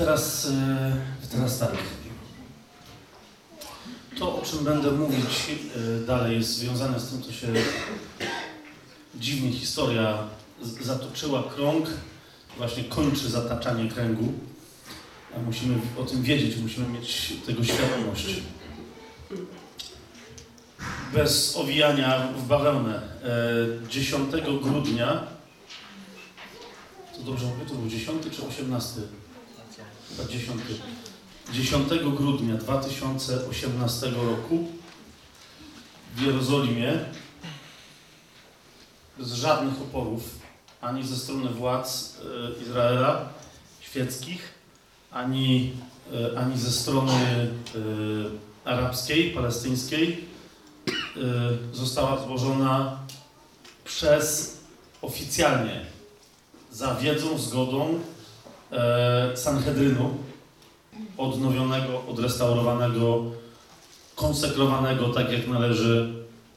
teraz, e, teraz tak. To, o czym będę mówić e, dalej, jest związane z tym, co się dziwnie historia zatoczyła krąg, właśnie kończy zataczanie kręgu. A musimy o tym wiedzieć, musimy mieć tego świadomość. Bez owijania w bawełnę. 10 grudnia, to dobrze mówię, to był 10 czy 18? Chyba 10. 10 grudnia 2018 roku w Jerozolimie bez żadnych oporów ani ze strony władz e, Izraela świeckich, ani, e, ani ze strony e, arabskiej, palestyńskiej została złożona przez oficjalnie za wiedzą, zgodą Sanhedrynu odnowionego, odrestaurowanego, konsekrowanego tak jak należy,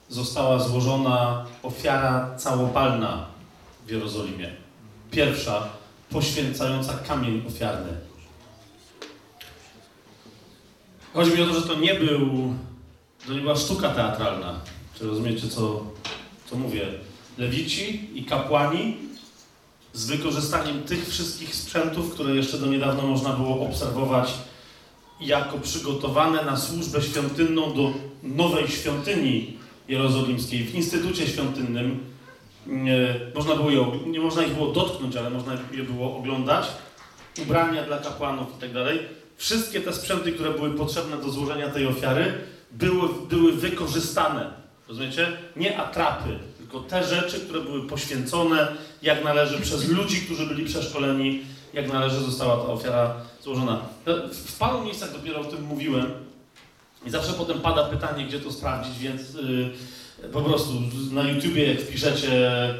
została złożona ofiara całopalna w Jerozolimie. Pierwsza, poświęcająca kamień ofiarny. Chodzi mi o to, że to nie był, to nie była sztuka teatralna. Czy rozumiecie, co, co mówię? Lewici i kapłani z wykorzystaniem tych wszystkich sprzętów, które jeszcze do niedawna można było obserwować jako przygotowane na służbę świątynną do nowej świątyni jerozolimskiej w Instytucie Świątynnym. Nie, można było je, nie można ich było dotknąć, ale można je było oglądać. Ubrania dla kapłanów i tak dalej. Wszystkie te sprzęty, które były potrzebne do złożenia tej ofiary, były, były wykorzystane. Rozumiecie? Nie atrapy, tylko te rzeczy, które były poświęcone, jak należy, przez ludzi, którzy byli przeszkoleni, jak należy została ta ofiara złożona. W paru miejscach dopiero o tym mówiłem i zawsze potem pada pytanie, gdzie to sprawdzić, więc yy, po prostu na YouTubie, jak wpiszecie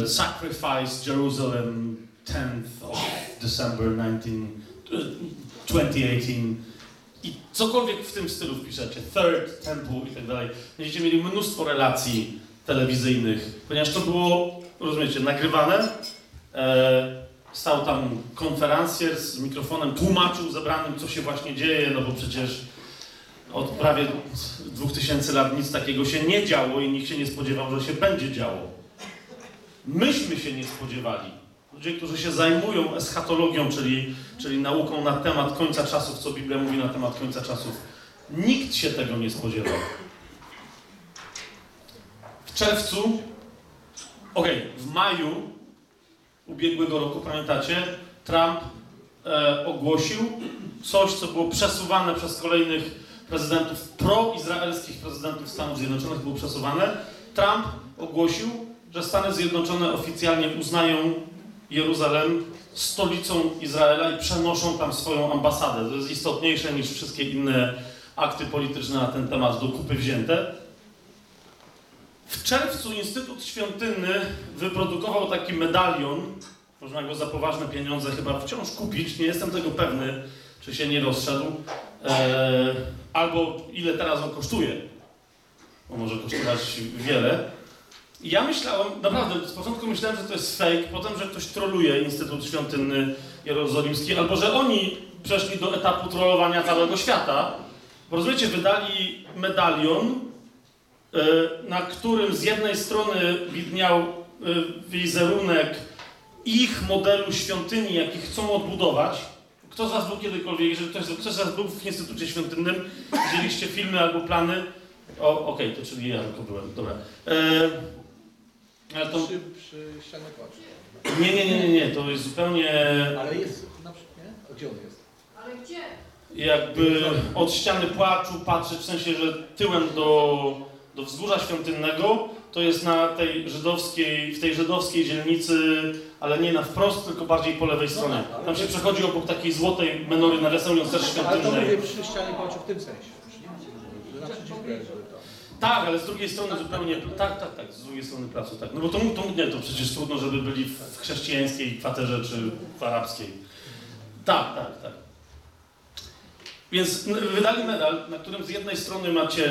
yy, Sacrifice Jerusalem 10th of December 19, 2018 i cokolwiek w tym stylu wpiszecie, Third Temple i tak dalej, będziecie mieli mnóstwo relacji telewizyjnych, ponieważ to było, rozumiecie, nagrywane. E, stał tam konferencjer z mikrofonem, tłumaczył zebranym, co się właśnie dzieje, no bo przecież od prawie 2000 lat nic takiego się nie działo i nikt się nie spodziewał, że się będzie działo. Myśmy się nie spodziewali. Ludzie, którzy się zajmują eschatologią, czyli, czyli nauką na temat końca czasów, co Biblia mówi na temat końca czasów, nikt się tego nie spodziewał. W czerwcu, okej, okay, w maju ubiegłego roku, pamiętacie, Trump e, ogłosił coś, co było przesuwane przez kolejnych prezydentów, proizraelskich prezydentów Stanów Zjednoczonych było przesuwane. Trump ogłosił, że Stany Zjednoczone oficjalnie uznają Jeruzalem stolicą Izraela i przenoszą tam swoją ambasadę. To jest istotniejsze niż wszystkie inne akty polityczne na ten temat do kupy wzięte. W czerwcu Instytut Świątynny wyprodukował taki medalion. Można go za poważne pieniądze chyba wciąż kupić. Nie jestem tego pewny, czy się nie rozszedł. Eee, albo ile teraz on kosztuje. Bo może kosztować wiele. Ja myślałem, naprawdę, z początku myślałem, że to jest fake, potem, że ktoś troluje Instytut Świątynny Jerozolimski, albo że oni przeszli do etapu trollowania całego świata. Bo rozumiecie, wydali medalion, E, na którym z jednej strony widniał e, wizerunek ich modelu świątyni, jaki chcą odbudować. Kto z Was był kiedykolwiek, jeżeli ktoś, ktoś z Was był w Instytucie Świątynnym, widzieliście filmy albo plany? O, okej, okay, to czyli ja tylko byłem, dobra. E, to... Przy, przy ścianie płaczu. Nie, nie, nie, nie, nie, to jest zupełnie... Ale jest, na przykład, nie? A gdzie on jest? Ale gdzie? Jakby od ściany płaczu patrzy, w sensie, że tyłem do do wzgórza świątynnego, to jest na tej żydowskiej, w tej żydowskiej dzielnicy, ale nie na wprost, tylko bardziej po lewej no stronie. Tak, Tam się przechodzi obok takiej złotej menory nawiasując też świątynnej. Ale to mówię przy ścianie płaczu w tym sensie. Tak, ale z drugiej strony zupełnie. Tak, tak, tak, z drugiej strony placu, tak. No bo to, to nie, to przecież trudno, żeby byli w chrześcijańskiej kwaterze czy w arabskiej. Tak, tak, tak. Więc wydali medal, na którym z jednej strony macie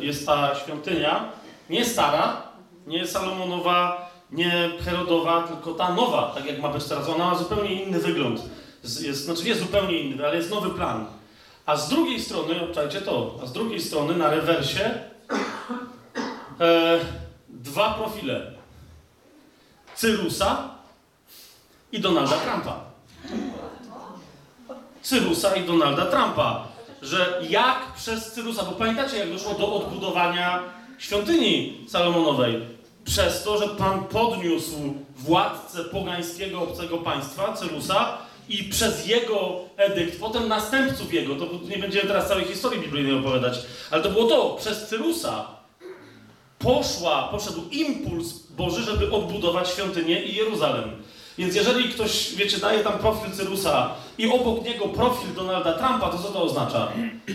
jest ta świątynia, nie stara, nie Salomonowa, nie Herodowa, tylko ta nowa, tak jak ma być teraz. Ona ma zupełnie inny wygląd. Jest, jest, znaczy nie zupełnie inny, ale jest nowy plan. A z drugiej strony, obczajcie to, a z drugiej strony na rewersie e, dwa profile. Cyrusa i Donalda Trumpa. Cyrusa i Donalda Trumpa. Że jak przez Cyrusa, bo pamiętacie jak doszło do odbudowania świątyni Salomonowej? Przez to, że Pan podniósł władcę pogańskiego obcego państwa, Cyrusa, i przez jego edykt, potem następców jego, to nie będziemy teraz całej historii biblijnej opowiadać, ale to było to, przez Cyrusa poszła, poszedł impuls Boży, żeby odbudować świątynię i Jeruzalem. Więc jeżeli ktoś, wiecie, daje tam profil Cyrusa i obok niego profil Donalda Trumpa, to co to oznacza?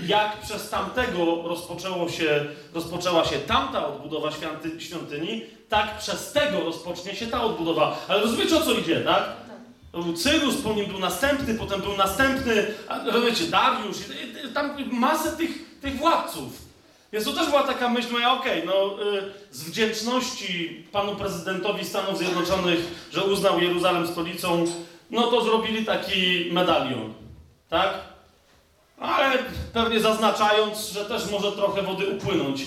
Jak przez tamtego rozpoczęło się, rozpoczęła się tamta odbudowa świąty, świątyni, tak przez tego rozpocznie się ta odbudowa. Ale rozumiecie o co idzie, tak? Cyrus, po nim był następny, potem był następny, rozumiecie, Dariusz, tam masę tych, tych władców. Więc to też była taka myśl moja, okej, okay, no y, z wdzięczności panu prezydentowi Stanów Zjednoczonych, że uznał Jeruzalem stolicą, no to zrobili taki medalion, tak? Ale pewnie zaznaczając, że też może trochę wody upłynąć.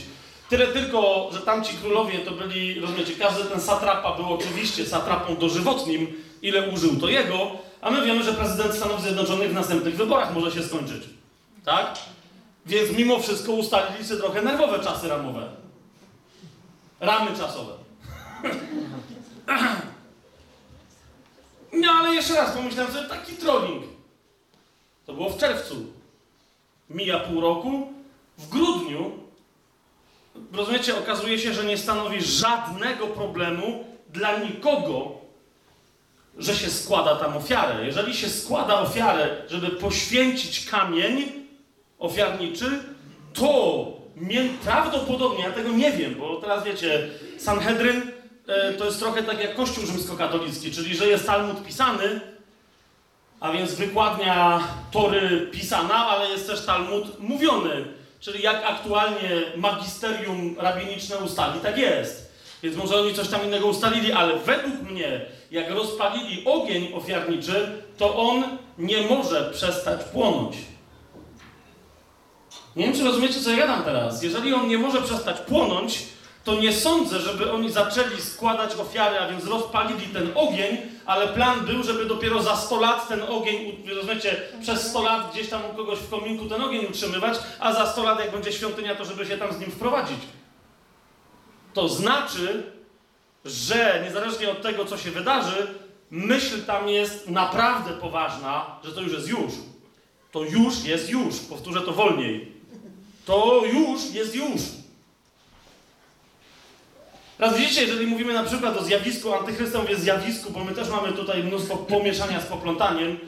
Tyle tylko, że tamci królowie to byli, rozumiecie, każdy ten satrapa był oczywiście satrapą dożywotnim, ile użył to jego, a my wiemy, że prezydent Stanów Zjednoczonych w następnych wyborach może się skończyć. Tak? Więc mimo wszystko ustalili sobie trochę nerwowe czasy ramowe. Ramy czasowe. No ale jeszcze raz pomyślałem sobie, taki trolling. To było w czerwcu. Mija pół roku. W grudniu, rozumiecie, okazuje się, że nie stanowi żadnego problemu dla nikogo, że się składa tam ofiarę. Jeżeli się składa ofiarę, żeby poświęcić kamień, ofiarniczy, to prawdopodobnie, ja tego nie wiem, bo teraz wiecie, Sanhedryn to jest trochę tak jak Kościół rzymskokatolicki, czyli że jest Talmud pisany, a więc wykładnia Tory pisana, ale jest też Talmud mówiony, czyli jak aktualnie magisterium rabiniczne ustali, tak jest. Więc może oni coś tam innego ustalili, ale według mnie, jak rozpalili ogień ofiarniczy, to on nie może przestać płonąć. Nie wiem, czy rozumiecie, co ja gadam teraz. Jeżeli on nie może przestać płonąć, to nie sądzę, żeby oni zaczęli składać ofiary, a więc rozpalili ten ogień, ale plan był, żeby dopiero za 100 lat ten ogień, rozumiecie, przez 100 lat gdzieś tam u kogoś w kominku ten ogień utrzymywać, a za 100 lat, jak będzie świątynia, to żeby się tam z nim wprowadzić. To znaczy, że niezależnie od tego, co się wydarzy, myśl tam jest naprawdę poważna, że to już jest już. To już jest już. Powtórzę to wolniej to już jest już. Teraz widzicie, jeżeli mówimy na przykład o zjawisku, antychrysta mówię zjawisku, bo my też mamy tutaj mnóstwo pomieszania z poplątaniem,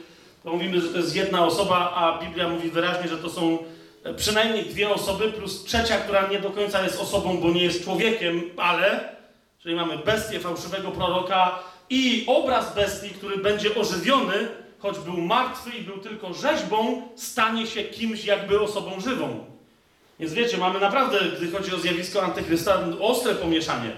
to mówimy, że to jest jedna osoba, a Biblia mówi wyraźnie, że to są e, przynajmniej dwie osoby, plus trzecia, która nie do końca jest osobą, bo nie jest człowiekiem, ale, czyli mamy bestię fałszywego proroka i obraz bestii, który będzie ożywiony, choć był martwy i był tylko rzeźbą, stanie się kimś jakby osobą żywą. Więc wiecie, mamy naprawdę, gdy chodzi o zjawisko antychrysta, ostre pomieszanie.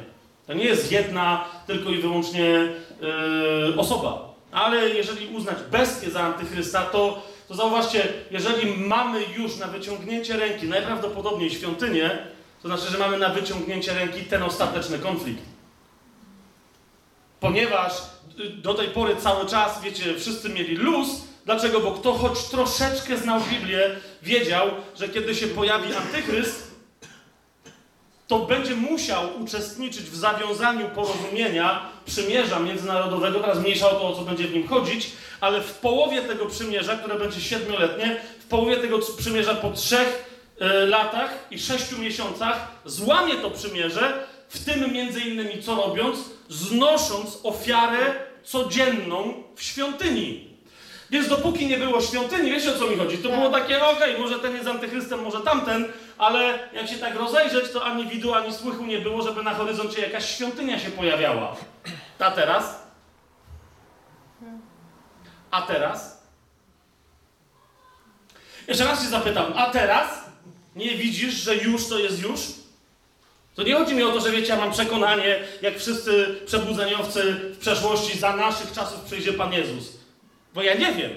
To nie jest jedna tylko i wyłącznie yy, osoba. Ale jeżeli uznać bestię za antychrysta, to, to zauważcie, jeżeli mamy już na wyciągnięcie ręki najprawdopodobniej świątynię, to znaczy, że mamy na wyciągnięcie ręki ten ostateczny konflikt. Ponieważ y, do tej pory cały czas, wiecie, wszyscy mieli luz, Dlaczego? Bo kto choć troszeczkę znał Biblię, wiedział, że kiedy się pojawi antychryst, to będzie musiał uczestniczyć w zawiązaniu porozumienia, przymierza międzynarodowego, teraz mniejsza o to, o co będzie w nim chodzić, ale w połowie tego przymierza, które będzie siedmioletnie, w połowie tego przymierza po trzech y, latach i sześciu miesiącach złamie to przymierze, w tym między innymi co robiąc? Znosząc ofiarę codzienną w świątyni. Więc dopóki nie było świątyni, wiecie o co mi chodzi? To było takie, no okej, okay, może ten jest antychrystem, może tamten, ale jak się tak rozejrzeć, to ani widu, ani słychu nie było, żeby na horyzoncie jakaś świątynia się pojawiała. A teraz? A teraz? Jeszcze raz się zapytam, a teraz? Nie widzisz, że już to jest już? To nie chodzi mi o to, że wiecie, ja mam przekonanie, jak wszyscy przebudzeniowcy w przeszłości, za naszych czasów przyjdzie Pan Jezus. Bo ja nie wiem.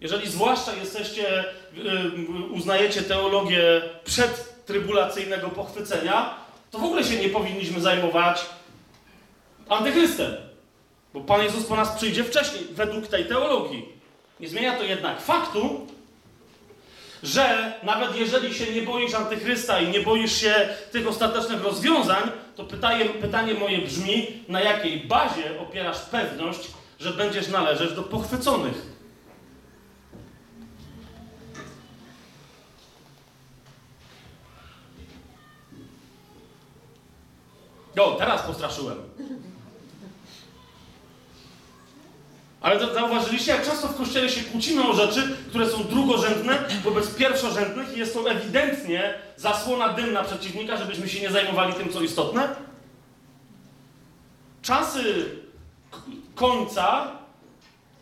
jeżeli zwłaszcza jesteście, yy, uznajecie teologię przedtrybulacyjnego pochwycenia, to w ogóle się nie powinniśmy zajmować antychrystem. Bo Pan Jezus po nas przyjdzie wcześniej, według tej teologii. Nie zmienia to jednak faktu, że nawet jeżeli się nie boisz antychrysta i nie boisz się tych ostatecznych rozwiązań, to pytanie, pytanie moje brzmi, na jakiej bazie opierasz pewność, że będziesz należeć do pochwyconych? O, teraz postraszyłem. Ale zauważyliście, jak często w kościele się kłócimy o rzeczy, które są drugorzędne wobec pierwszorzędnych i jest to ewidentnie zasłona dymna przeciwnika, żebyśmy się nie zajmowali tym, co istotne? Czasy końca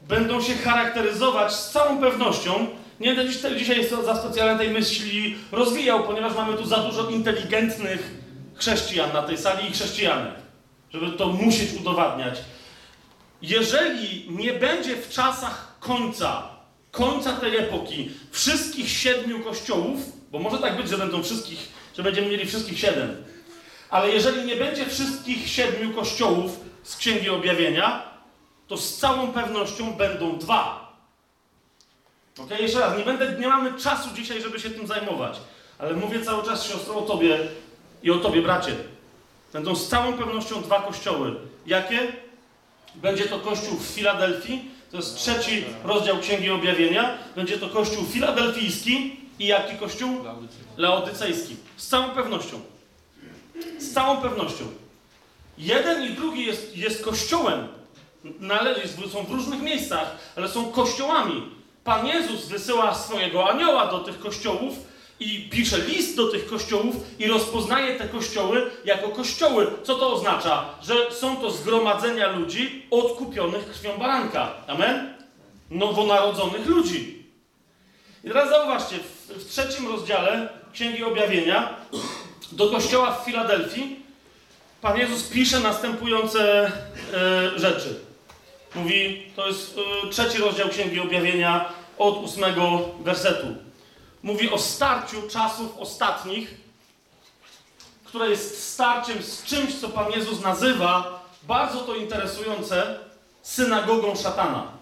będą się charakteryzować z całą pewnością. Nie będę dzisiaj za specjalnie tej myśli rozwijał, ponieważ mamy tu za dużo inteligentnych chrześcijan na tej sali i chrześcijanek, żeby to musieć udowadniać. Jeżeli nie będzie w czasach końca, końca tej epoki, wszystkich siedmiu kościołów, bo może tak być, że będą wszystkich, że będziemy mieli wszystkich siedem, ale jeżeli nie będzie wszystkich siedmiu kościołów z Księgi Objawienia, to z całą pewnością będą dwa. Ok, jeszcze raz, nie, będę, nie mamy czasu dzisiaj, żeby się tym zajmować, ale mówię cały czas, siostro, o tobie i o tobie, bracie. Będą z całą pewnością dwa kościoły. Jakie? Będzie to kościół w Filadelfii, to jest trzeci rozdział Księgi Objawienia. Będzie to kościół filadelfijski i jaki kościół? Laodycejski. Z całą pewnością. Z całą pewnością. Jeden i drugi jest, jest kościołem. Należy, są w różnych miejscach, ale są kościołami. Pan Jezus wysyła swojego anioła do tych kościołów, i pisze list do tych kościołów i rozpoznaje te kościoły jako kościoły. Co to oznacza? Że są to zgromadzenia ludzi odkupionych krwią baranka. Amen? Nowonarodzonych ludzi. I teraz zauważcie, w, w trzecim rozdziale Księgi Objawienia do kościoła w Filadelfii Pan Jezus pisze następujące e, rzeczy. Mówi, to jest e, trzeci rozdział Księgi Objawienia od ósmego wersetu mówi o starciu czasów ostatnich, które jest starciem z czymś, co Pan Jezus nazywa, bardzo to interesujące, synagogą szatana.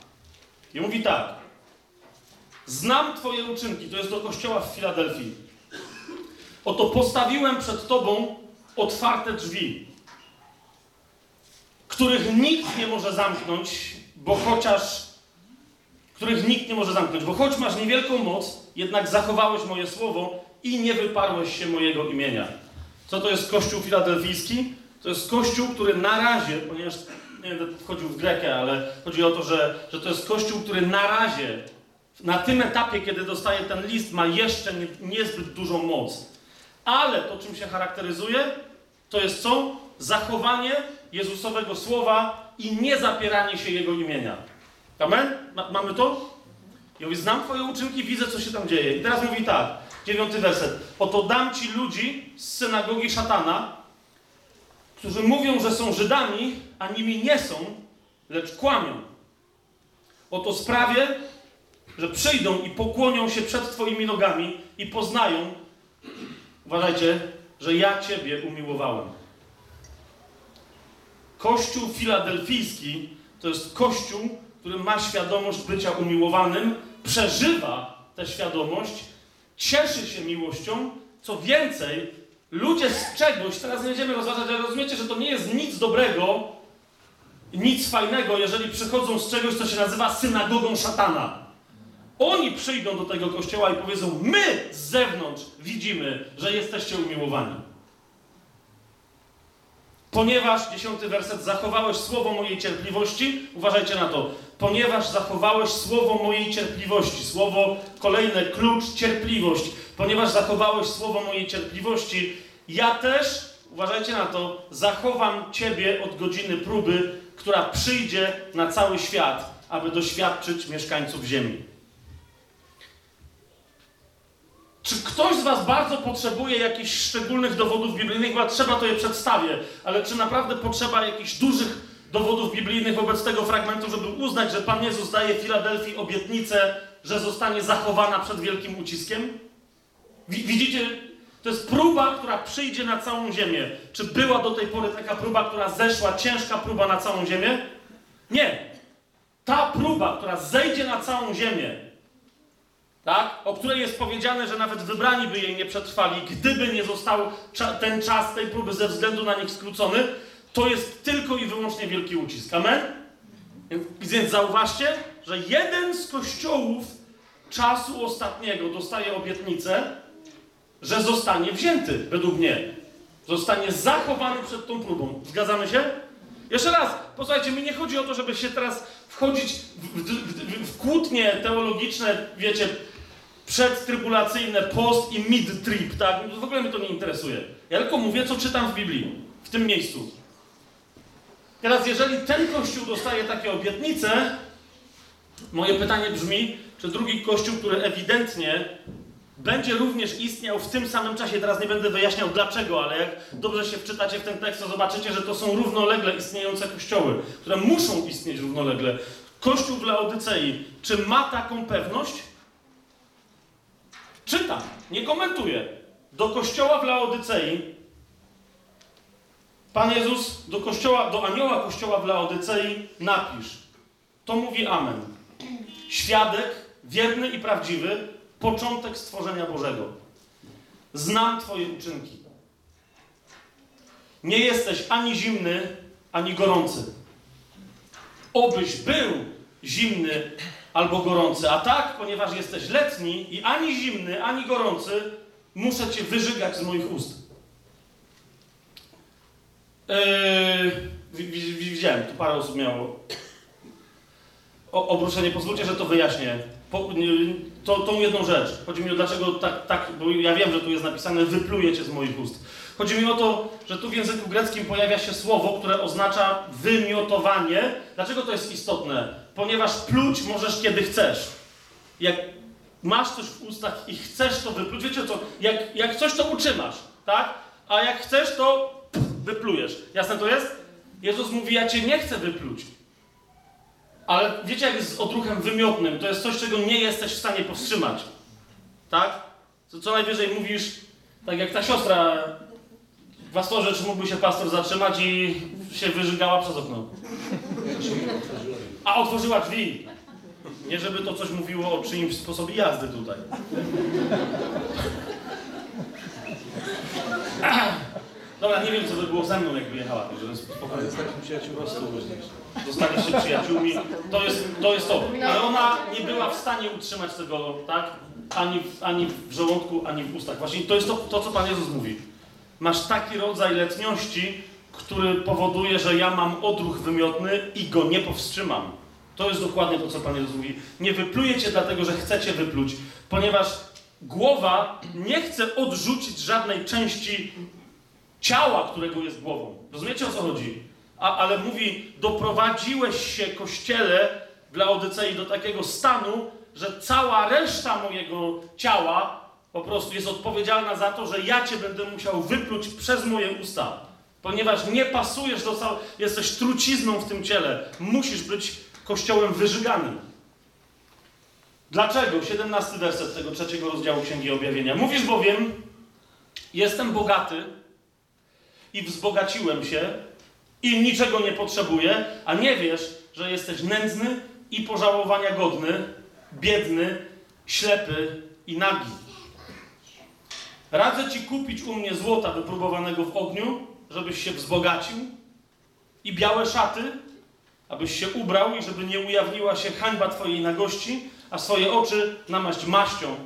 I mówi tak. Znam Twoje uczynki, to jest do kościoła w Filadelfii. Oto postawiłem przed Tobą otwarte drzwi, których nikt nie może zamknąć, bo chociaż których nikt nie może zamknąć, bo choć masz niewielką moc, jednak zachowałeś moje słowo i nie wyparłeś się mojego imienia. Co to jest Kościół filadelfijski? To jest Kościół, który na razie, ponieważ nie będę wchodził w Grekę, ale chodzi o to, że, że to jest Kościół, który na razie, na tym etapie, kiedy dostaje ten list, ma jeszcze nie, niezbyt dużą moc. Ale to, czym się charakteryzuje, to jest co? Zachowanie Jezusowego Słowa i nie zapieranie się Jego imienia. Amen? Ma, mamy to? I mówi, znam twoje uczynki, widzę, co się tam dzieje. I teraz mówi tak, dziewiąty werset. Oto dam ci ludzi z synagogi szatana, którzy mówią, że są Żydami, a nimi nie są, lecz kłamią. Oto sprawię, że przyjdą i pokłonią się przed twoimi nogami i poznają, uważajcie, że ja ciebie umiłowałem. Kościół filadelfijski to jest kościół, który ma świadomość bycia umiłowanym, przeżywa tę świadomość, cieszy się miłością. Co więcej, ludzie z czegoś, teraz nie będziemy rozważać, ale rozumiecie, że to nie jest nic dobrego, nic fajnego, jeżeli przychodzą z czegoś, co się nazywa synagogą szatana. Oni przyjdą do tego kościoła i powiedzą: My z zewnątrz widzimy, że jesteście umiłowani. Ponieważ, dziesiąty werset, zachowałeś słowo mojej cierpliwości, uważajcie na to, ponieważ zachowałeś słowo mojej cierpliwości. Słowo kolejne, klucz, cierpliwość. Ponieważ zachowałeś słowo mojej cierpliwości, ja też, uważajcie na to, zachowam Ciebie od godziny próby, która przyjdzie na cały świat, aby doświadczyć mieszkańców ziemi. Czy ktoś z Was bardzo potrzebuje jakichś szczególnych dowodów biblijnych? Bo trzeba to je przedstawię, ale czy naprawdę potrzeba jakichś dużych dowodów biblijnych wobec tego fragmentu, żeby uznać, że Pan Jezus daje Filadelfii obietnicę, że zostanie zachowana przed wielkim uciskiem? Widzicie, to jest próba, która przyjdzie na całą ziemię. Czy była do tej pory taka próba, która zeszła, ciężka próba na całą ziemię? Nie. Ta próba, która zejdzie na całą ziemię, tak? o której jest powiedziane, że nawet wybrani by jej nie przetrwali, gdyby nie został ten czas tej próby ze względu na nich skrócony, to jest tylko i wyłącznie wielki ucisk. Amen? Więc zauważcie, że jeden z kościołów czasu ostatniego dostaje obietnicę, że zostanie wzięty, według mnie. Zostanie zachowany przed tą próbą. Zgadzamy się? Jeszcze raz, posłuchajcie, mi nie chodzi o to, żeby się teraz wchodzić w, w, w, w kłótnie teologiczne, wiecie, przedtrybulacyjne, post i mid-trip, tak? W ogóle mnie to nie interesuje. Ja tylko mówię, co czytam w Biblii, w tym miejscu. Teraz, jeżeli ten kościół dostaje takie obietnice, moje pytanie brzmi, czy drugi kościół, który ewidentnie będzie również istniał w tym samym czasie. Teraz nie będę wyjaśniał dlaczego, ale jak dobrze się wczytacie w ten tekst, to zobaczycie, że to są równolegle istniejące kościoły, które muszą istnieć równolegle. Kościół w Laodycei, czy ma taką pewność? Czytam, nie komentuję. Do kościoła w Laodycei Pan Jezus do kościoła, do anioła kościoła w Laodycei napisz. To mówi Amen. Świadek, wierny i prawdziwy, początek stworzenia Bożego. Znam Twoje uczynki. Nie jesteś ani zimny, ani gorący. Obyś był zimny albo gorący, a tak, ponieważ jesteś letni i ani zimny, ani gorący, muszę Cię wyżygać z moich ust. Yy, widziałem, tu parę osób miało o, obruszenie. Pozwólcie, że to wyjaśnię. Po, to, tą jedną rzecz. Chodzi mi o dlaczego tak, tak, bo ja wiem, że tu jest napisane wyplujecie z moich ust. Chodzi mi o to, że tu w języku greckim pojawia się słowo, które oznacza wymiotowanie. Dlaczego to jest istotne? Ponieważ pluć możesz kiedy chcesz. Jak masz coś w ustach i chcesz to wypluć, wiecie co, jak, jak coś to utrzymasz, tak? A jak chcesz, to wyplujesz. Jasne to jest? Jezus mówi, ja cię nie chcę wypluć. Ale wiecie, jak jest z odruchem wymiotnym? To jest coś, czego nie jesteś w stanie powstrzymać. Tak? Co, co najwyżej mówisz, tak jak ta siostra pastorze, czy mógłby się pastor zatrzymać i się wyżygała przez okno. A otworzyła drzwi. Nie, żeby to coś mówiło o czyimś sposobie jazdy tutaj. Dobra, nie wiem, co by było ze mną, jakby jechała. Że spokojnie. Jesteśmy przyjaciółmi. Po prostu Zostaliście przyjaciółmi. To jest, to jest to. Ale ona nie była w stanie utrzymać tego, tak? Ani w, ani w żołądku, ani w ustach. Właśnie to jest to, to, co Pan Jezus mówi. Masz taki rodzaj letniości, który powoduje, że ja mam odruch wymiotny i go nie powstrzymam. To jest dokładnie to, co Pan Jezus mówi. Nie wyplujecie dlatego, że chcecie wypluć, ponieważ głowa nie chce odrzucić żadnej części ciała, którego jest głową. Rozumiecie o co chodzi? A, ale mówi, doprowadziłeś się, Kościele, w Laodycei do takiego stanu, że cała reszta mojego ciała po prostu jest odpowiedzialna za to, że ja cię będę musiał wypluć przez moje usta. Ponieważ nie pasujesz do całego, jesteś trucizną w tym ciele. Musisz być kościołem wyżyganym. Dlaczego? 17 werset tego trzeciego rozdziału Księgi Objawienia. Mówisz bowiem, jestem bogaty, i wzbogaciłem się i niczego nie potrzebuję, a nie wiesz, że jesteś nędzny i pożałowania godny, biedny, ślepy i nagi. Radzę ci kupić u mnie złota wypróbowanego w ogniu, żebyś się wzbogacił, i białe szaty, abyś się ubrał i żeby nie ujawniła się hańba twojej nagości, a swoje oczy namaść maścią,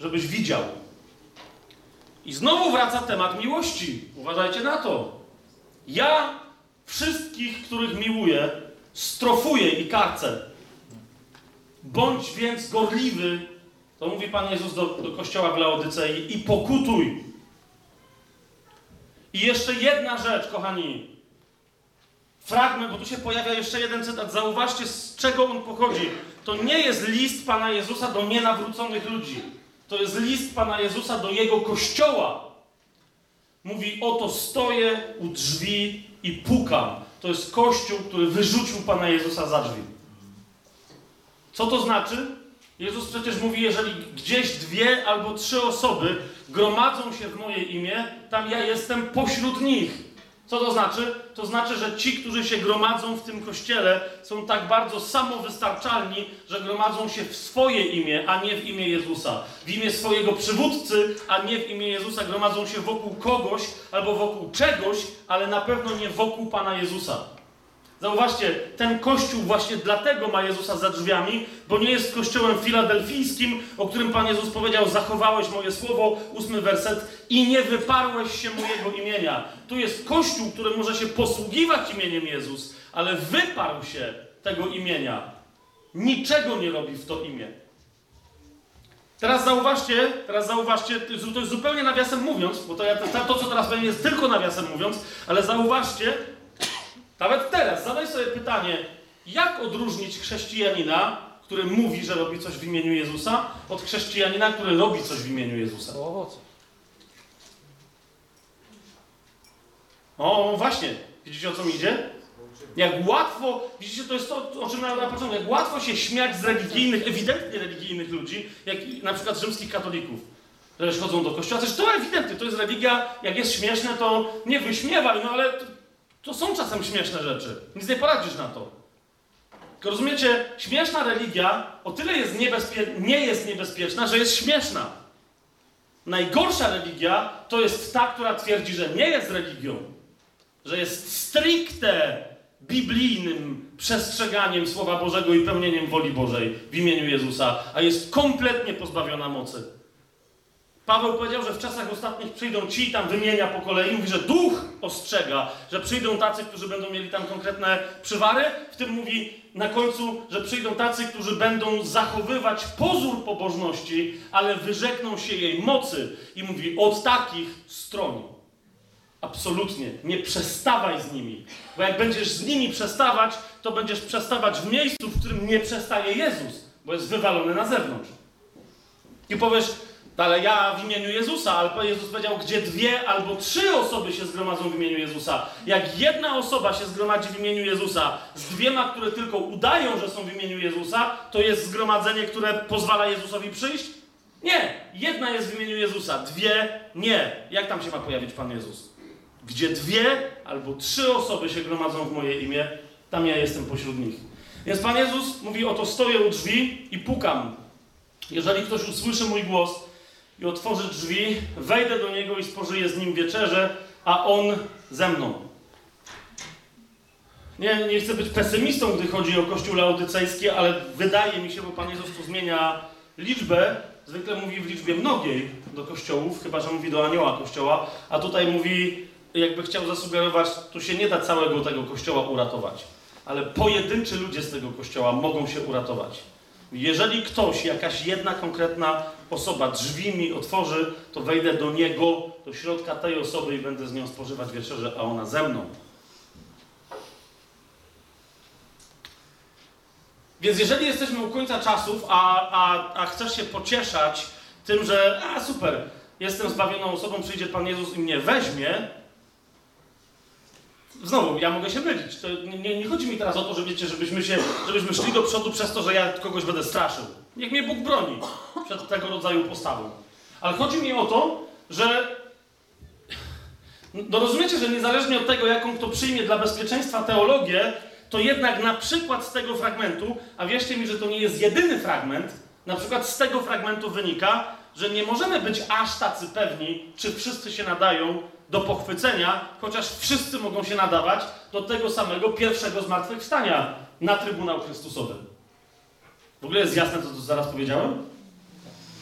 żebyś widział. I znowu wraca temat miłości. Uważajcie na to. Ja wszystkich, których miłuję, strofuję i karcę. Bądź więc gorliwy, to mówi Pan Jezus do, do kościoła w Laodycei, i pokutuj. I jeszcze jedna rzecz, kochani. Fragment, bo tu się pojawia jeszcze jeden cytat. Zauważcie, z czego on pochodzi. To nie jest list Pana Jezusa do nienawróconych ludzi. To jest list Pana Jezusa do Jego Kościoła. Mówi, oto stoję u drzwi i pukam. To jest Kościół, który wyrzucił Pana Jezusa za drzwi. Co to znaczy? Jezus przecież mówi, jeżeli gdzieś dwie albo trzy osoby gromadzą się w moje imię, tam ja jestem pośród nich. Co to znaczy? To znaczy, że ci, którzy się gromadzą w tym kościele, są tak bardzo samowystarczalni, że gromadzą się w swoje imię, a nie w imię Jezusa. W imię swojego przywódcy, a nie w imię Jezusa. Gromadzą się wokół kogoś albo wokół czegoś, ale na pewno nie wokół Pana Jezusa. Zauważcie, ten kościół właśnie dlatego ma Jezusa za drzwiami, bo nie jest kościołem filadelfijskim, o którym Pan Jezus powiedział: Zachowałeś moje słowo, ósmy werset, i nie wyparłeś się mojego imienia. Tu jest kościół, który może się posługiwać imieniem Jezus, ale wyparł się tego imienia. Niczego nie robi w to imię. Teraz zauważcie, teraz zauważcie, to jest zupełnie nawiasem mówiąc, bo to, ja, to, co teraz powiem jest tylko nawiasem mówiąc, ale zauważcie, nawet teraz zadaj sobie pytanie, jak odróżnić chrześcijanina, który mówi, że robi coś w imieniu Jezusa, od chrześcijanina, który robi coś w imieniu Jezusa? Po owocach. O, właśnie. Widzicie, o co mi idzie? Jak łatwo, widzicie, to jest to, o czym na, na początku, jak łatwo się śmiać z religijnych, ewidentnie religijnych ludzi, jak na przykład rzymskich katolików, że chodzą do kościoła. Też to ewidentnie, to jest religia, jak jest śmieszne, to nie wyśmiewaj, no ale to, to są czasem śmieszne rzeczy. Nic nie poradzisz na to. Tylko rozumiecie, śmieszna religia o tyle jest nie jest niebezpieczna, że jest śmieszna. Najgorsza religia to jest ta, która twierdzi, że nie jest religią, że jest stricte biblijnym przestrzeganiem Słowa Bożego i pełnieniem woli Bożej w imieniu Jezusa, a jest kompletnie pozbawiona mocy. Paweł powiedział, że w czasach ostatnich przyjdą ci, tam wymienia po kolei, mówi, że duch ostrzega, że przyjdą tacy, którzy będą mieli tam konkretne przywary. W tym mówi na końcu, że przyjdą tacy, którzy będą zachowywać pozór pobożności, ale wyrzekną się jej mocy. I mówi, od takich stron. Absolutnie. Nie przestawaj z nimi. Bo jak będziesz z nimi przestawać, to będziesz przestawać w miejscu, w którym nie przestaje Jezus, bo jest wywalony na zewnątrz. I powiesz, ale ja w imieniu Jezusa, ale Jezus powiedział, gdzie dwie albo trzy osoby się zgromadzą w imieniu Jezusa. Jak jedna osoba się zgromadzi w imieniu Jezusa z dwiema, które tylko udają, że są w imieniu Jezusa, to jest zgromadzenie, które pozwala Jezusowi przyjść? Nie. Jedna jest w imieniu Jezusa, dwie nie. Jak tam się ma pojawić Pan Jezus? Gdzie dwie albo trzy osoby się gromadzą w moje imię, tam ja jestem pośród nich. Więc Pan Jezus mówi, oto stoję u drzwi i pukam. Jeżeli ktoś usłyszy mój głos i otworzy drzwi, wejdę do niego i spożyję z nim wieczerze, a on ze mną. Nie, nie chcę być pesymistą, gdy chodzi o Kościół laodycejski, ale wydaje mi się, bo Pan Jezus tu zmienia liczbę, zwykle mówi w liczbie mnogiej do kościołów, chyba że mówi do anioła kościoła, a tutaj mówi, jakby chciał zasugerować, tu się nie da całego tego kościoła uratować, ale pojedynczy ludzie z tego kościoła mogą się uratować. Jeżeli ktoś, jakaś jedna konkretna osoba drzwi mi otworzy, to wejdę do niego, do środka tej osoby i będę z nią spożywać wieczerze, a ona ze mną. Więc jeżeli jesteśmy u końca czasów, a, a, a chcesz się pocieszać tym, że a super, jestem zbawioną osobą, przyjdzie Pan Jezus i mnie weźmie, Znowu, ja mogę się mylić. To nie, nie, chodzi mi teraz o to, że wiecie, żebyśmy, się, żebyśmy szli do przodu przez to, że ja kogoś będę straszył. Niech mnie Bóg broni przed tego rodzaju postawą. Ale chodzi mi o to, że no rozumiecie, że niezależnie od tego, jaką kto przyjmie dla bezpieczeństwa teologię, to jednak na przykład z tego fragmentu, a wierzcie mi, że to nie jest jedyny fragment, na przykład z tego fragmentu wynika, że nie możemy być aż tacy pewni, czy wszyscy się nadają do pochwycenia, chociaż wszyscy mogą się nadawać do tego samego pierwszego zmartwychwstania na Trybunał Chrystusowy. W ogóle jest jasne, co tu zaraz powiedziałem?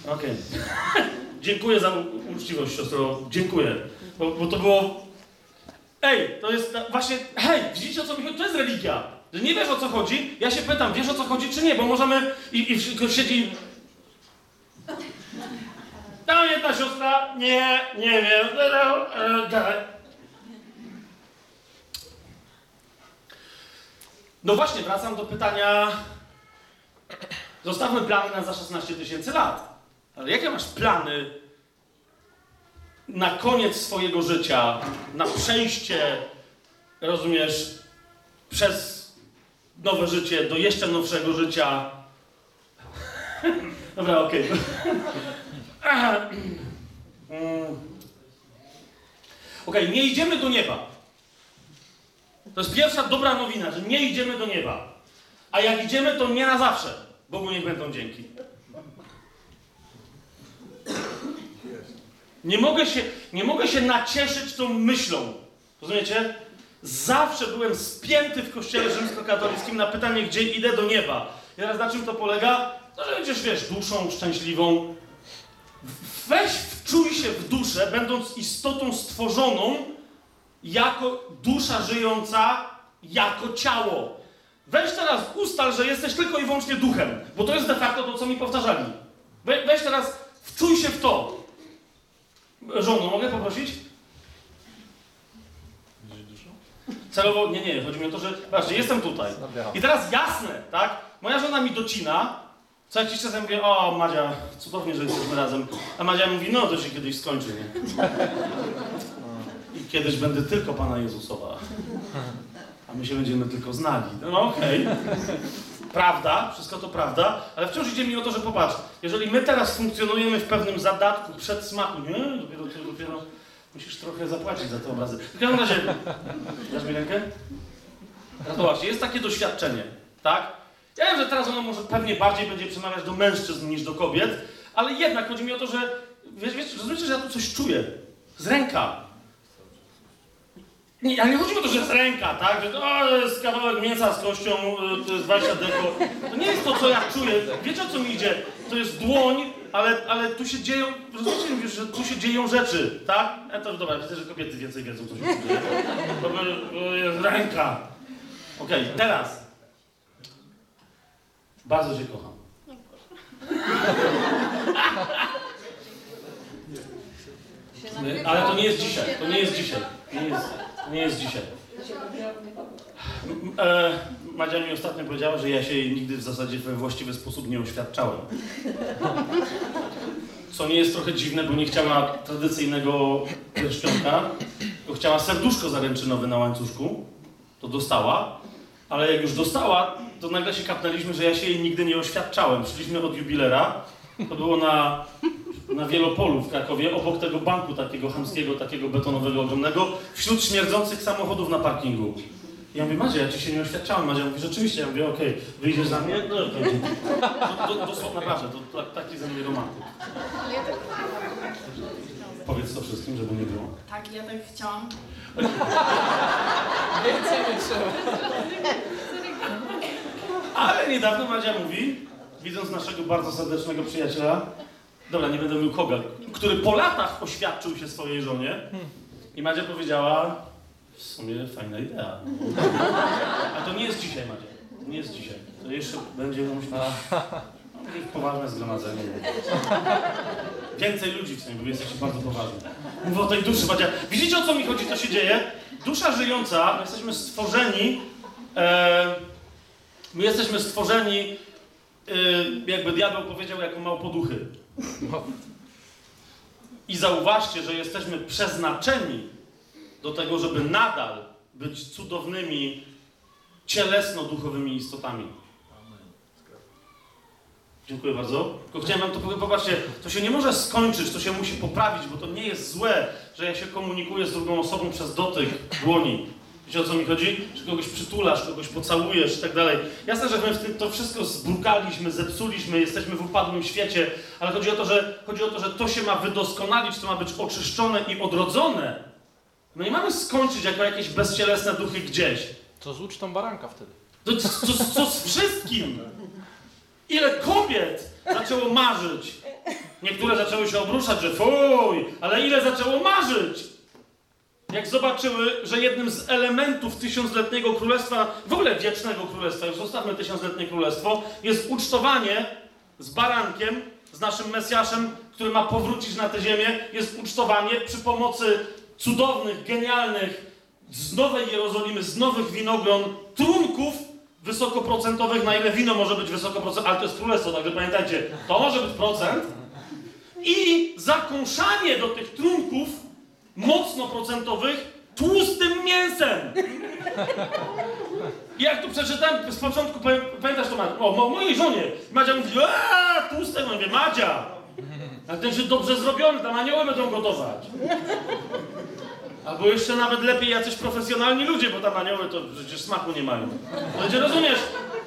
Okej. Okay. Dziękuję za uczciwość, siostro. Dziękuję. Bo, bo, to było... Ej, to jest właśnie... Hej, widzicie o co mi chodzi? To jest religia. Że nie wiesz o co chodzi. Ja się pytam, wiesz o co chodzi, czy nie? Bo możemy... I, i siedzi tam jedna siostra, nie, nie wiem. No właśnie, wracam do pytania. Zostawmy plany na za 16 tysięcy lat. Ale jakie masz plany na koniec swojego życia, na przejście, rozumiesz, przez nowe życie do jeszcze nowszego życia? Dobra, okej. Okej, nie idziemy do nieba. To jest pierwsza dobra nowina, że nie idziemy do nieba. A jak idziemy, to nie na zawsze. Bogu niech będą dzięki. Nie mogę się, nie mogę się nacieszyć tą myślą. Rozumiecie? Zawsze byłem spięty w kościele rzymskokatolickim na pytanie, gdzie idę do nieba. I teraz na czym to polega? No, że będziesz, wiesz, duszą szczęśliwą. Weź, wczuj się w duszę, będąc istotą stworzoną, jako dusza żyjąca, jako ciało. Weź teraz ustal, że jesteś tylko i wyłącznie duchem, bo to jest de facto to, co mi powtarzali. We, weź teraz, wczuj się w to. Żono, mogę poprosić? Celowo, nie, nie, chodzi mi o to, że, patrzcie, jestem tutaj. I teraz jasne, tak? Moja żona mi docina, co jakiś czas ja mówię, o Madzia, cudownie, że jesteśmy razem. A Madzia mówi, no to się kiedyś skończy, nie? I kiedyś będę tylko Pana Jezusowa. A my się będziemy tylko znali. No okej. Prawda, wszystko to prawda, ale wciąż idzie mi o to, że popatrz, jeżeli my teraz funkcjonujemy w pewnym zadatku przed smaku, nie, dopiero, to, dopiero musisz trochę zapłacić za te obrazy. W każdym razie, dasz mi rękę? No to właśnie, jest takie doświadczenie, tak? Ja wiem, że teraz ono może pewnie bardziej będzie przemawiać do mężczyzn niż do kobiet, ale jednak chodzi mi o to, że wiesz, wiesz, rozumiecie, że ja tu coś czuję. Z ręka. Nie, ale nie chodzi o to, że jest ręka, tak? Że to jest kawałek mięsa z kością, y, to jest 20 deko. To nie jest to, co ja czuję. Wiecie, o co mi idzie? To jest dłoń, ale, ale tu się dzieją, rozumiecie, że tu się dzieją rzeczy, tak? E to dobra, widzę, że kobiety więcej wiedzą, co się dzieje. To by- to jest ręka. Okej, teraz. Bardzo cię kocham. Ale to nie jest dzisiaj, to nie jest dzisiaj. Nie jest, nie jest dzisiaj. E, Madzia mi ostatnio powiedziała, że ja się jej nigdy w zasadzie we właściwy sposób nie oświadczałem. Co nie jest trochę dziwne, bo nie chciała tradycyjnego pierścionka, chciała serduszko zaręczynowe na łańcuszku. To dostała, ale jak już dostała, to nagle się kapnęliśmy, że ja się jej nigdy nie oświadczałem. Szliśmy od jubilera, to było na, na Wielopolu w Krakowie, obok tego banku takiego chamskiego, takiego betonowego, ogromnego, wśród śmierdzących samochodów na parkingu. I ja mówię, Madzia, ja ci się nie oświadczałem. Madzia mówi, rzeczywiście. Ja mówię, okej, wyjdziesz za mnie? No, okej. Do, do, dosłownie, naprawdę, to, to, taki ze mnie romantyk. Ale ja tak, Powiedz to wszystkim, żeby nie było. tak, ja tak chciałam. Więcej nie trzeba. Ale niedawno Madzia mówi, widząc naszego bardzo serdecznego przyjaciela, dobra, nie będę mówił kogo, który po latach oświadczył się swojej żonie i Madzia powiedziała, w sumie fajna idea. A to nie jest dzisiaj, Madzia. To nie jest dzisiaj. To jeszcze będzie, jakieś poważne zgromadzenie. Więcej ludzi w sumie, bo jesteście bardzo poważni. Mówię o tej duszy, Madzia. Widzicie, o co mi chodzi, co się dzieje? Dusza żyjąca, my jesteśmy stworzeni, e, My jesteśmy stworzeni, yy, jakby diabeł powiedział, jako małpoduchy. I zauważcie, że jesteśmy przeznaczeni do tego, żeby nadal być cudownymi, cielesno-duchowymi istotami. Dziękuję bardzo. Tylko chciałem wam to powiedzieć, popatrzcie, to się nie może skończyć, to się musi poprawić, bo to nie jest złe, że ja się komunikuję z drugą osobą przez dotyk dłoni. Wiecie o co mi chodzi? Że kogoś przytulasz, kogoś pocałujesz i tak dalej. Jasne, że my w tym to wszystko zbrukaliśmy, zepsuliśmy, jesteśmy w upadłym świecie, ale chodzi o to, że chodzi o to, że to się ma wydoskonalić, to ma być oczyszczone i odrodzone. My nie mamy skończyć jako jakieś bezcielesne duchy gdzieś. To z ucztą baranka wtedy. To, co, co, co z wszystkim? Ile kobiet zaczęło marzyć? Niektóre zaczęły się obruszać, że fuj, ale ile zaczęło marzyć? Jak zobaczyły, że jednym z elementów tysiącletniego królestwa, w ogóle wiecznego królestwa, już zostawmy tysiącletnie królestwo, jest ucztowanie z barankiem, z naszym Mesjaszem, który ma powrócić na tę ziemię, jest ucztowanie przy pomocy cudownych, genialnych, z Nowej Jerozolimy, z nowych winogron, trunków wysokoprocentowych, na ile wino może być wysokoprocentowe, ale to jest królestwo, także pamiętajcie, to może być procent. I zakąszanie do tych trunków mocno procentowych tłustym mięsem. I jak tu przeczytałem z początku, pamiętasz to Madzia? O, mo, mojej żonie. Madzia mówi, aaa, tłuste, mówię, Madzia. Ale ten się dobrze zrobiony, tam anioły będą gotować. Albo jeszcze nawet lepiej jacyś profesjonalni ludzie, bo tam anioły to przecież smaku nie mają. Będzie rozumiesz?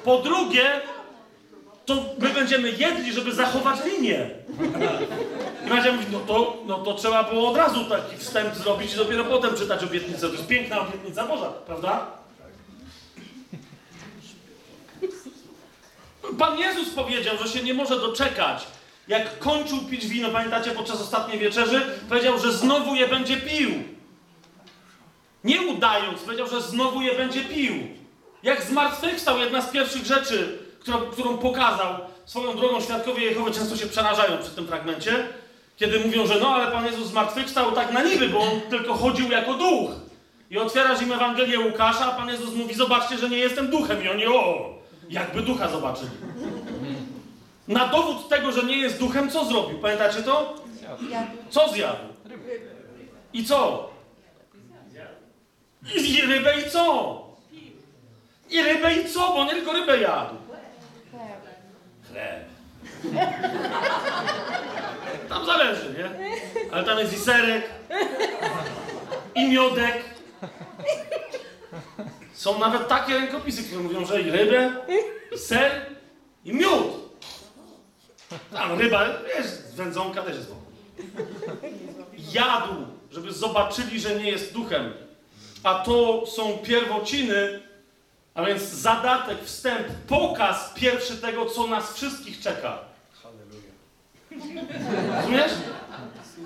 Po drugie, to my będziemy jedli, żeby zachować linię. I Madzia mówi, no to, no to trzeba było od razu taki wstęp zrobić i dopiero potem czytać obietnicę. To jest piękna obietnica Boża, prawda? Pan Jezus powiedział, że się nie może doczekać. Jak kończył pić wino, pamiętacie, podczas ostatniej wieczerzy, powiedział, że znowu je będzie pił. Nie udając, powiedział, że znowu je będzie pił. Jak zmartwychwstał, jedna z pierwszych rzeczy, którą, którą pokazał swoją drogą świadkowie Jehowy, często się przerażają przy tym fragmencie, kiedy mówią, że no, ale Pan Jezus zmartwychwstał tak na niby, bo On tylko chodził jako duch. I otwierasz im Ewangelię Łukasza, a Pan Jezus mówi, zobaczcie, że nie jestem duchem. I oni, o, jakby ducha zobaczyli. Na dowód tego, że nie jest duchem, co zrobił? Pamiętacie to? Co zjadł? I co? I, rybę i co? I rybę i co? Bo on tylko rybę jadł. Chleb. Tam zależy, nie? Ale tam jest i serek, i miodek. Są nawet takie rękopisy, które mówią, że i rybę, i ser, i miód. Tam ryba, wiesz, wędzonka też jest spoko. Jadł, żeby zobaczyli, że nie jest duchem. A to są pierwociny, a więc zadatek, wstęp, pokaz pierwszy tego, co nas wszystkich czeka. Rozumiesz?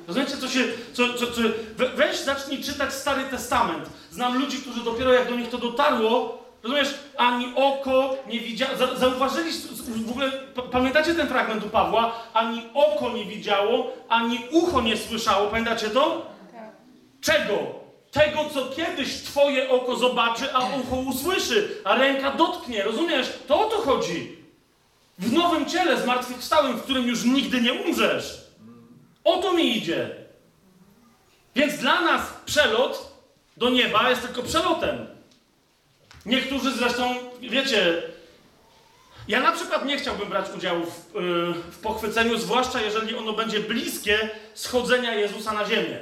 Rozumiecie, co się. Co, co, co, we- weź, zacznij czytać Stary Testament. Znam ludzi, którzy dopiero jak do nich to dotarło, rozumiesz, ani oko nie widziało. Za, zauważyli w ogóle, pa- pamiętacie ten fragment u Pawła? Ani oko nie widziało, ani ucho nie słyszało. Pamiętacie to? Tak. Czego? Tego, co kiedyś twoje oko zobaczy, a ucho usłyszy, a ręka dotknie. Rozumiesz? To o to chodzi. W nowym ciele zmartwychwstałym, w którym już nigdy nie umrzesz. O to mi idzie. Więc dla nas przelot do nieba jest tylko przelotem. Niektórzy zresztą, wiecie, ja na przykład nie chciałbym brać udziału w, yy, w pochwyceniu, zwłaszcza jeżeli ono będzie bliskie schodzenia Jezusa na ziemię.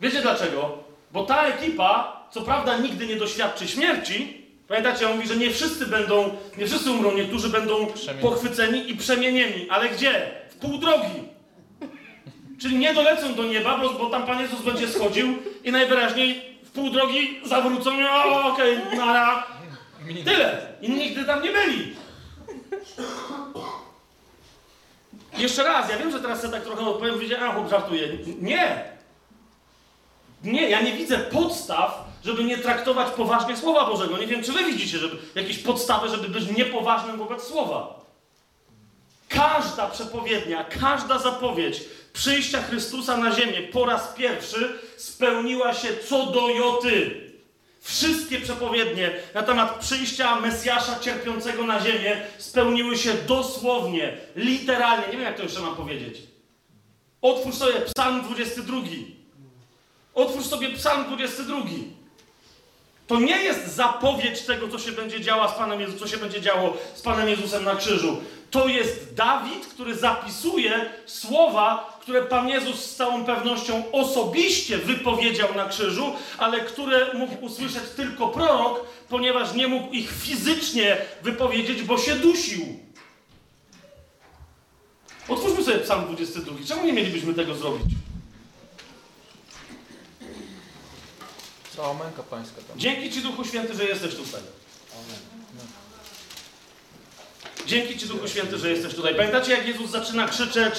Wiecie dlaczego? Bo ta ekipa, co prawda, nigdy nie doświadczy śmierci. Pamiętacie, on mówi, że nie wszyscy będą, nie wszyscy umrą, niektórzy będą pochwyceni i przemienieni. Ale gdzie? W pół drogi. Czyli nie dolecą do nieba, bo, bo tam Pan Jezus będzie schodził i najwyraźniej w pół drogi zawrócą i okej, nara. Tyle. I nigdy tam nie byli. Jeszcze raz, ja wiem, że teraz sobie tak trochę odpowiem, wiecie, a chłop żartuje. Nie. Nie, ja nie widzę podstaw, żeby nie traktować poważnie Słowa Bożego. Nie wiem, czy wy widzicie żeby, jakieś podstawy, żeby być niepoważnym wobec Słowa. Każda przepowiednia, każda zapowiedź przyjścia Chrystusa na ziemię po raz pierwszy spełniła się co do joty. Wszystkie przepowiednie na temat przyjścia Mesjasza cierpiącego na ziemię spełniły się dosłownie, literalnie. Nie wiem, jak to jeszcze mam powiedzieć. Otwórz sobie Psalm 22. Otwórz sobie Psalm 22. To nie jest zapowiedź tego, co się będzie działo z Panem Jezus, co się będzie działo z Panem Jezusem na krzyżu. To jest Dawid, który zapisuje słowa, które Pan Jezus z całą pewnością osobiście wypowiedział na krzyżu, ale które mógł usłyszeć tylko prorok, ponieważ nie mógł ich fizycznie wypowiedzieć, bo się dusił. Otwórzmy sobie Psalm 22. Czemu nie mielibyśmy tego zrobić? Cała męka pańska tam. Dzięki Ci, Duchu Święty, że jesteś tutaj. Dzięki Ci, Duchu Święty, że jesteś tutaj. Pamiętacie, jak Jezus zaczyna krzyczeć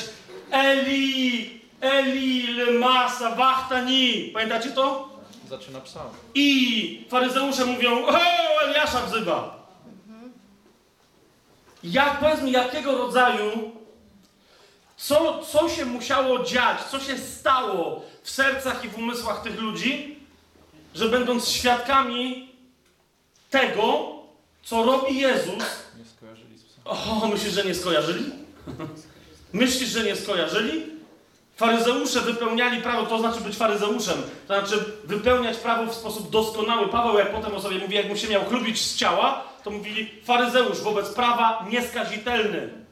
Eli, Eli, lema sabachthani. Pamiętacie to? Zaczyna psalm. I faryzeusze mówią, o, Eliasza wzywa. Jak, powiedz mi, jakiego rodzaju, co, co się musiało dziać, co się stało w sercach i w umysłach tych ludzi, że będąc świadkami tego, co robi Jezus, Nie skojarzyli o, myślisz, że nie skojarzyli? Myślisz, że nie skojarzyli? Faryzeusze wypełniali prawo, to znaczy być faryzeuszem, to znaczy wypełniać prawo w sposób doskonały. Paweł, jak potem o sobie mówi, jak mu się miał chlubić z ciała, to mówili faryzeusz wobec prawa nieskazitelny.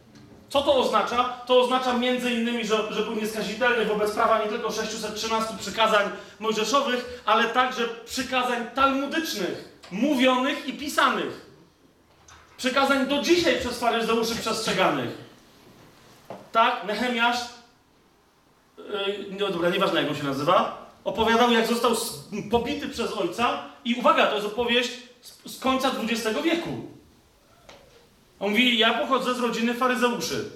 Co to oznacza? To oznacza między innymi, że, że był nieskazitelny wobec prawa nie tylko 613 przykazań mojżeszowych, ale także przykazań talmudycznych, mówionych i pisanych. Przykazań do dzisiaj przez faryzeuszy przestrzeganych. Tak, Nehemiasz, yy, no dobra, nieważne jak on się nazywa, opowiadał jak został pobity przez ojca i uwaga, to jest opowieść z, z końca XX wieku. On mówi, ja pochodzę z rodziny faryzeuszy.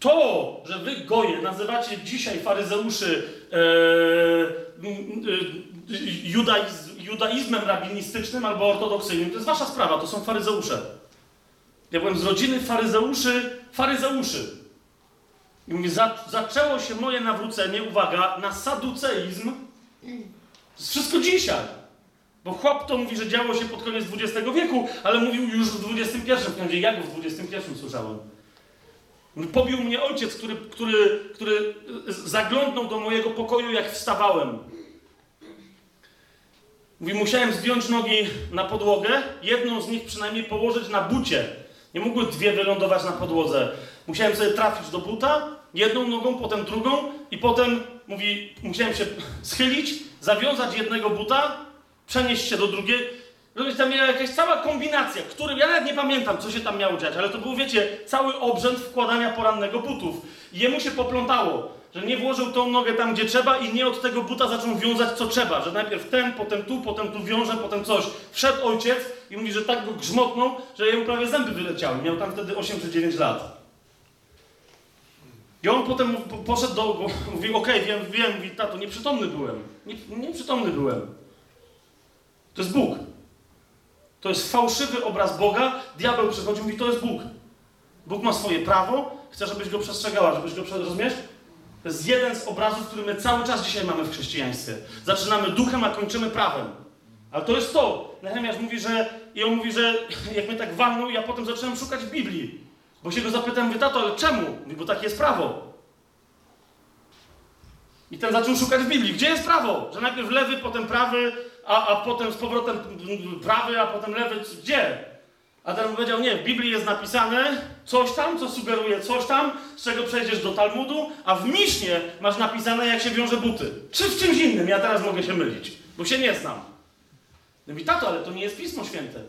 To, że wy goje nazywacie dzisiaj faryzeuszy e, e, judaiz, judaizmem rabinistycznym albo ortodoksyjnym, to jest wasza sprawa, to są faryzeusze. Ja byłem z rodziny faryzeuszy, faryzeuszy. I mówi, za, zaczęło się moje nawrócenie, uwaga, na saduceizm. To jest wszystko dzisiaj. Bo chłop to mówi, że działo się pod koniec XX wieku, ale mówił już w XXI. W końcu jak w XXI słyszałem. Pobił mnie ojciec, który, który, który zaglądnął do mojego pokoju, jak wstawałem. Mówi, musiałem zdjąć nogi na podłogę, jedną z nich przynajmniej położyć na bucie. Nie mogły dwie wylądować na podłodze. Musiałem sobie trafić do buta, jedną nogą, potem drugą i potem, mówi, musiałem się schylić, zawiązać jednego buta, przenieść się do drugiego. Rozumiecie, tam miała jakaś cała kombinacja, którym ja nawet nie pamiętam, co się tam miało dziać, ale to był, wiecie, cały obrzęd wkładania porannego butów. Jemu się poplątało, że nie włożył tą nogę tam, gdzie trzeba i nie od tego buta zaczął wiązać, co trzeba, że najpierw ten, potem tu, potem tu wiąże, potem coś. Wszedł ojciec i mówi, że tak go grzmotnął, że jemu prawie zęby wyleciały. Miał tam wtedy 8 czy 9 lat. I on potem po- poszedł do... Mówi, okej, wiem, wiem, mówi, tato, nieprzytomny byłem. Nie, nieprzytomny byłem. To jest Bóg. To jest fałszywy obraz Boga. Diabeł przychodzi i mówi, to jest Bóg. Bóg ma swoje prawo, chce, żebyś go przestrzegała, żebyś go, rozumiesz? To jest jeden z obrazów, który my cały czas dzisiaj mamy w chrześcijaństwie. Zaczynamy duchem, a kończymy prawem. Ale to jest to. Nehemiasz mówi, że... I on mówi, że jak mnie tak walnął, ja potem zacząłem szukać w Biblii. Bo się go zapytałem, mówię, tato, ale czemu? Mówi, bo takie jest prawo. I ten zaczął szukać w Biblii. Gdzie jest prawo? Że najpierw lewy, potem prawy, a, a potem z powrotem prawy, a potem lewy. Gdzie? A ten powiedział, nie, w Biblii jest napisane coś tam, co sugeruje coś tam, z czego przejdziesz do Talmudu, a w Misznie masz napisane, jak się wiąże buty. Czy w czymś innym? Ja teraz mogę się mylić, bo się nie znam. No mówi, tato, ale to nie jest Pismo Święte.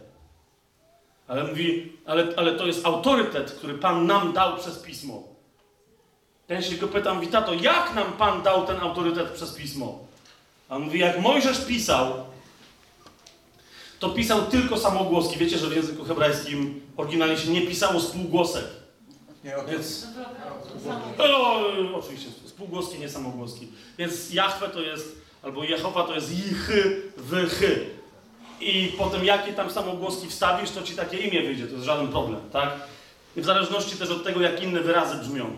Ale mówi, ale, ale to jest autorytet, który Pan nam dał przez Pismo. Ja się go pytam, mówi, tato, jak nam Pan dał ten autorytet przez Pismo? A on mówi, jak Mojżesz pisał, to pisał tylko samogłoski. Wiecie, że w języku hebrajskim oryginalnie się nie pisało spółgłosek. Nie, o Więc... O, oczywiście, spółgłoski, nie samogłoski. Więc Jahwe to jest, albo Jehowa to jest jichy, wychy. I potem jakie tam samogłoski wstawisz, to ci takie imię wyjdzie, to jest żaden problem, tak? I w zależności też od tego, jak inne wyrazy brzmią.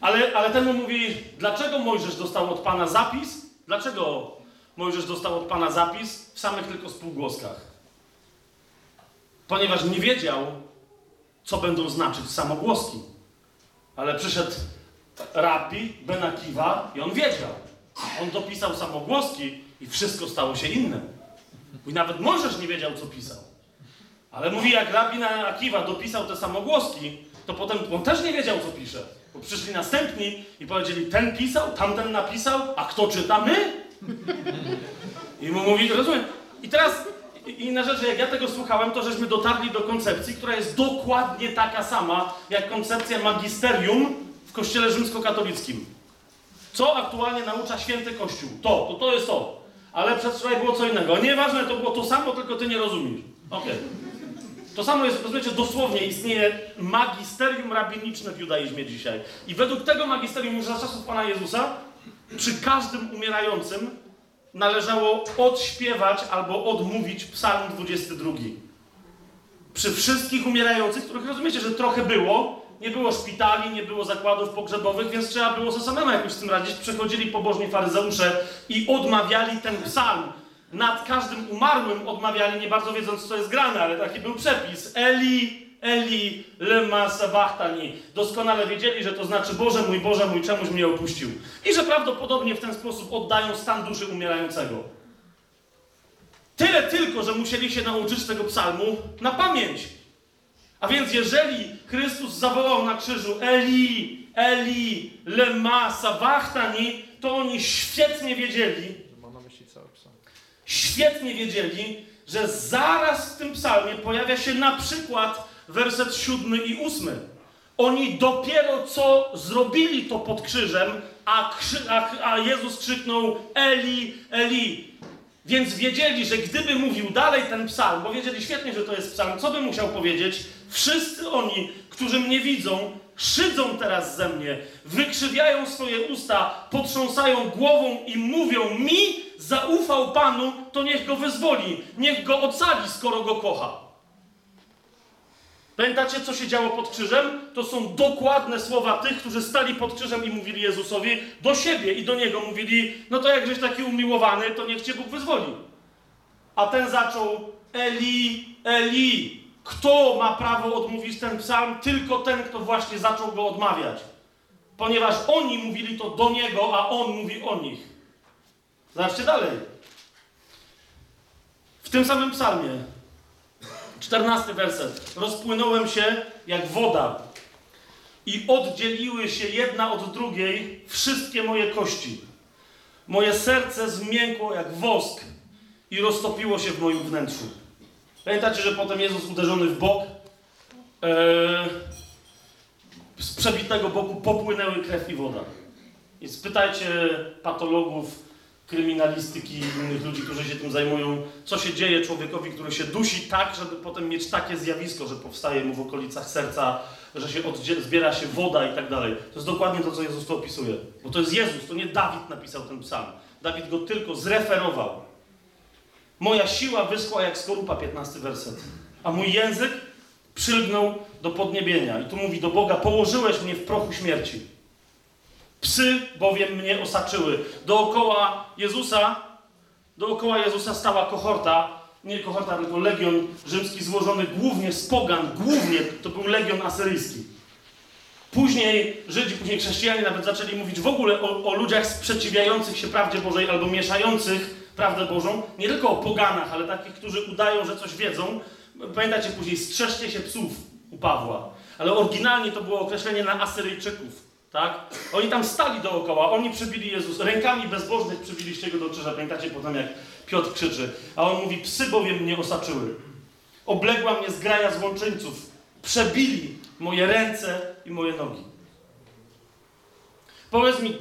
Ale, ale ten mu mówi, dlaczego Mojżesz dostał od Pana zapis? Dlaczego Mojżesz dostał od Pana zapis w samych tylko spółgłoskach? Ponieważ nie wiedział, co będą znaczyć samogłoski. Ale przyszedł rabbi, Ben Akiwa i on wiedział. On dopisał samogłoski i wszystko stało się inne. I nawet Mojżesz nie wiedział, co pisał. Ale mówi, jak rabin Akiwa dopisał te samogłoski, to potem on też nie wiedział, co pisze. Bo przyszli następni i powiedzieli, ten pisał, tamten napisał, a kto czyta? My? I mu mówi, rozumiem. I teraz i- inna rzecz, jak ja tego słuchałem, to żeśmy dotarli do koncepcji, która jest dokładnie taka sama, jak koncepcja magisterium w kościele rzymskokatolickim. Co aktualnie naucza święty Kościół? To, to, to jest to. Ale przedwczoraj było co innego. Nieważne, to było to samo, tylko ty nie rozumiesz. Okej. To samo jest, rozumiecie, dosłownie istnieje magisterium rabiniczne w judaizmie dzisiaj. I według tego magisterium już za czasów Pana Jezusa przy każdym umierającym należało odśpiewać albo odmówić psalm 22. Przy wszystkich umierających, których rozumiecie, że trochę było, nie było szpitali, nie było zakładów pogrzebowych, więc trzeba było sobie samemu jakoś z tym radzić. Przychodzili pobożni faryzeusze i odmawiali ten psalm. Nad każdym umarłym odmawiali, nie bardzo wiedząc, co jest grane, ale taki był przepis. Eli, Eli, lema sabachthani. Doskonale wiedzieli, że to znaczy Boże mój, Boże mój, czemuś mnie opuścił. I że prawdopodobnie w ten sposób oddają stan duszy umierającego. Tyle tylko, że musieli się nauczyć tego psalmu na pamięć. A więc jeżeli Chrystus zawołał na krzyżu Eli, Eli, lema sabachthani, to oni świetnie wiedzieli, Że ma na myśli cały psalm. Świetnie wiedzieli, że zaraz w tym psalmie pojawia się na przykład werset siódmy i ósmy. Oni dopiero co zrobili to pod krzyżem, a, krzy, a, a Jezus krzyknął Eli, Eli. Więc wiedzieli, że gdyby mówił dalej ten psalm, bo wiedzieli świetnie, że to jest psalm, co by musiał powiedzieć? Wszyscy oni, którzy mnie widzą, szydzą teraz ze mnie, wykrzywiają swoje usta, potrząsają głową i mówią mi, zaufał Panu, to niech go wyzwoli, niech go ocali, skoro go kocha. Pamiętacie, co się działo pod krzyżem? To są dokładne słowa tych, którzy stali pod krzyżem i mówili Jezusowi do siebie i do Niego. Mówili, no to jak żeś taki umiłowany, to niech Cię Bóg wyzwoli. A ten zaczął, Eli, Eli. Kto ma prawo odmówić ten psalm? Tylko ten, kto właśnie zaczął go odmawiać. Ponieważ oni mówili to do Niego, a On mówi o nich. Zobaczcie dalej. W tym samym psalmie, czternasty werset. Rozpłynąłem się jak woda i oddzieliły się jedna od drugiej wszystkie moje kości. Moje serce zmiękło jak wosk i roztopiło się w moim wnętrzu. Pamiętacie, że potem Jezus uderzony w bok, e, z przebitego boku popłynęły krew i woda. I spytajcie patologów, kryminalistyki i innych ludzi, którzy się tym zajmują, co się dzieje człowiekowi, który się dusi tak, żeby potem mieć takie zjawisko, że powstaje mu w okolicach serca, że się zbiera się woda i tak dalej. To jest dokładnie to, co Jezus tu opisuje. Bo to jest Jezus, to nie Dawid napisał ten psalm. Dawid go tylko zreferował. Moja siła wyschła jak skorupa, 15 werset. A mój język przylgnął do podniebienia. I tu mówi do Boga, położyłeś mnie w prochu śmierci. Psy bowiem mnie osaczyły. Dookoła Jezusa, dookoła Jezusa stała kohorta, nie kohorta, tylko legion rzymski złożony głównie z pogan, głównie to był legion asyryjski. Później Żydzi, później chrześcijanie nawet zaczęli mówić w ogóle o, o ludziach sprzeciwiających się prawdzie Bożej albo mieszających prawdę Bożą. Nie tylko o poganach, ale takich, którzy udają, że coś wiedzą. Pamiętacie później, strzeżcie się psów u Pawła. Ale oryginalnie to było określenie na Asyryjczyków. Tak? Oni tam stali dookoła, oni przybili Jezus, rękami bezbożnych przybiliście go do krzyża. Pamiętacie potem, jak Piotr krzyczy. A on mówi, psy bowiem mnie osaczyły. Obległa mnie zgraja złączyńców. Przebili moje ręce i moje nogi. Powiedz mi,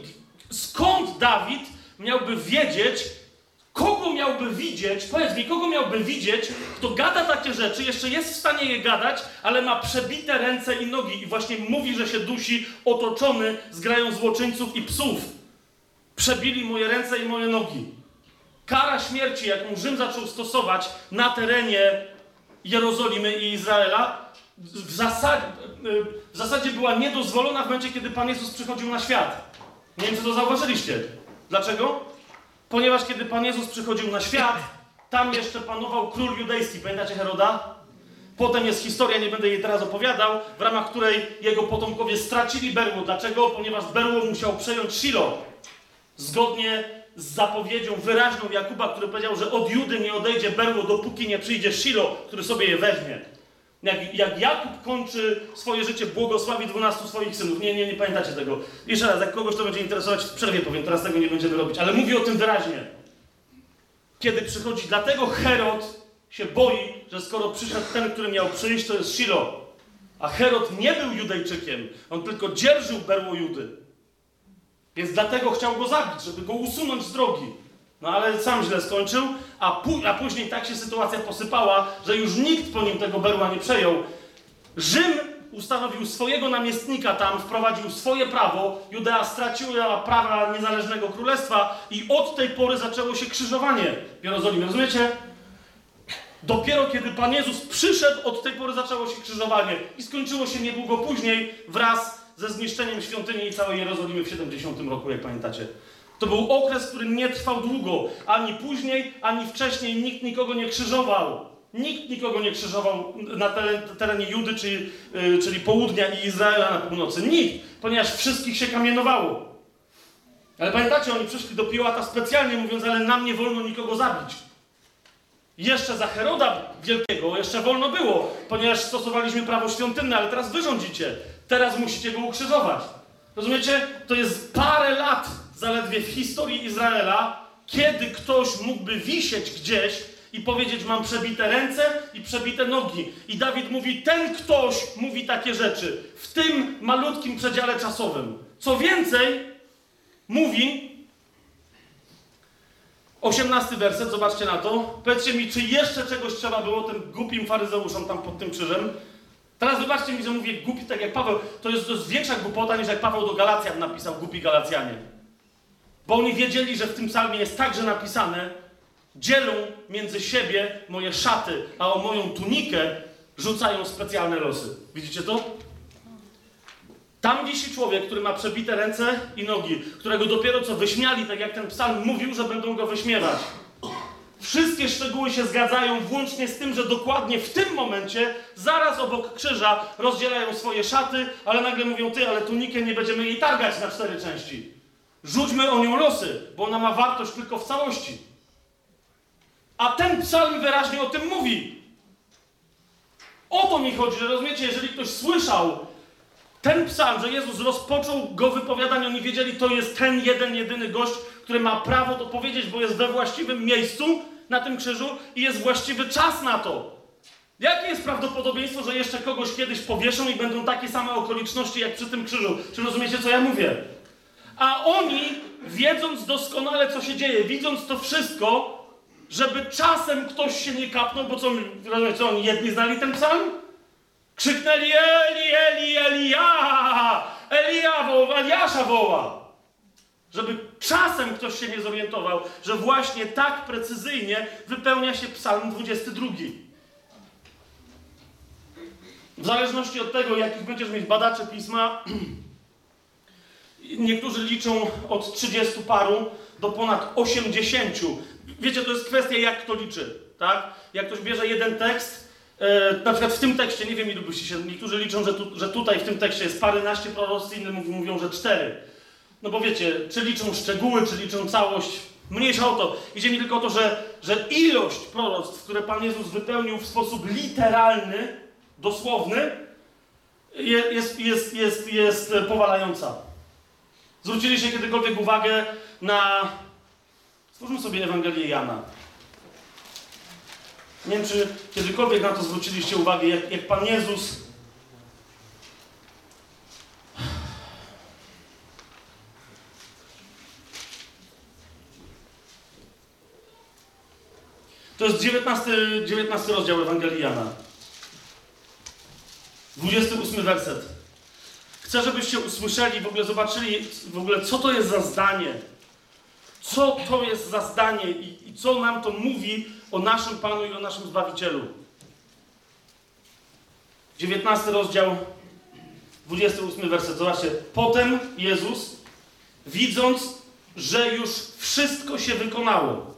skąd Dawid miałby wiedzieć, kogo miałby widzieć, powiedz mi, kogo miałby widzieć, kto gada takie rzeczy, jeszcze jest w stanie je gadać, ale ma przebite ręce i nogi i właśnie mówi, że się dusi otoczony zgrają złoczyńców i psów. Przebili moje ręce i moje nogi. Kara śmierci, jaką Rzym zaczął stosować na terenie Jerozolimy i Izraela, w zasadzie, w zasadzie była niedozwolona w momencie, kiedy Pan Jezus przychodził na świat. Nie wiem, czy to zauważyliście. Dlaczego? Ponieważ kiedy Pan Jezus przychodził na świat, tam jeszcze panował król judejski. Pamiętacie Heroda? Potem jest historia, nie będę jej teraz opowiadał, w ramach której jego potomkowie stracili berło. Dlaczego? Ponieważ berło musiał przejąć Shilo. Zgodnie z zapowiedzią wyraźną Jakuba, który powiedział, że od Judy nie odejdzie berło, dopóki nie przyjdzie Shilo, który sobie je weźmie. Jak, jak Jakub kończy swoje życie, błogosławi 12 swoich synów. Nie, nie, nie pamiętacie tego. Jeszcze raz, jak kogoś to będzie interesować, w przerwie powiem, teraz tego nie będziemy robić, ale mówi o tym wyraźnie. Kiedy przychodzi, dlatego Herod się boi, że skoro przyszedł ten, który miał przyjść, to jest Shilo. A Herod nie był Judejczykiem, on tylko dzierżył berło Judy. Więc dlatego chciał go zabić, żeby go usunąć z drogi. No ale sam źle skończył, a, pu- a później tak się sytuacja posypała, że już nikt po nim tego berła nie przejął. Rzym ustanowił swojego namiestnika tam, wprowadził swoje prawo, Judea straciła prawa niezależnego królestwa i od tej pory zaczęło się krzyżowanie w Jerozolimie. Rozumiecie? Dopiero kiedy Pan Jezus przyszedł, od tej pory zaczęło się krzyżowanie i skończyło się niedługo później wraz ze zniszczeniem świątyni i całej Jerozolimy w 70 roku, jak pamiętacie. To był okres, który nie trwał długo. Ani później, ani wcześniej nikt nikogo nie krzyżował. Nikt nikogo nie krzyżował na teren- terenie Judy, czyli, yy, czyli południa i Izraela na północy. Nikt, ponieważ wszystkich się kamienowało. Ale pamiętacie, oni przyszli do Piłata specjalnie mówiąc, ale nam nie wolno nikogo zabić. Jeszcze za Heroda Wielkiego jeszcze wolno było, ponieważ stosowaliśmy prawo świątynne, ale teraz wy rządzicie. Teraz musicie go ukrzyżować. Rozumiecie? To jest parę lat zaledwie w historii Izraela, kiedy ktoś mógłby wisieć gdzieś i powiedzieć: Mam przebite ręce i przebite nogi. I Dawid mówi: Ten ktoś mówi takie rzeczy w tym malutkim przedziale czasowym. Co więcej, mówi, 18 werset, zobaczcie na to. Powiedzcie mi, czy jeszcze czegoś trzeba było tym głupim faryzeuszom tam pod tym krzyżem? Teraz wybaczcie mi, że mówię głupi tak jak Paweł. To jest, to jest większa głupota niż jak Paweł do Galacjan napisał głupi Galacjanie. Bo oni wiedzieli, że w tym psalmie jest także napisane dzielą między siebie moje szaty, a o moją tunikę rzucają specjalne losy. Widzicie to? Tam wisi człowiek, który ma przebite ręce i nogi, którego dopiero co wyśmiali, tak jak ten psalm mówił, że będą go wyśmiewać. Wszystkie szczegóły się zgadzają, włącznie z tym, że dokładnie w tym momencie, zaraz obok krzyża, rozdzielają swoje szaty, ale nagle mówią: Ty, ale tunikę nie będziemy jej targać na cztery części. Rzućmy o nią losy, bo ona ma wartość tylko w całości. A ten psalm wyraźnie o tym mówi. O to mi chodzi, że rozumiecie, jeżeli ktoś słyszał ten psalm, że Jezus rozpoczął go wypowiadanie, oni wiedzieli, to jest ten jeden, jedyny gość, który ma prawo to powiedzieć, bo jest we właściwym miejscu na tym krzyżu i jest właściwy czas na to. Jakie jest prawdopodobieństwo, że jeszcze kogoś kiedyś powieszą i będą takie same okoliczności jak przy tym krzyżu? Czy rozumiecie, co ja mówię? A oni, wiedząc doskonale, co się dzieje, widząc to wszystko, żeby czasem ktoś się nie kapnął, bo co, co oni jedni znali ten psalm? Krzyknęli Eli, Eli, Elia! Elia woła, Eliasza woła! Żeby czasem ktoś się nie zorientował, że właśnie tak precyzyjnie wypełnia się psalm 22. W zależności od tego, jakich będziesz mieć badaczy pisma, niektórzy liczą od 30 paru do ponad 80. Wiecie, to jest kwestia, jak kto liczy, tak? Jak ktoś bierze jeden tekst, e, na przykład w tym tekście, nie wiem ilu byście się, niektórzy liczą, że, tu, że tutaj w tym tekście jest paręnaście proroctw, inni mówią, że cztery. No bo wiecie, czy liczą szczegóły, czy liczą całość, mniejsza o to. Idzie mi tylko o to, że, że ilość proroctw, które Pan Jezus wypełnił w sposób literalny, dosłowny, je- jest, jest, jest, jest powalająca. Zwróciliście kiedykolwiek uwagę na... Stwórzmy sobie Ewangelię Jana. Nie wiem, czy kiedykolwiek na to zwróciliście uwagę, jak, jak Pan Jezus To jest 19, 19 rozdział Ewangelii Jana. 28 werset. Chcę, żebyście usłyszeli, w ogóle zobaczyli, w ogóle co to jest za zdanie. Co to jest za zdanie i, i co nam to mówi o naszym Panu i o naszym Zbawicielu. 19 rozdział, 28 werset. Zobaczcie. Potem Jezus, widząc, że już wszystko się wykonało.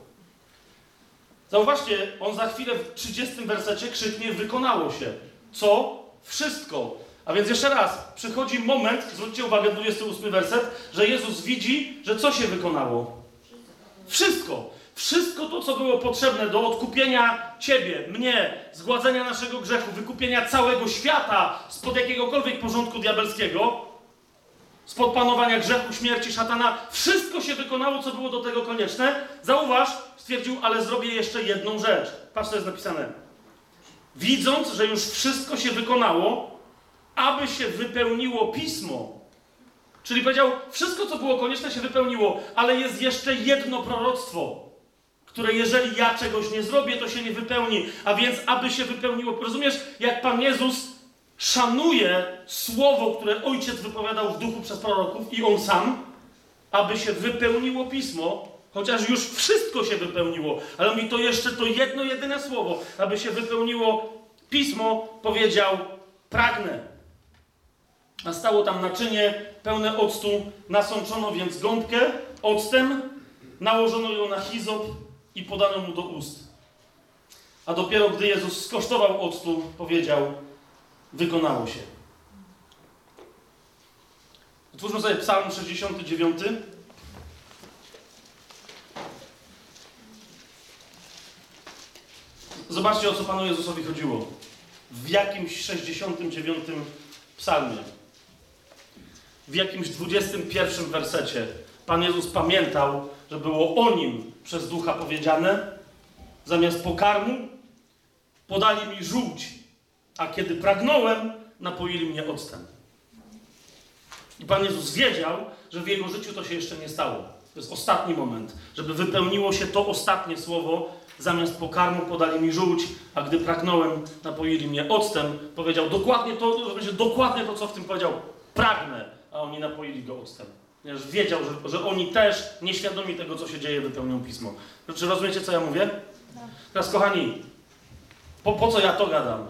Zauważcie, on za chwilę w 30 wersecie krzyknie: Wykonało się. Co? Wszystko. A więc jeszcze raz, przychodzi moment, zwróćcie uwagę, 28 werset, że Jezus widzi, że co się wykonało? Wszystko. Wszystko to, co było potrzebne do odkupienia Ciebie, mnie, zgładzenia naszego grzechu, wykupienia całego świata spod jakiegokolwiek porządku diabelskiego, spod panowania grzechu, śmierci, szatana, wszystko się wykonało, co było do tego konieczne. Zauważ, stwierdził, ale zrobię jeszcze jedną rzecz. Patrz, co jest napisane. Widząc, że już wszystko się wykonało, aby się wypełniło pismo. Czyli powiedział, wszystko, co było konieczne, się wypełniło, ale jest jeszcze jedno proroctwo, które jeżeli ja czegoś nie zrobię, to się nie wypełni. A więc, aby się wypełniło. Rozumiesz, jak Pan Jezus szanuje słowo, które Ojciec wypowiadał w duchu przez proroków i On sam, aby się wypełniło pismo, chociaż już wszystko się wypełniło, ale on mi to jeszcze to jedno, jedyne słowo, aby się wypełniło pismo, powiedział: Pragnę. A stało tam naczynie pełne octu, nasączono więc gąbkę octem, nałożono ją na hizop i podano mu do ust. a dopiero gdy Jezus skosztował octu, powiedział: Wykonało się. Otwórzmy sobie Psalm 69. Zobaczcie, o co Panu Jezusowi chodziło. W jakimś 69 psalmie, w jakimś 21 wersecie Pan Jezus pamiętał, że było o Nim przez Ducha powiedziane, zamiast pokarmu podali mi żółć, a kiedy pragnąłem, napoili mnie octem. I Pan Jezus wiedział, że w Jego życiu to się jeszcze nie stało. To jest ostatni moment, żeby wypełniło się to ostatnie słowo, zamiast pokarmu podali mi żółć, a gdy pragnąłem, napoili mnie octem. Powiedział dokładnie to, że będzie dokładnie to, co w tym powiedział. Pragnę, a oni napoili go octem. Ponieważ wiedział, że, że oni też, nieświadomi tego, co się dzieje, wypełnią pismo. Czy rozumiecie, co ja mówię? Teraz, kochani, po, po co ja to gadam?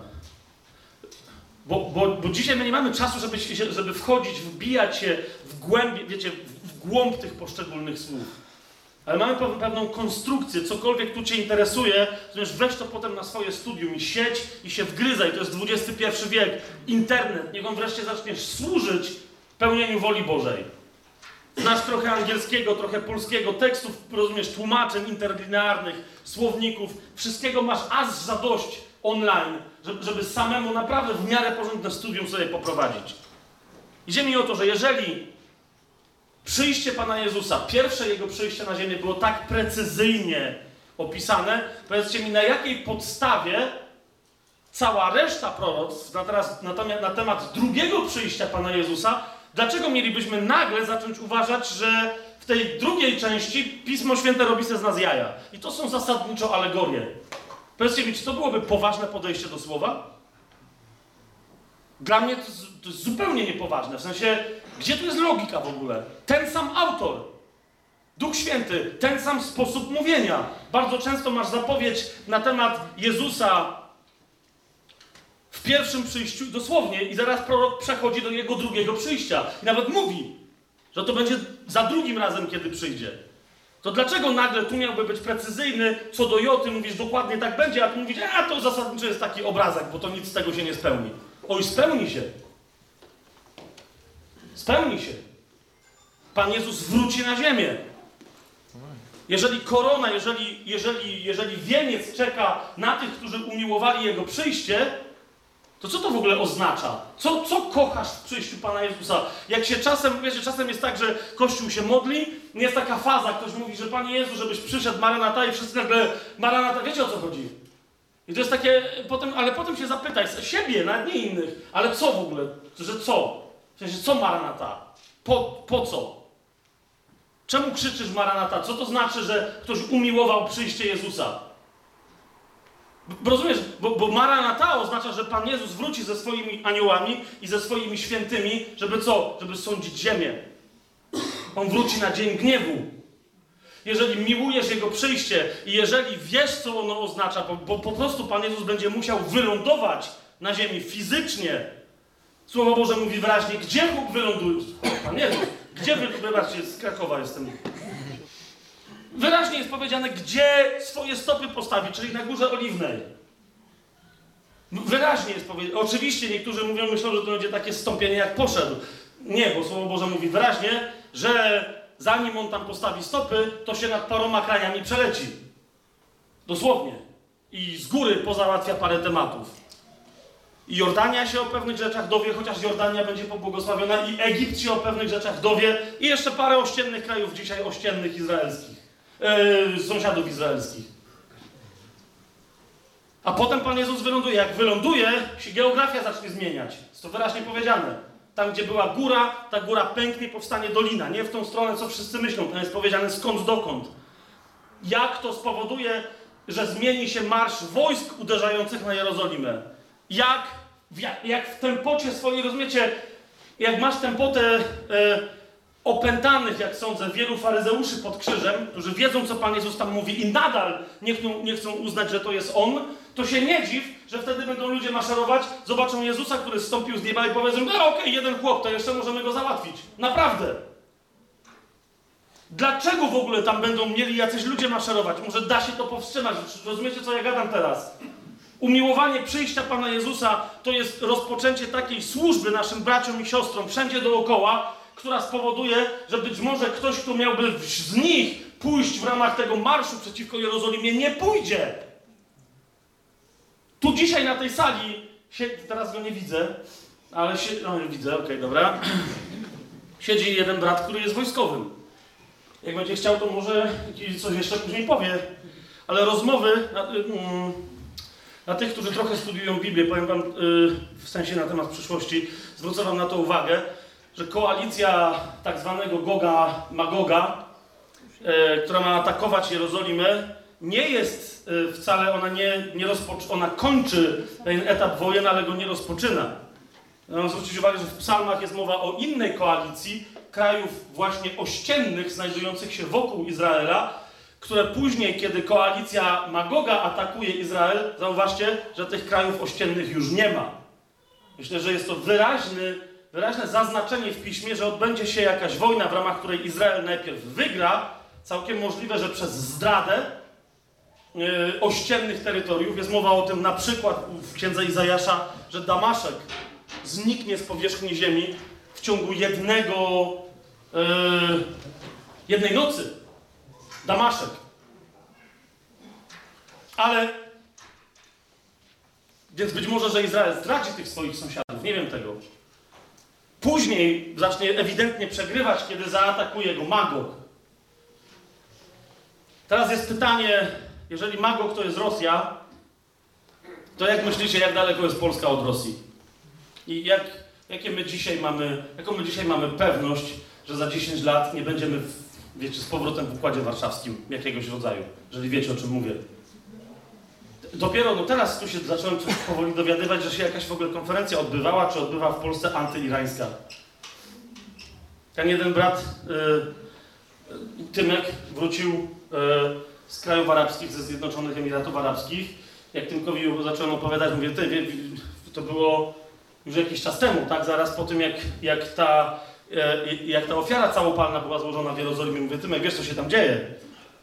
Bo, bo, bo dzisiaj my nie mamy czasu, żeby, się, żeby wchodzić, wbijać się w głębie, wiecie, w, głąb tych poszczególnych słów. Ale mamy pe- pewną konstrukcję, cokolwiek tu Cię interesuje, to weź to potem na swoje studium i sieć i się wgryzaj. To jest XXI wiek. Internet, niech on wreszcie zaczniesz służyć pełnieniu woli Bożej. Znasz trochę angielskiego, trochę polskiego, tekstów, rozumiesz, tłumaczeń interlinearnych, słowników, wszystkiego masz aż za dość online, żeby, samemu naprawdę w miarę porządne studium sobie poprowadzić. Idzie mi o to, że jeżeli przyjście Pana Jezusa, pierwsze Jego przyjście na ziemię było tak precyzyjnie opisane, powiedzcie mi, na jakiej podstawie cała reszta proroctw na, teraz, na temat drugiego przyjścia Pana Jezusa, dlaczego mielibyśmy nagle zacząć uważać, że w tej drugiej części Pismo Święte robi z nas jaja? I to są zasadniczo alegorie. Powiedzcie mi, czy to byłoby poważne podejście do słowa? Dla mnie to, to jest zupełnie niepoważne. W sensie, gdzie tu jest logika w ogóle? Ten sam autor, Duch Święty, ten sam sposób mówienia. Bardzo często masz zapowiedź na temat Jezusa pierwszym przyjściu, dosłownie, i zaraz prorok przechodzi do jego drugiego przyjścia. I nawet mówi, że to będzie za drugim razem, kiedy przyjdzie. To dlaczego nagle tu miałby być precyzyjny co do Joty, mówisz dokładnie tak będzie, a tu mówisz, a to zasadniczo jest taki obrazek, bo to nic z tego się nie spełni. Oj, spełni się. Spełni się. Pan Jezus wróci na ziemię. Jeżeli korona, jeżeli, jeżeli, jeżeli wieniec czeka na tych, którzy umiłowali Jego przyjście, to co to w ogóle oznacza? Co, co kochasz w przyjściu Pana Jezusa? Jak się czasem, wiecie, czasem jest tak, że Kościół się modli, jest taka faza, ktoś mówi, że Panie Jezu, żebyś przyszedł, Maranata i wszyscy nagle, Maranata, wiecie o co chodzi? I to jest takie, potem, ale potem się zapytaj siebie, nawet nie innych, ale co w ogóle? Że co? W sensie, co Maranata? Po, po co? Czemu krzyczysz Maranata? Co to znaczy, że ktoś umiłował przyjście Jezusa? Rozumiesz? Bo, bo Maranata oznacza, że Pan Jezus wróci ze swoimi aniołami i ze swoimi świętymi, żeby co? Żeby sądzić ziemię. On wróci na dzień gniewu. Jeżeli miłujesz Jego przyjście i jeżeli wiesz, co ono oznacza, bo, bo po prostu Pan Jezus będzie musiał wylądować na ziemi fizycznie. Słowo Boże mówi wyraźnie, gdzie Bóg wyląduje? Pan Jezus, gdzie wy... Z Krakowa jestem. Wyraźnie jest powiedziane, gdzie swoje stopy postawi, czyli na Górze Oliwnej. Wyraźnie jest powiedziane. Oczywiście niektórzy mówią, myślą, że to będzie takie stąpienie jak poszedł. Nie, bo Słowo Boże mówi wyraźnie, że zanim on tam postawi stopy, to się nad paroma krajami przeleci. Dosłownie. I z góry pozałatwia parę tematów. I Jordania się o pewnych rzeczach dowie, chociaż Jordania będzie pobłogosławiona, i Egipt się o pewnych rzeczach dowie, i jeszcze parę ościennych krajów dzisiaj ościennych izraelskich, yy, sąsiadów izraelskich. A potem Pan Jezus wyląduje. Jak wyląduje, się geografia zacznie zmieniać. Jest to wyraźnie powiedziane. Tam, gdzie była góra, ta góra pęknie, powstanie dolina. Nie w tą stronę, co wszyscy myślą. Tam jest powiedziane skąd dokąd. Jak to spowoduje, że zmieni się marsz wojsk uderzających na Jerozolimę? Jak, w jak, jak w tempocie swojej, rozumiecie, jak masz tempotę e, opętanych, jak sądzę, wielu faryzeuszy pod krzyżem, którzy wiedzą, co Pan Jezus tam mówi i nadal nie chcą, nie chcą uznać, że to jest On, to się nie dziw, że wtedy będą ludzie maszerować, zobaczą Jezusa, który zstąpił z nieba i powiedzą, no okej, jeden chłop, to jeszcze możemy go załatwić. Naprawdę. Dlaczego w ogóle tam będą mieli jacyś ludzie maszerować? Może da się to powstrzymać? Rozumiecie, co ja gadam teraz? Umiłowanie przyjścia Pana Jezusa to jest rozpoczęcie takiej służby naszym braciom i siostrom wszędzie dookoła, która spowoduje, że być może ktoś, kto miałby z nich pójść w ramach tego marszu przeciwko Jerozolimie, nie pójdzie. Tu dzisiaj na tej sali, teraz go nie widzę, ale się, no, widzę, okej, dobra. Siedzi jeden brat, który jest wojskowym. Jak będzie chciał, to może coś jeszcze później powie. Ale rozmowy na, mm, na tych, którzy trochę studiują Biblię, powiem wam y, w sensie na temat przyszłości, zwrócę wam na to uwagę, że koalicja tak zwanego Goga Magoga, y, która ma atakować Jerozolimę, nie jest y, wcale, ona nie, nie ona kończy ten etap wojen, ale go nie rozpoczyna. Mam zwrócić uwagę, że w psalmach jest mowa o innej koalicji krajów właśnie ościennych, znajdujących się wokół Izraela, które później, kiedy koalicja Magoga atakuje Izrael, zauważcie, że tych krajów ościennych już nie ma. Myślę, że jest to wyraźny, wyraźne zaznaczenie w piśmie, że odbędzie się jakaś wojna, w ramach której Izrael najpierw wygra, całkiem możliwe, że przez zdradę yy, ościennych terytoriów. Jest mowa o tym na przykład w księdze Izajasza, że Damaszek zniknie z powierzchni ziemi w ciągu jednego, yy, jednej nocy. Damaszek. Ale, więc być może, że Izrael zdradzi tych swoich sąsiadów, nie wiem tego. Później zacznie ewidentnie przegrywać, kiedy zaatakuje go Magog. Teraz jest pytanie, jeżeli Magog to jest Rosja, to jak myślicie, jak daleko jest Polska od Rosji? I jak, jakie my dzisiaj mamy, jaką my dzisiaj mamy pewność, że za 10 lat nie będziemy, w, wiecie, z powrotem w Układzie Warszawskim jakiegoś rodzaju, jeżeli wiecie, o czym mówię. Dopiero, no teraz tu się zacząłem coś powoli dowiadywać, że się jakaś w ogóle konferencja odbywała, czy odbywa w Polsce antyirańska. Ten jeden brat, y, Tymek, wrócił y, z krajów arabskich, ze Zjednoczonych Emiratów Arabskich. Jak Tymkowi zacząłem opowiadać, mówię, ty, wie, to było już jakiś czas temu, tak? Zaraz po tym, jak, jak, ta, e, jak ta ofiara całopalna była złożona w Jerozolimie. Mówię, Tymek, wiesz, co się tam dzieje?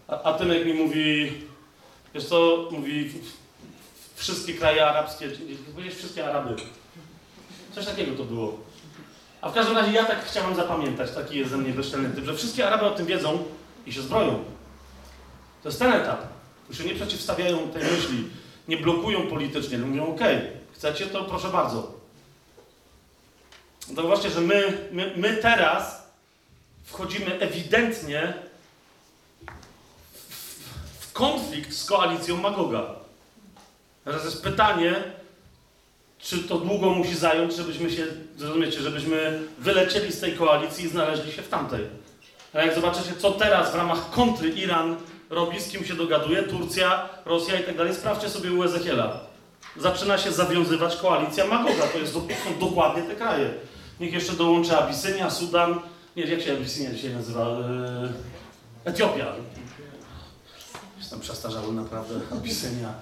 A, a Tymek mi mówi, wiesz co, mówi, wszystkie kraje arabskie, powiedzieć wszystkie Araby. Coś takiego to było. A w każdym razie ja tak chciałem zapamiętać, taki jest ze mnie bezczelny typ, że wszystkie Araby o tym wiedzą i się zbroją. To jest ten etap. Już się nie przeciwstawiają tej myśli, nie blokują politycznie, mówią, okay, chcecie, to proszę bardzo. Zauważcie, że my, my, my teraz wchodzimy ewidentnie w konflikt z koalicją Magoga. Teraz jest pytanie, czy to długo musi zająć, żebyśmy się, zrozumiecie, żebyśmy wylecieli z tej koalicji i znaleźli się w tamtej. A jak zobaczycie, co teraz w ramach kontry Iran robi, z kim się dogaduje, Turcja, Rosja i tak dalej, sprawdźcie sobie u Ezechiela. Zaczyna się zawiązywać koalicja Magoga. To, jest, to są dokładnie te kraje. Niech jeszcze dołączy Abisynia, Sudan. Nie, jak się Abisynia dzisiaj nazywa? Yy, Etiopia. Jestem przestarzały naprawdę. Abisynia.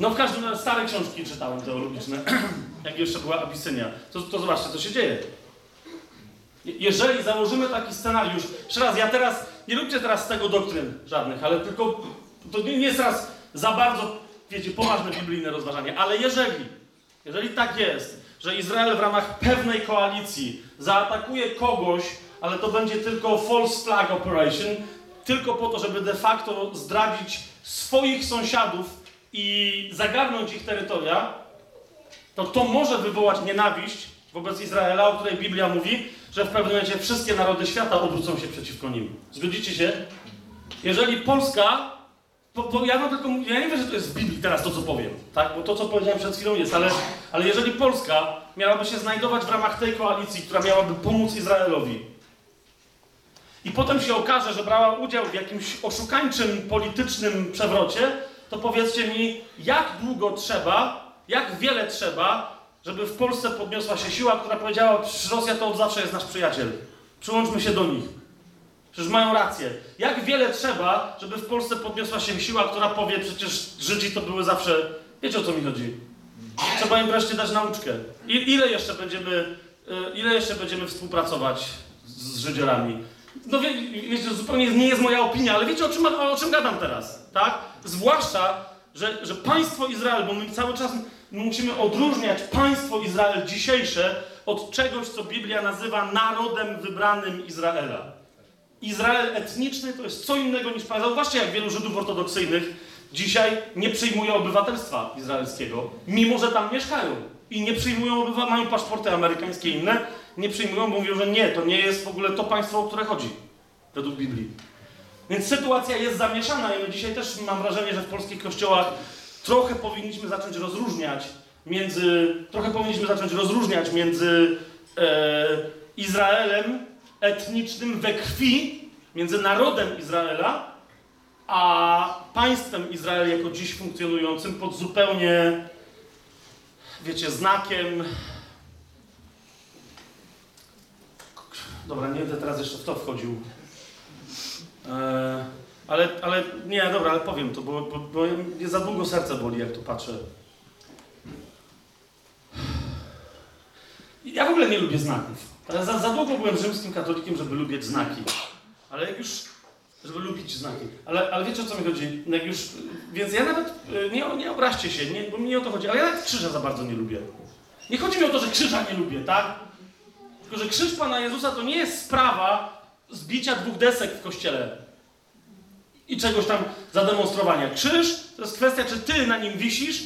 No w każdym razie stare książki czytałem teologiczne, jak jeszcze była Abisynia. To, to zobaczcie, co się dzieje. Jeżeli założymy taki scenariusz, jeszcze raz, ja teraz, nie róbcie teraz z tego doktryn żadnych, ale tylko, to nie jest raz za bardzo, wiecie, poważne biblijne rozważanie, ale jeżeli, jeżeli tak jest, że Izrael w ramach pewnej koalicji zaatakuje kogoś, ale to będzie tylko false flag operation, tylko po to, żeby de facto zdradzić swoich sąsiadów i zagarnąć ich terytoria, to to może wywołać nienawiść wobec Izraela, o której Biblia mówi, że w pewnym momencie wszystkie narody świata obrócą się przeciwko nim. Zgodzicie się? Jeżeli Polska, bo, bo ja, tylko, ja nie wiem, że to jest w Biblii teraz to, co powiem, tak? bo to, co powiedziałem przed chwilą jest, ale, ale jeżeli Polska miałaby się znajdować w ramach tej koalicji, która miałaby pomóc Izraelowi, i potem się okaże, że brała udział w jakimś oszukańczym politycznym przewrocie, to powiedzcie mi, jak długo trzeba, jak wiele trzeba, żeby w Polsce podniosła się siła, która powiedziała, że Rosja to od zawsze jest nasz przyjaciel. Przyłączmy się do nich. Przecież mają rację. Jak wiele trzeba, żeby w Polsce podniosła się siła, która powie, przecież Żydzi to były zawsze... Wiecie o co mi chodzi? Trzeba im wreszcie dać nauczkę. I, ile jeszcze będziemy, ile jeszcze będziemy współpracować z Żydzielami? No wie, wiecie, zupełnie nie jest moja opinia, ale wiecie o czym, o czym gadam teraz, tak? Zwłaszcza, że, że państwo Izrael, bo my cały czas musimy odróżniać państwo Izrael dzisiejsze od czegoś, co Biblia nazywa narodem wybranym Izraela. Izrael etniczny to jest co innego niż państwo. Zauważcie, jak wielu Żydów ortodoksyjnych dzisiaj nie przyjmuje obywatelstwa izraelskiego, mimo że tam mieszkają. I nie przyjmują obywatelstwa, mają paszporty amerykańskie inne, nie przyjmują, bo mówią, że nie, to nie jest w ogóle to państwo, o które chodzi, według Biblii. Więc sytuacja jest zamieszana i my dzisiaj też mam wrażenie, że w polskich kościołach trochę powinniśmy zacząć rozróżniać między, trochę powinniśmy zacząć rozróżniać między e, Izraelem etnicznym we krwi, między narodem Izraela, a państwem Izrael jako dziś funkcjonującym pod zupełnie, wiecie, znakiem. Dobra, nie będę teraz jeszcze w to wchodził. E, ale, ale nie, dobra, ale powiem to, bo, bo, bo mnie za długo serce boli, jak tu patrzę. Ja w ogóle nie lubię znaków. Za, za długo byłem rzymskim katolikiem, żeby lubić znaki. Ale jak już. Żeby lubić znaki. Ale, ale wiecie o co mi chodzi? Jak już, więc ja nawet. y, Nie, nie obraźcie się, nie, bo mi nie o to chodzi. Ale ja nawet krzyża za bardzo nie lubię. Nie chodzi mi o to, że krzyża nie lubię, tak? Tylko, że krzyż Pana Jezusa to nie jest sprawa zbicia dwóch desek w kościele i czegoś tam zademonstrowania. Krzyż to jest kwestia, czy ty na nim wisisz,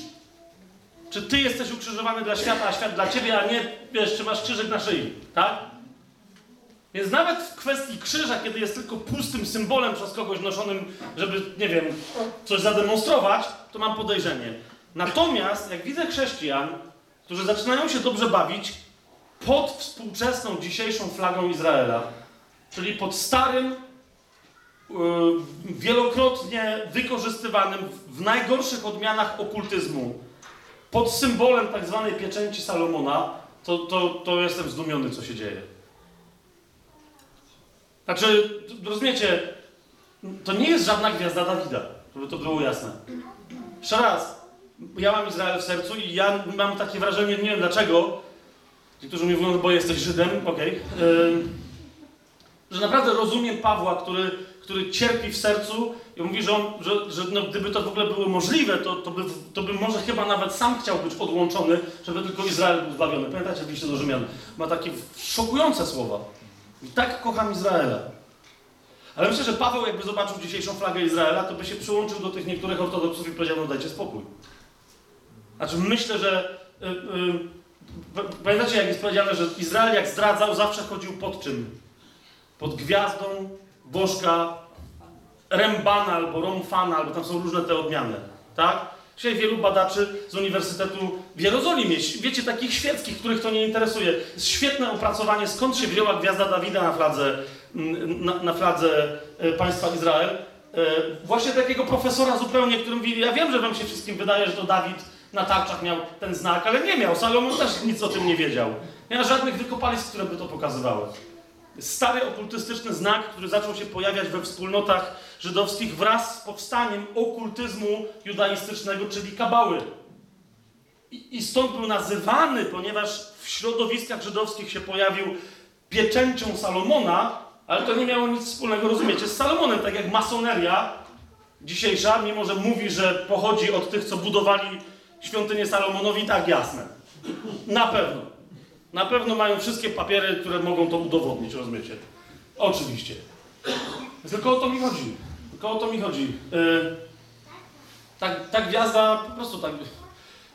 czy ty jesteś ukrzyżowany dla świata, a świat dla ciebie, a nie, wiesz, czy masz krzyżyk na szyi, tak? Więc nawet w kwestii krzyża, kiedy jest tylko pustym symbolem przez kogoś noszonym, żeby, nie wiem, coś zademonstrować, to mam podejrzenie. Natomiast, jak widzę chrześcijan, którzy zaczynają się dobrze bawić pod współczesną, dzisiejszą flagą Izraela, czyli pod starym, yy, wielokrotnie wykorzystywanym w najgorszych odmianach okultyzmu, pod symbolem tak zwanej pieczęci Salomona, to, to, to jestem zdumiony, co się dzieje. Znaczy, rozumiecie, to nie jest żadna gwiazda Dawida, żeby to było jasne. Jeszcze raz, ja mam Izrael w sercu i ja mam takie wrażenie, nie wiem dlaczego, niektórzy mi mówią, bo jesteś Żydem, okej, okay, że naprawdę rozumiem Pawła, który, który cierpi w sercu i mówi, że, on, że, że no, gdyby to w ogóle było możliwe, to, to, by, to by może chyba nawet sam chciał być odłączony, żeby tylko Izrael był zbawiony. Pamiętacie, liście do Rzymian? Ma takie szokujące słowa. I tak kocham Izraela. Ale myślę, że Paweł jakby zobaczył dzisiejszą flagę Izraela, to by się przyłączył do tych niektórych ortodoksów i powiedział, no dajcie spokój. Znaczy myślę, że... Yy, yy, pamiętacie, jak jest powiedziane, że Izrael jak zdradzał, zawsze chodził pod czym? Pod gwiazdą bożka Rembana albo Romfana, albo tam są różne te odmiany. Tak? Dzisiaj wielu badaczy z Uniwersytetu w Jerozolimie, wiecie, takich świeckich, których to nie interesuje. Jest świetne opracowanie, skąd się wzięła gwiazda Dawida na fladze, na, na fladze e, państwa Izrael. E, właśnie takiego profesora zupełnie, który mówi, ja wiem, że wam się wszystkim wydaje, że to Dawid na tarczach miał ten znak, ale nie miał. Salomon też nic o tym nie wiedział. Nie ma żadnych wykopalisk, które by to pokazywały. Stary okultystyczny znak, który zaczął się pojawiać we wspólnotach żydowskich wraz z powstaniem okultyzmu judaistycznego, czyli kabały. I, I, stąd był nazywany, ponieważ w środowiskach żydowskich się pojawił pieczęcią Salomona, ale to nie miało nic wspólnego, rozumiecie, z Salomonem, tak jak masoneria dzisiejsza, mimo że mówi, że pochodzi od tych, co budowali świątynię Salomonowi, tak jasne. Na pewno. Na pewno mają wszystkie papiery, które mogą to udowodnić, rozumiecie? Oczywiście. Tylko o to mi chodzi. Tylko o to mi chodzi. Yy, ta, ta gwiazda, po prostu tak.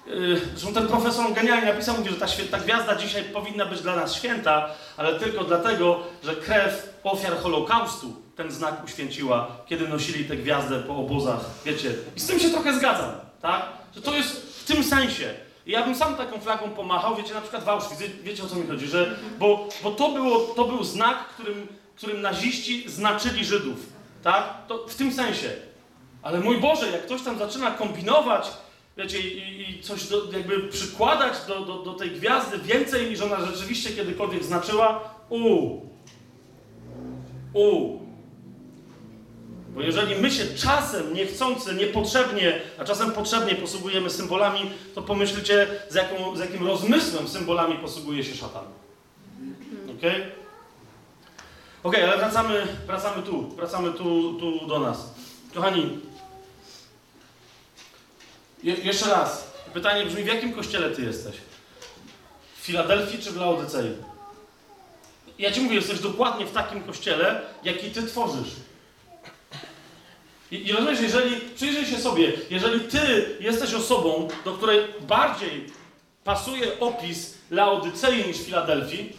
Yy, zresztą ten profesor genialnie napisał, mówi, że ta, ta gwiazda dzisiaj powinna być dla nas święta, ale tylko dlatego, że krew ofiar Holokaustu ten znak uświęciła, kiedy nosili tę gwiazdę po obozach, wiecie. I z tym się trochę zgadzam, tak? Że to jest w tym sensie. Ja bym sam taką flagą pomachał, wiecie, na przykład w Auschwitz, wiecie o co mi chodzi, że, bo, bo to, było, to był znak, którym, którym naziści znaczyli Żydów, tak? To w tym sensie. Ale mój Boże, jak ktoś tam zaczyna kombinować, wiecie, i, i coś do, jakby przykładać do, do, do tej gwiazdy więcej niż ona rzeczywiście kiedykolwiek znaczyła, u, u. Bo jeżeli my się czasem niechcący, niepotrzebnie, a czasem potrzebnie posługujemy symbolami, to pomyślcie, z, jaką, z jakim rozmysłem symbolami posługuje się szatan. Ok? Ale wracamy, wracamy tu, wracamy tu, tu do nas. Kochani, je, jeszcze raz. Pytanie brzmi, w jakim kościele ty jesteś? W Filadelfii czy w Laodycei? Ja ci mówię, jesteś dokładnie w takim kościele, jaki ty tworzysz. I, I rozumiesz, jeżeli, przyjrzyj się sobie, jeżeli ty jesteś osobą, do której bardziej pasuje opis Laodycei niż Filadelfii,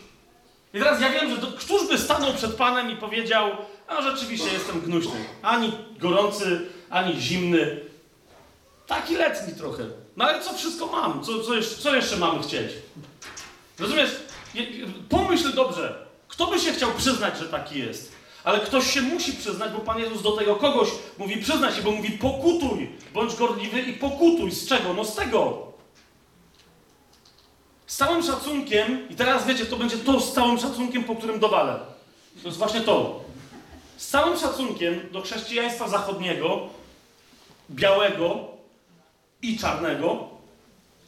i teraz ja wiem, że to, któż by stanął przed Panem i powiedział, a rzeczywiście jestem gnuśny. Ani gorący, ani zimny. Taki letni trochę. No ale co wszystko mam? Co, co, jeszcze, co jeszcze mamy chcieć? Rozumiesz? Pomyśl dobrze. Kto by się chciał przyznać, że taki jest? Ale ktoś się musi przyznać, bo Pan Jezus do tego kogoś mówi przyznaj się, bo mówi pokutuj. Bądź gorliwy i pokutuj. Z czego? No z tego. Z całym szacunkiem, i teraz wiecie, to będzie to z całym szacunkiem, po którym dowalę. To jest właśnie to. Z całym szacunkiem do chrześcijaństwa zachodniego, białego i czarnego,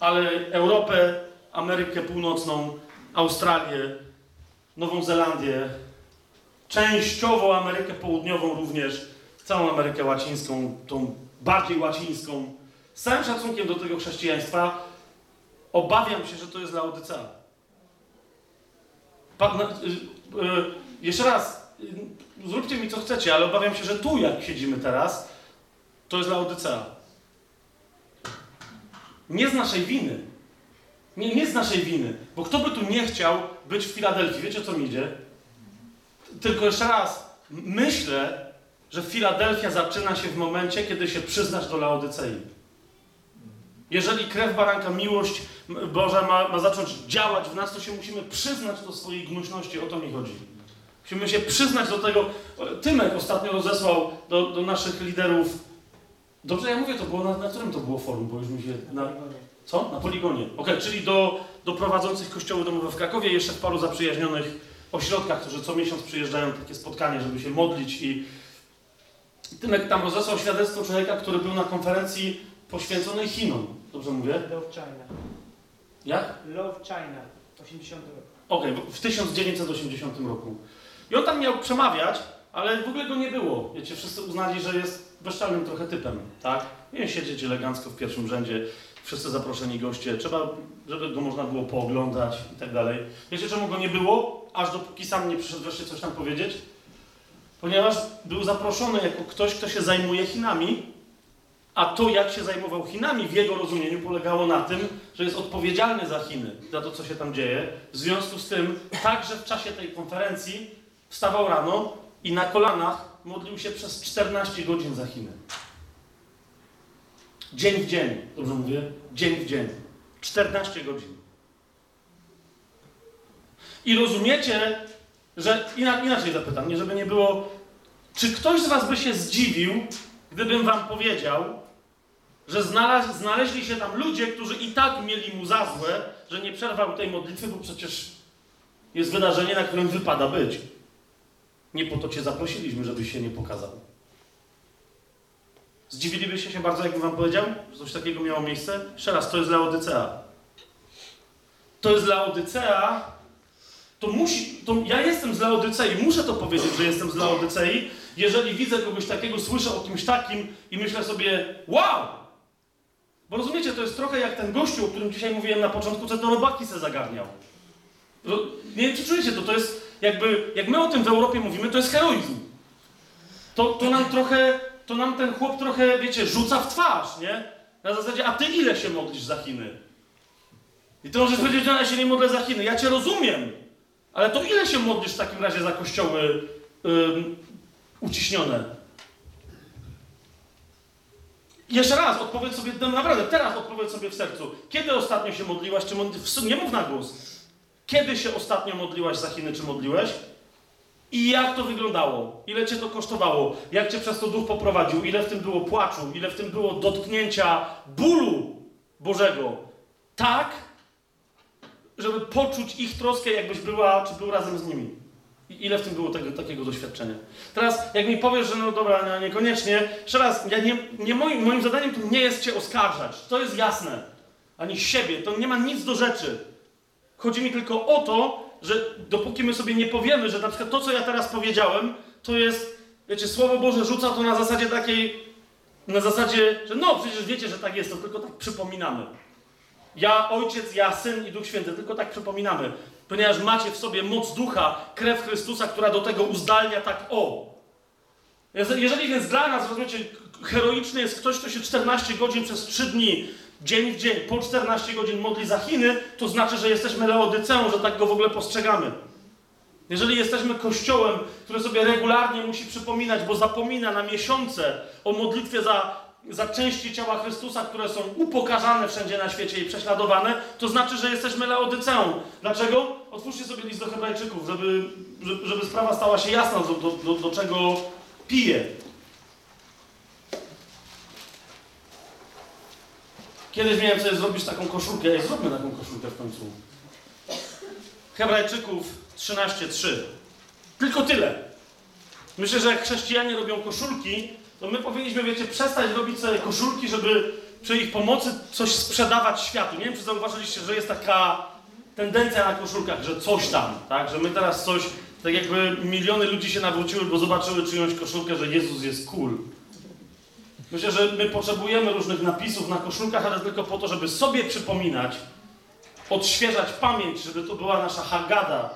ale Europę, Amerykę Północną, Australię, Nową Zelandię, częściowo Amerykę Południową również, całą Amerykę Łacińską, tą bardziej łacińską. Z całym szacunkiem do tego chrześcijaństwa, Obawiam się, że to jest Laodycea. Pa, na, y, y, jeszcze raz, y, zróbcie mi co chcecie, ale obawiam się, że tu, jak siedzimy teraz, to jest Laodycea. Nie z naszej winy. Nie, nie z naszej winy. Bo kto by tu nie chciał być w Filadelfii? Wiecie, o co mi idzie? Tylko jeszcze raz, myślę, że Filadelfia zaczyna się w momencie, kiedy się przyznasz do Laodycei. Jeżeli krew baranka, miłość Boża ma, ma zacząć działać w nas, to się musimy przyznać do swojej gnuśności. O to mi chodzi. Musimy się przyznać do tego. Tymek ostatnio rozesłał do, do naszych liderów. Dobrze, ja mówię, to było na, na którym to było forum, bo już mi się. Na, co? Na poligonie. Okej, czyli do, do prowadzących kościoły domowe w Krakowie, jeszcze w paru zaprzyjaźnionych ośrodkach, którzy co miesiąc przyjeżdżają takie spotkanie, żeby się modlić i Tymek tam rozesłał świadectwo człowieka, który był na konferencji poświęconej Chinom. Dobrze mówię? Love China. Jak? Love China. 80 rok. Okej, w- w 1980 roku. I on tam miał przemawiać, ale w ogóle go nie było. Wiecie, wszyscy uznali, że jest bezczelnym trochę typem, tak? Nie siedzieć elegancko w pierwszym rzędzie, wszyscy zaproszeni goście, trzeba, żeby go można było pooglądać i tak dalej. Wiecie, czemu go nie było? Aż dopóki sam nie przyszedł wreszcie coś tam powiedzieć? Ponieważ był zaproszony jako ktoś, kto się zajmuje Chinami, a to, jak się zajmował Chinami, w jego rozumieniu polegało na tym, że jest odpowiedzialny za Chiny, za to, co się tam dzieje. W związku z tym, także w czasie tej konferencji wstawał rano i na kolanach modlił się przez 14 godzin za Chiny. Dzień w dzień, dobrze mówię? Dzień w dzień. 14 godzin. I rozumiecie, że ina- inaczej zapytam, nie żeby nie było, czy ktoś z Was by się zdziwił, gdybym Wam powiedział, że znalaz- znaleźli się tam ludzie, którzy i tak mieli mu za złe, że nie przerwał tej modlitwy, bo przecież jest wydarzenie, na którym wypada być. Nie po to Cię zaprosiliśmy, żebyś się nie pokazał. Zdziwilibyście się bardzo, jakbym Wam powiedział, że coś takiego miało miejsce? Jeszcze raz, to jest Laodycea. To jest Laodycea, to musi, to ja jestem z Laodycei, muszę to powiedzieć, że jestem z Laodycei, jeżeli widzę kogoś takiego, słyszę o kimś takim i myślę sobie, wow! Bo rozumiecie, to jest trochę jak ten gościu, o którym dzisiaj mówiłem na początku, co do robaki se zagarniał. Nie wiem, czy czujecie to, to jest jakby, jak my o tym w Europie mówimy, to jest heroizm. To, to nam trochę, to nam ten chłop trochę, wiecie, rzuca w twarz, nie? Na zasadzie, a ty ile się modlisz za Chiny? I ty możesz powiedzieć, że ja się nie modlę za Chiny. Ja cię rozumiem. Ale to ile się modlisz w takim razie za kościoły ym, uciśnione? Jeszcze raz, odpowiedz sobie, no naprawdę, teraz odpowiedz sobie w sercu. Kiedy ostatnio się modliłaś, czy modli... w- Nie mów na głos. Kiedy się ostatnio modliłaś za Chiny, czy modliłeś? I jak to wyglądało? Ile cię to kosztowało? Jak cię przez to duch poprowadził? Ile w tym było płaczu? Ile w tym było dotknięcia bólu Bożego? Tak, żeby poczuć ich troskę, jakbyś była, czy był razem z nimi. Ile w tym było tego, takiego doświadczenia? Teraz, jak mi powiesz, że no dobra, no niekoniecznie, jeszcze raz, ja nie, nie moim, moim zadaniem tu nie jest cię oskarżać, to jest jasne, ani siebie, to nie ma nic do rzeczy. Chodzi mi tylko o to, że dopóki my sobie nie powiemy, że na przykład to, co ja teraz powiedziałem, to jest, wiecie, Słowo Boże rzuca to na zasadzie takiej, na zasadzie, że no, przecież wiecie, że tak jest, to tylko tak przypominamy. Ja, Ojciec, ja, Syn i Duch Święty, tylko tak przypominamy. Ponieważ macie w sobie moc Ducha, krew Chrystusa, która do tego uzdalnia tak o. Jeżeli więc dla nas, rozumiecie, heroiczny jest ktoś, kto się 14 godzin przez 3 dni, dzień w dzień, po 14 godzin modli za Chiny, to znaczy, że jesteśmy Leodyceą, że tak go w ogóle postrzegamy. Jeżeli jesteśmy kościołem, który sobie regularnie musi przypominać, bo zapomina na miesiące o modlitwie za, za części ciała Chrystusa, które są upokarzane wszędzie na świecie i prześladowane, to znaczy, że jesteśmy Leodyceą. Dlaczego? Otwórzcie sobie list do Hebrajczyków, żeby, żeby, sprawa stała się jasna, do, do, do, do czego pije. Kiedyś miałem sobie zrobić taką koszulkę. Ej, zróbmy taką koszulkę w końcu. Hebrajczyków 13:3. Tylko tyle. Myślę, że jak chrześcijanie robią koszulki, to my powinniśmy, wiecie, przestać robić sobie koszulki, żeby przy ich pomocy coś sprzedawać światu. Nie wiem, czy zauważyliście, że jest taka tendencja na koszulkach, że coś tam, tak? Że my teraz coś, tak jakby miliony ludzi się nawróciły, bo zobaczyły czyjąś koszulkę, że Jezus jest cool. Myślę, że my potrzebujemy różnych napisów na koszulkach, ale tylko po to, żeby sobie przypominać, odświeżać pamięć, żeby to była nasza Hagada.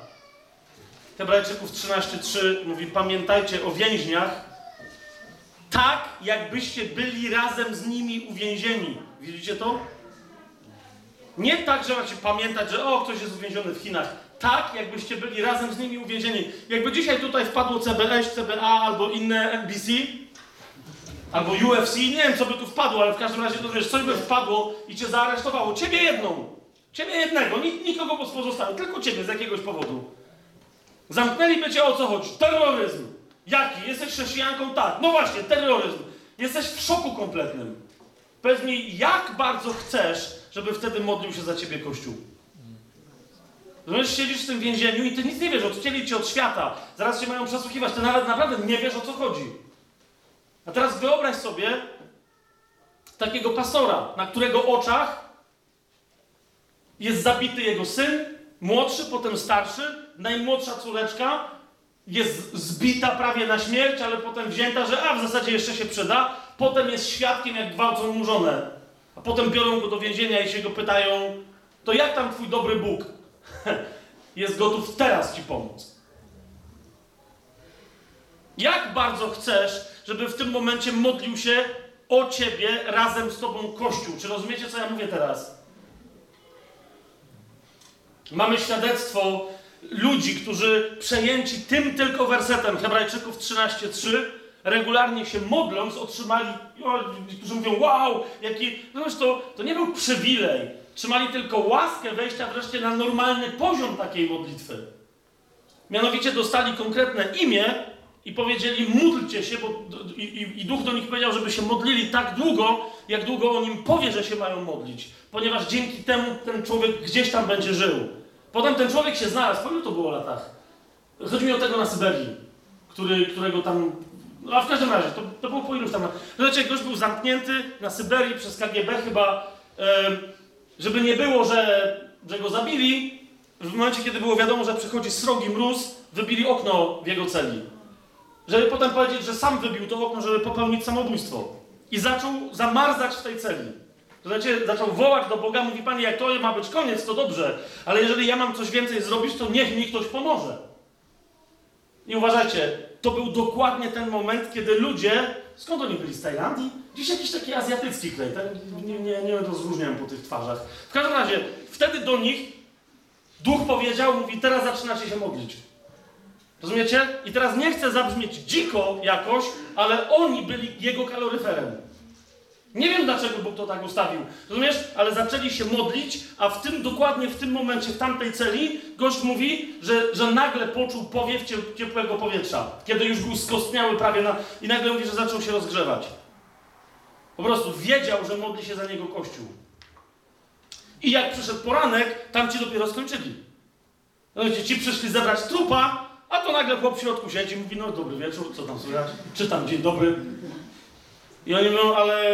Hebrajczyków 13:3 mówi: Pamiętajcie o więźniach, tak jakbyście byli razem z nimi uwięzieni. Widzicie to? Nie tak, że macie pamiętać, że o, ktoś jest uwięziony w Chinach. Tak, jakbyście byli razem z nimi uwięzieni. Jakby dzisiaj tutaj wpadło CBS, CBA albo inne NBC, albo UFC, nie wiem co by tu wpadło, ale w każdym razie to wiesz, coś by wpadło i cię zaaresztowało. Ciebie jedną. Ciebie jednego, nikogo pozostałych, tylko ciebie z jakiegoś powodu. Zamknęliby cię o co chodzi? Terroryzm. Jaki? Jesteś chrześcijanką? Tak. No właśnie, terroryzm. Jesteś w szoku kompletnym. Powiedz mi, jak bardzo chcesz, żeby wtedy modlił się za ciebie Kościół? Rozumiesz, siedzisz w tym więzieniu i ty nic nie wiesz, odcięli cię od świata. Zaraz cię mają przesłuchiwać, ty nawet naprawdę nie wiesz o co chodzi. A teraz wyobraź sobie takiego pastora, na którego oczach jest zabity jego syn, młodszy, potem starszy, najmłodsza córeczka jest zbita prawie na śmierć, ale potem wzięta, że a w zasadzie jeszcze się przyda. Potem jest świadkiem, jak gwałcą mu żonę. A potem biorą go do więzienia i się go pytają, to jak tam twój dobry Bóg jest gotów teraz ci pomóc? Jak bardzo chcesz, żeby w tym momencie modlił się o ciebie razem z tobą Kościół? Czy rozumiecie, co ja mówię teraz? Mamy świadectwo ludzi, którzy przejęci tym tylko wersetem Hebrajczyków 13:3 regularnie się modląc, otrzymali, którzy mówią, wow, jaki, no to, to nie był przywilej. Trzymali tylko łaskę wejścia wreszcie na normalny poziom takiej modlitwy. Mianowicie dostali konkretne imię i powiedzieli, módlcie się, bo, i, i, i duch do nich powiedział, żeby się modlili tak długo, jak długo on im powie, że się mają modlić. Ponieważ dzięki temu ten człowiek gdzieś tam będzie żył. Potem ten człowiek się znalazł, po ilu to było latach? Chodzi mi o tego na Syberii, który, którego tam. No a w każdym razie, to, to było po iluś tam. Zobaczcie, gość był zamknięty na Syberii przez KGB chyba, żeby nie było, że, że go zabili. W momencie, kiedy było wiadomo, że przychodzi srogi mróz, wybili okno w jego celi. Żeby potem powiedzieć, że sam wybił to okno, żeby popełnić samobójstwo. I zaczął zamarzać w tej celi. Znaczy, zaczął wołać do Boga, mówi, Panie, jak to ma być koniec, to dobrze, ale jeżeli ja mam coś więcej zrobić, to niech mi ktoś pomoże. I uważajcie, to był dokładnie ten moment, kiedy ludzie, skąd oni byli, z Tajlandii? Dziś jakiś taki azjatycki kraj, tak? nie, nie, nie rozróżniam po tych twarzach. W każdym razie, wtedy do nich duch powiedział, mówi, teraz zaczynacie się modlić. Rozumiecie? I teraz nie chcę zabrzmieć dziko jakoś, ale oni byli jego kaloryferem. Nie wiem dlaczego Bóg to tak ustawił. Rozumiesz? Ale zaczęli się modlić, a w tym dokładnie w tym momencie, w tamtej celi, gość mówi, że, że nagle poczuł powiew ciepłego powietrza. Kiedy już był skostniały prawie na... I nagle mówi, że zaczął się rozgrzewać. Po prostu wiedział, że modli się za niego Kościół. I jak przyszedł poranek, tam ci dopiero skończyli. Rozumiecie? Ci przyszli zebrać trupa, a to nagle chłop w środku siedzi i mówi, no dobry wieczór, co tam słychać? Czytam, dzień dobry. I oni mówią, ale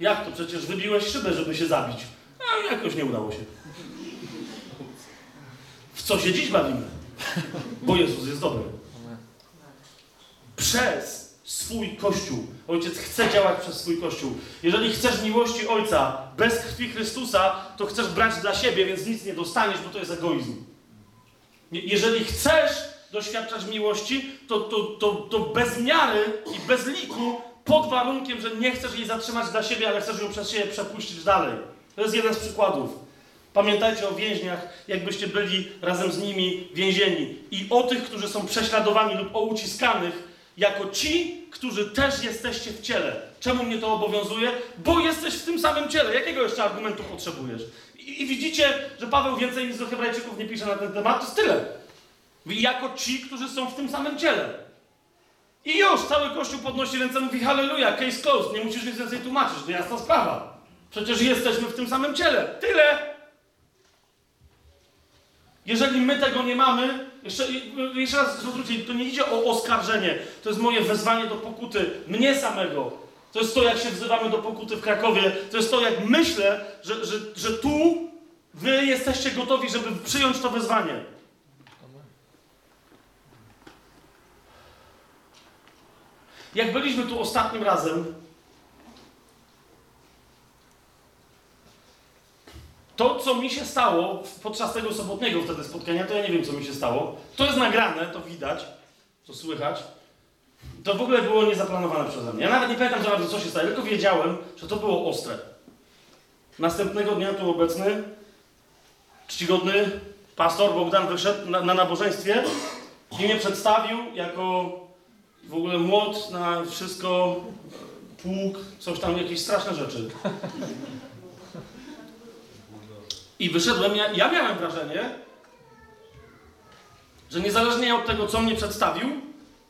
jak to? Przecież wybiłeś szybę, żeby się zabić. A jakoś nie udało się. w co się dziś bawimy. Bo Jezus jest dobry. Przez swój Kościół. Ojciec chce działać przez swój Kościół. Jeżeli chcesz miłości Ojca bez krwi Chrystusa, to chcesz brać dla siebie, więc nic nie dostaniesz, bo to jest egoizm. Je- Jeżeli chcesz doświadczać miłości, to, to, to, to bez miary i bez liku, pod warunkiem, że nie chcesz jej zatrzymać dla siebie, ale chcesz ją przez siebie przepuścić dalej. To jest jeden z przykładów. Pamiętajcie o więźniach, jakbyście byli razem z nimi więzieni. I o tych, którzy są prześladowani lub uciskanych, jako ci, którzy też jesteście w ciele. Czemu mnie to obowiązuje? Bo jesteś w tym samym ciele. Jakiego jeszcze argumentu potrzebujesz? I, i widzicie, że Paweł więcej nic do Hebrajczyków nie pisze na ten temat. To jest tyle. Jako ci, którzy są w tym samym ciele. I już cały Kościół podnosi ręce mówi halleluja, case closed, nie musisz nic więcej tłumaczyć, to jasna sprawa. Przecież jesteśmy w tym samym ciele. Tyle! Jeżeli my tego nie mamy, jeszcze, jeszcze raz zwróćcie, to nie idzie o oskarżenie, to jest moje wezwanie do pokuty mnie samego. To jest to, jak się wzywamy do pokuty w Krakowie, to jest to, jak myślę, że, że, że tu wy jesteście gotowi, żeby przyjąć to wezwanie. Jak byliśmy tu ostatnim razem, to, co mi się stało podczas tego sobotniego wtedy spotkania, to ja nie wiem, co mi się stało. To jest nagrane, to widać, to słychać. To w ogóle było niezaplanowane przeze mnie. Ja nawet nie pamiętam za bardzo, co się stało, tylko wiedziałem, że to było ostre. Następnego dnia tu obecny, czcigodny pastor Bogdan wyszedł na, na nabożeństwie i mnie przedstawił jako w ogóle młot na wszystko, pług, coś tam, jakieś straszne rzeczy. I wyszedłem, ja, ja miałem wrażenie, że niezależnie od tego, co mnie przedstawił,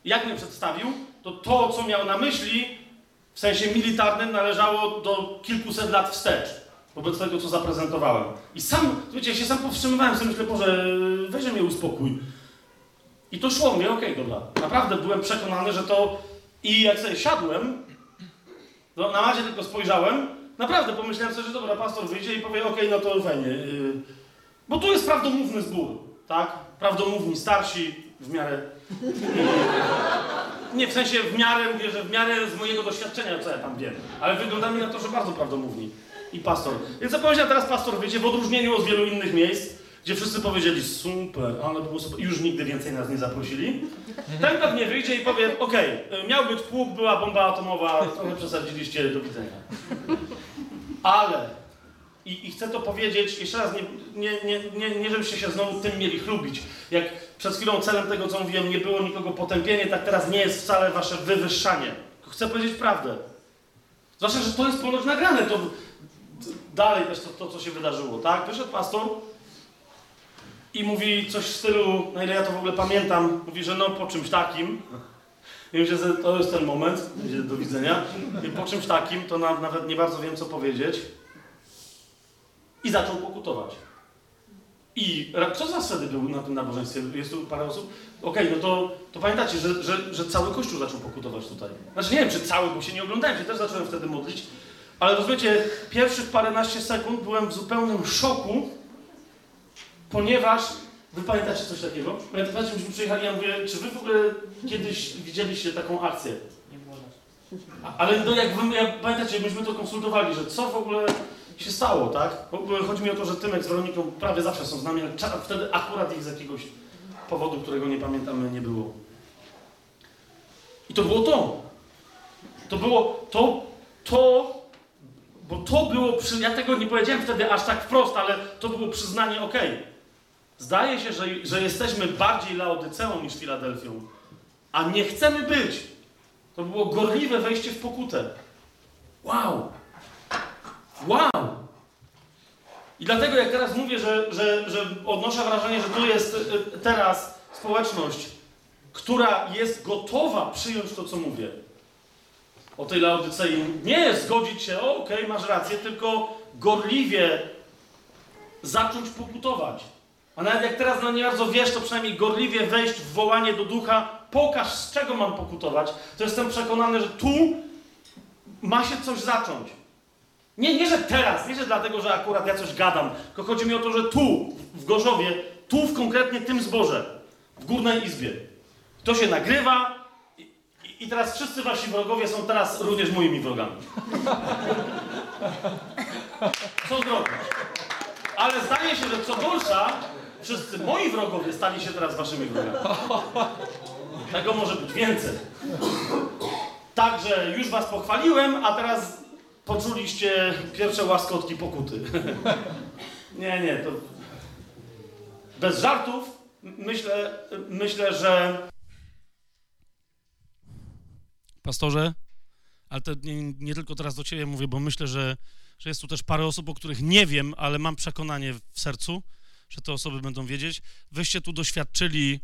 jak mnie przedstawił, to to, co miał na myśli, w sensie militarnym, należało do kilkuset lat wstecz, wobec tego, co zaprezentowałem. I sam, wiecie, ja się sam powstrzymywałem, sobie myślę, Boże, weź mnie uspokój. I to szło mnie, okej, dobra. Naprawdę byłem przekonany, że to... I jak sobie siadłem, to na macie tylko spojrzałem, naprawdę pomyślałem sobie, że dobra, pastor wyjdzie i powie, okej, no to fajnie. Yy, bo tu jest prawdomówny zbór, tak? Prawdomówni, starsi, w miarę... Nie, w sensie w miarę, mówię, że w miarę z mojego doświadczenia, co ja tam wiem. Ale wygląda mi na to, że bardzo prawdomówni. I pastor. Więc powiedział teraz pastor, wiecie, w odróżnieniu od wielu innych miejsc, gdzie wszyscy powiedzieli super, ale było super, już nigdy więcej nas nie zaprosili. Ten pewnie wyjdzie i powie, okej, y, miał być pług, była bomba atomowa, trochę przesadziliście, do widzenia. Ale, i, i chcę to powiedzieć, jeszcze raz, nie, nie, nie, nie, nie żebyście się znowu tym mieli chlubić. Jak przed chwilą celem tego, co mówiłem, nie było nikogo potępienie, tak teraz nie jest wcale wasze wywyższanie. Chcę powiedzieć prawdę. Zwłaszcza, że to jest ponoć nagrane, to dalej też to, to co się wydarzyło, tak? Wyszedł pastor, i mówi coś w stylu, na ile ja to w ogóle pamiętam, mówi, że no po czymś takim. I myślę, że to jest ten moment, do widzenia. I po czymś takim, to na, nawet nie bardzo wiem, co powiedzieć. I zaczął pokutować. I kto z was wtedy był na tym nabożeństwie? Jest tu parę osób? Okej, no to, to pamiętacie, że, że, że cały Kościół zaczął pokutować tutaj. Znaczy nie wiem, czy cały, bo się nie oglądałem, się też zacząłem wtedy modlić. Ale rozumiecie, pierwszych paręnaście sekund byłem w zupełnym szoku, ponieważ wy pamiętacie coś takiego? Pamiętacie, myśmy przyjechali, ja mówię, czy wy w ogóle kiedyś widzieliście taką akcję? Nie było nas. Ale no jak wy, ja, pamiętacie, myśmy to konsultowali, że co w ogóle się stało, tak? Chodzi mi o to, że Tymek z Weroniką prawie zawsze są z nami, ale wtedy akurat ich z jakiegoś powodu, którego nie pamiętamy, nie było. I to było to. To było to, to, bo to było, przy, ja tego nie powiedziałem wtedy aż tak wprost, ale to było przyznanie, okej, zdaje się, że, że jesteśmy bardziej Laodyceą niż Filadelfią, a nie chcemy być. To było gorliwe wejście w pokutę. Wow! Wow! I dlatego jak teraz mówię, że, że, że odnoszę wrażenie, że tu jest y, teraz społeczność, która jest gotowa przyjąć to, co mówię. O tej Laodycei nie zgodzić się, okej, masz rację, tylko gorliwie zacząć pokutować. A nawet jak teraz na nie bardzo wiesz, to przynajmniej gorliwie wejść w wołanie do ducha, pokaż z czego mam pokutować, to jestem przekonany, że tu ma się coś zacząć. Nie, nie, że teraz, nie, że dlatego, że akurat ja coś gadam, tylko chodzi mi o to, że tu, w Gorzowie, Tu w konkretnie tym zborze, w górnej izbie. To się nagrywa i, i teraz wszyscy wasi wrogowie są teraz również moimi wrogami. Co zrobić? Ale zdaje się, że co gorsza, wszyscy moi wrogowie stali się teraz waszymi wrogami. Tego może być więcej. Także już was pochwaliłem, a teraz poczuliście pierwsze łaskotki pokuty. nie, nie, to bez żartów myślę, myślę, że pastorze, ale to nie, nie tylko teraz do ciebie mówię, bo myślę, że, że jest tu też parę osób, o których nie wiem, ale mam przekonanie w sercu, że te osoby będą wiedzieć. Wyście tu doświadczyli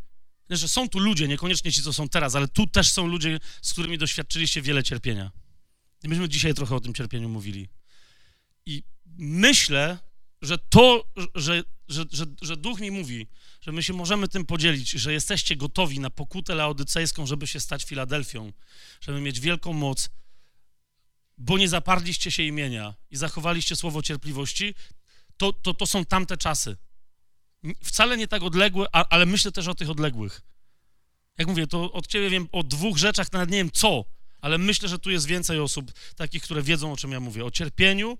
że są tu ludzie, niekoniecznie ci, co są teraz, ale tu też są ludzie, z którymi doświadczyliście wiele cierpienia. I myśmy dzisiaj trochę o tym cierpieniu mówili. I myślę, że to, że, że, że, że Duch mi mówi, że my się możemy tym podzielić, że jesteście gotowi na pokutę laodycejską, żeby się stać Filadelfią, żeby mieć wielką moc, bo nie zaparliście się imienia i zachowaliście słowo cierpliwości, to, to, to są tamte czasy wcale nie tak odległe, ale myślę też o tych odległych. Jak mówię, to od ciebie wiem o dwóch rzeczach, nawet nie wiem co, ale myślę, że tu jest więcej osób takich, które wiedzą, o czym ja mówię. O cierpieniu,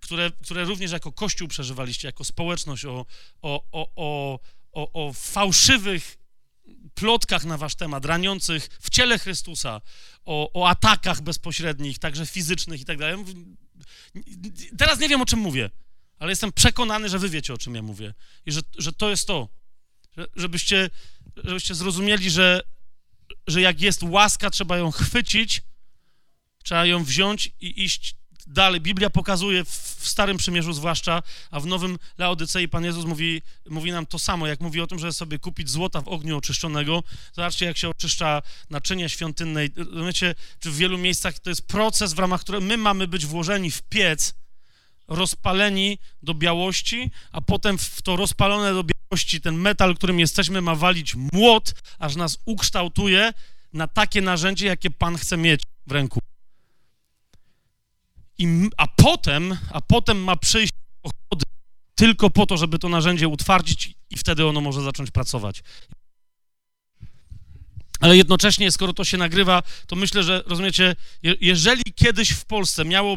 które, które również jako Kościół przeżywaliście, jako społeczność, o, o, o, o, o, o fałszywych plotkach na wasz temat, raniących w ciele Chrystusa, o, o atakach bezpośrednich, także fizycznych i tak dalej. Teraz nie wiem, o czym mówię ale jestem przekonany, że wy wiecie, o czym ja mówię. I że, że to jest to. Że, żebyście, żebyście zrozumieli, że, że jak jest łaska, trzeba ją chwycić, trzeba ją wziąć i iść dalej. Biblia pokazuje w Starym Przymierzu zwłaszcza, a w Nowym Laodycei Pan Jezus mówi, mówi nam to samo, jak mówi o tym, że sobie kupić złota w ogniu oczyszczonego. Zobaczcie, jak się oczyszcza naczynia świątynne. Rozumiecie, czy w wielu miejscach to jest proces, w ramach którego my mamy być włożeni w piec, rozpaleni do białości, a potem w to rozpalone do białości ten metal, którym jesteśmy, ma walić młot, aż nas ukształtuje na takie narzędzie, jakie Pan chce mieć w ręku. I, a potem, a potem ma przyjść ochody tylko po to, żeby to narzędzie utwardzić i wtedy ono może zacząć pracować. Ale jednocześnie, skoro to się nagrywa, to myślę, że rozumiecie, jeżeli kiedyś w Polsce miało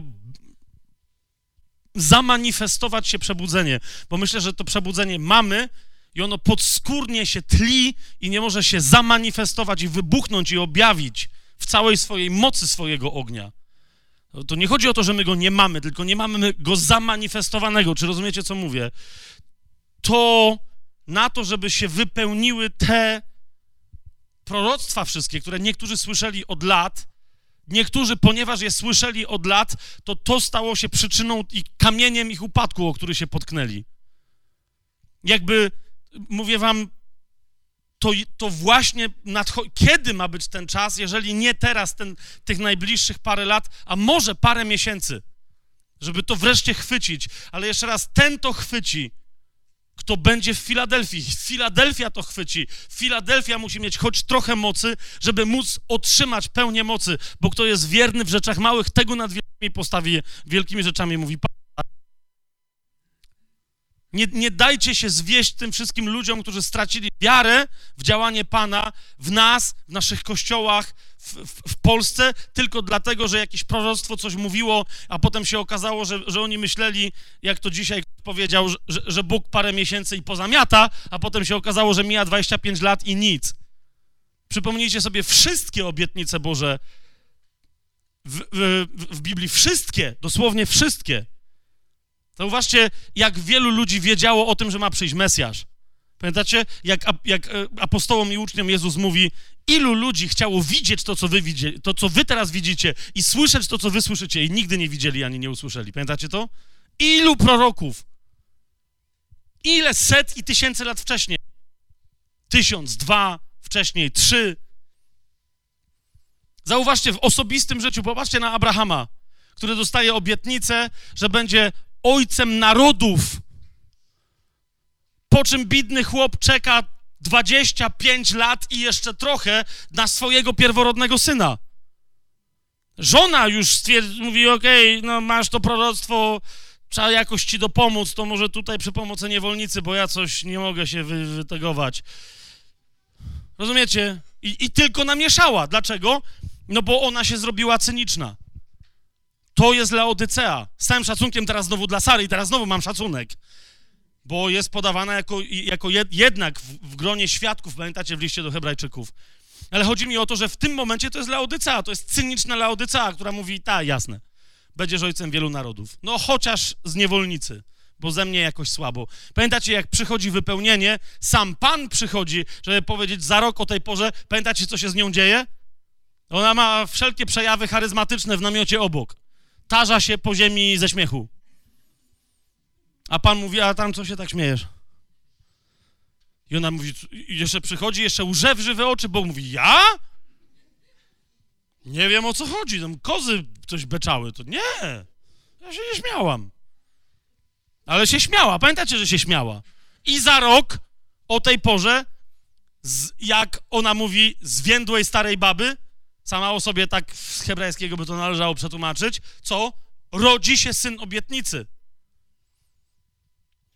zamanifestować się przebudzenie, bo myślę, że to przebudzenie mamy i ono podskórnie się tli i nie może się zamanifestować i wybuchnąć i objawić w całej swojej mocy swojego ognia. To nie chodzi o to, że my go nie mamy, tylko nie mamy go zamanifestowanego. Czy rozumiecie, co mówię? To na to, żeby się wypełniły te proroctwa wszystkie, które niektórzy słyszeli od lat, Niektórzy, ponieważ je słyszeli od lat, to to stało się przyczyną i kamieniem ich upadku, o który się potknęli. Jakby, mówię wam, to, to właśnie nadcho- kiedy ma być ten czas, jeżeli nie teraz, ten, tych najbliższych parę lat, a może parę miesięcy, żeby to wreszcie chwycić. Ale jeszcze raz, ten to chwyci, kto będzie w Filadelfii. Filadelfia to chwyci. Filadelfia musi mieć choć trochę mocy, żeby móc otrzymać pełnię mocy, bo kto jest wierny w rzeczach małych, tego nad wielkimi postawi wielkimi rzeczami, mówi Pan. Nie, nie dajcie się zwieść tym wszystkim ludziom, którzy stracili wiarę w działanie Pana, w nas, w naszych kościołach, w, w, w, Polsce, tylko dlatego, że jakieś proroctwo coś mówiło, a potem się okazało, że, że oni myśleli, jak to dzisiaj powiedział, że, że Bóg parę miesięcy i pozamiata, a potem się okazało, że mija 25 lat i nic. Przypomnijcie sobie wszystkie obietnice Boże w, w, w Biblii, wszystkie, dosłownie wszystkie. Zauważcie, jak wielu ludzi wiedziało o tym, że ma przyjść Mesjasz. Pamiętacie, jak, jak e, apostołom i uczniom Jezus mówi, ilu ludzi chciało widzieć to co, wy to, co wy teraz widzicie i słyszeć to, co wy słyszycie i nigdy nie widzieli ani nie usłyszeli. Pamiętacie to? Ilu proroków? Ile set i tysięcy lat wcześniej? Tysiąc, dwa, wcześniej, trzy. Zauważcie, w osobistym życiu, popatrzcie na Abrahama, który dostaje obietnicę, że będzie ojcem narodów. Po czym bidny chłop czeka 25 lat i jeszcze trochę na swojego pierworodnego syna. Żona już mówi, okej, okay, no masz to proroctwo, trzeba jakoś ci dopomóc, to może tutaj przy pomocy niewolnicy, bo ja coś nie mogę się wy, wytegować. Rozumiecie? I, I tylko namieszała. Dlaczego? No bo ona się zrobiła cyniczna. To jest Laodycea. Z całym szacunkiem teraz znowu dla Sary i teraz znowu mam szacunek. Bo jest podawana jako, jako jed, jednak w, w gronie świadków, pamiętacie w liście do hebrajczyków. Ale chodzi mi o to, że w tym momencie to jest Laodycea, to jest cyniczna Laodycea, która mówi, tak, jasne, będziesz ojcem wielu narodów. No chociaż z niewolnicy, bo ze mnie jakoś słabo. Pamiętacie, jak przychodzi wypełnienie, sam Pan przychodzi, żeby powiedzieć za rok o tej porze, pamiętacie, co się z nią dzieje? Ona ma wszelkie przejawy charyzmatyczne w namiocie obok. Tarza się po ziemi ze śmiechu. A Pan mówi, a tam co się tak śmiejesz? I ona mówi, jeszcze przychodzi, jeszcze łże w żywe oczy, bo mówi, ja? Nie wiem o co chodzi, tam kozy coś beczały, to nie, ja się nie śmiałam. Ale się śmiała, pamiętacie, że się śmiała. I za rok, o tej porze, z, jak ona mówi, zwiędłej starej baby, sama o sobie tak z hebrajskiego by to należało przetłumaczyć, co? Rodzi się syn obietnicy.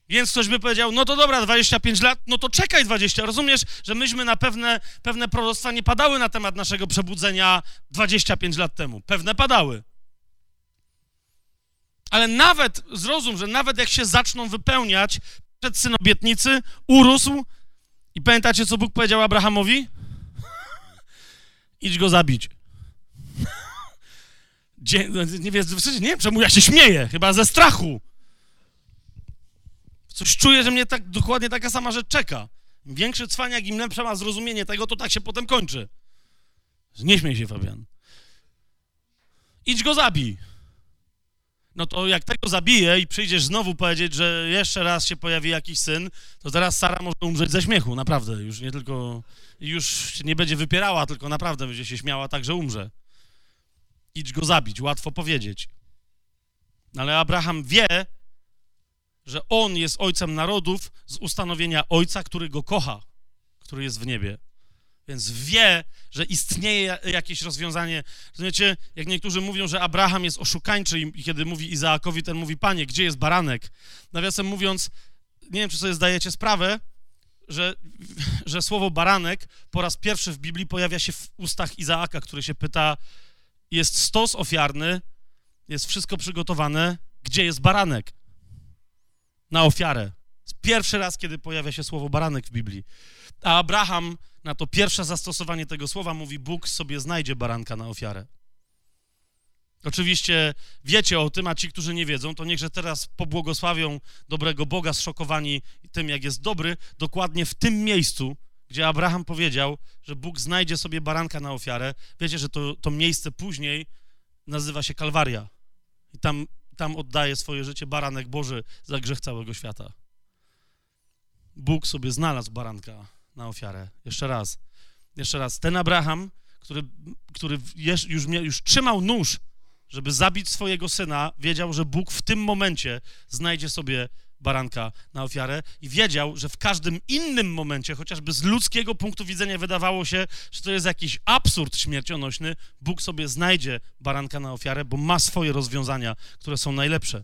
Więc ktoś by powiedział, no to dobra, 25 lat, no to czekaj 20. Rozumiesz, że myśmy na pewne, pewne proroctwa nie padały na temat naszego przebudzenia 25 lat temu. Pewne padały. Ale nawet, zrozum, że nawet jak się zaczną wypełniać, przed syn obietnicy urósł i pamiętacie, co Bóg powiedział Abrahamowi? Idź go zabić. Dzie, nie, wiem, nie wiem, czemu ja się śmieję, chyba ze strachu. Coś czuję, że mnie tak dokładnie taka sama rzecz czeka. Im większy cwaniak, im lepsze ma zrozumienie tego, to tak się potem kończy. Nie śmiej się, Fabian. Idź go zabij. No to jak tego zabiję i przyjdziesz znowu powiedzieć, że jeszcze raz się pojawi jakiś syn, to teraz Sara może umrzeć ze śmiechu, naprawdę. Już nie tylko, już nie będzie wypierała, tylko naprawdę będzie się śmiała tak, że umrze. Idź go zabić, łatwo powiedzieć. Ale Abraham wie, że on jest ojcem narodów z ustanowienia ojca, który go kocha, który jest w niebie. Więc wie, że istnieje jakieś rozwiązanie. Rozumiecie, jak niektórzy mówią, że Abraham jest oszukańczy i kiedy mówi Izaakowi, ten mówi, panie, gdzie jest baranek? Nawiasem mówiąc, nie wiem, czy sobie zdajecie sprawę, że, że słowo baranek po raz pierwszy w Biblii pojawia się w ustach Izaaka, który się pyta, jest stos ofiarny, jest wszystko przygotowane, gdzie jest baranek? Na ofiarę. Pierwszy raz, kiedy pojawia się słowo baranek w Biblii. A Abraham na to pierwsze zastosowanie tego słowa mówi: Bóg sobie znajdzie baranka na ofiarę. Oczywiście wiecie o tym, a ci, którzy nie wiedzą, to niechże teraz pobłogosławią dobrego Boga, zszokowani tym, jak jest dobry, dokładnie w tym miejscu, gdzie Abraham powiedział, że Bóg znajdzie sobie baranka na ofiarę. Wiecie, że to, to miejsce później nazywa się Kalwaria. I tam, tam oddaje swoje życie baranek Boży za grzech całego świata. Bóg sobie znalazł baranka na ofiarę. Jeszcze raz. Jeszcze raz. Ten Abraham, który, który już, już trzymał nóż, żeby zabić swojego syna, wiedział, że Bóg w tym momencie znajdzie sobie baranka na ofiarę i wiedział, że w każdym innym momencie, chociażby z ludzkiego punktu widzenia wydawało się, że to jest jakiś absurd śmiercionośny, Bóg sobie znajdzie baranka na ofiarę, bo ma swoje rozwiązania, które są najlepsze.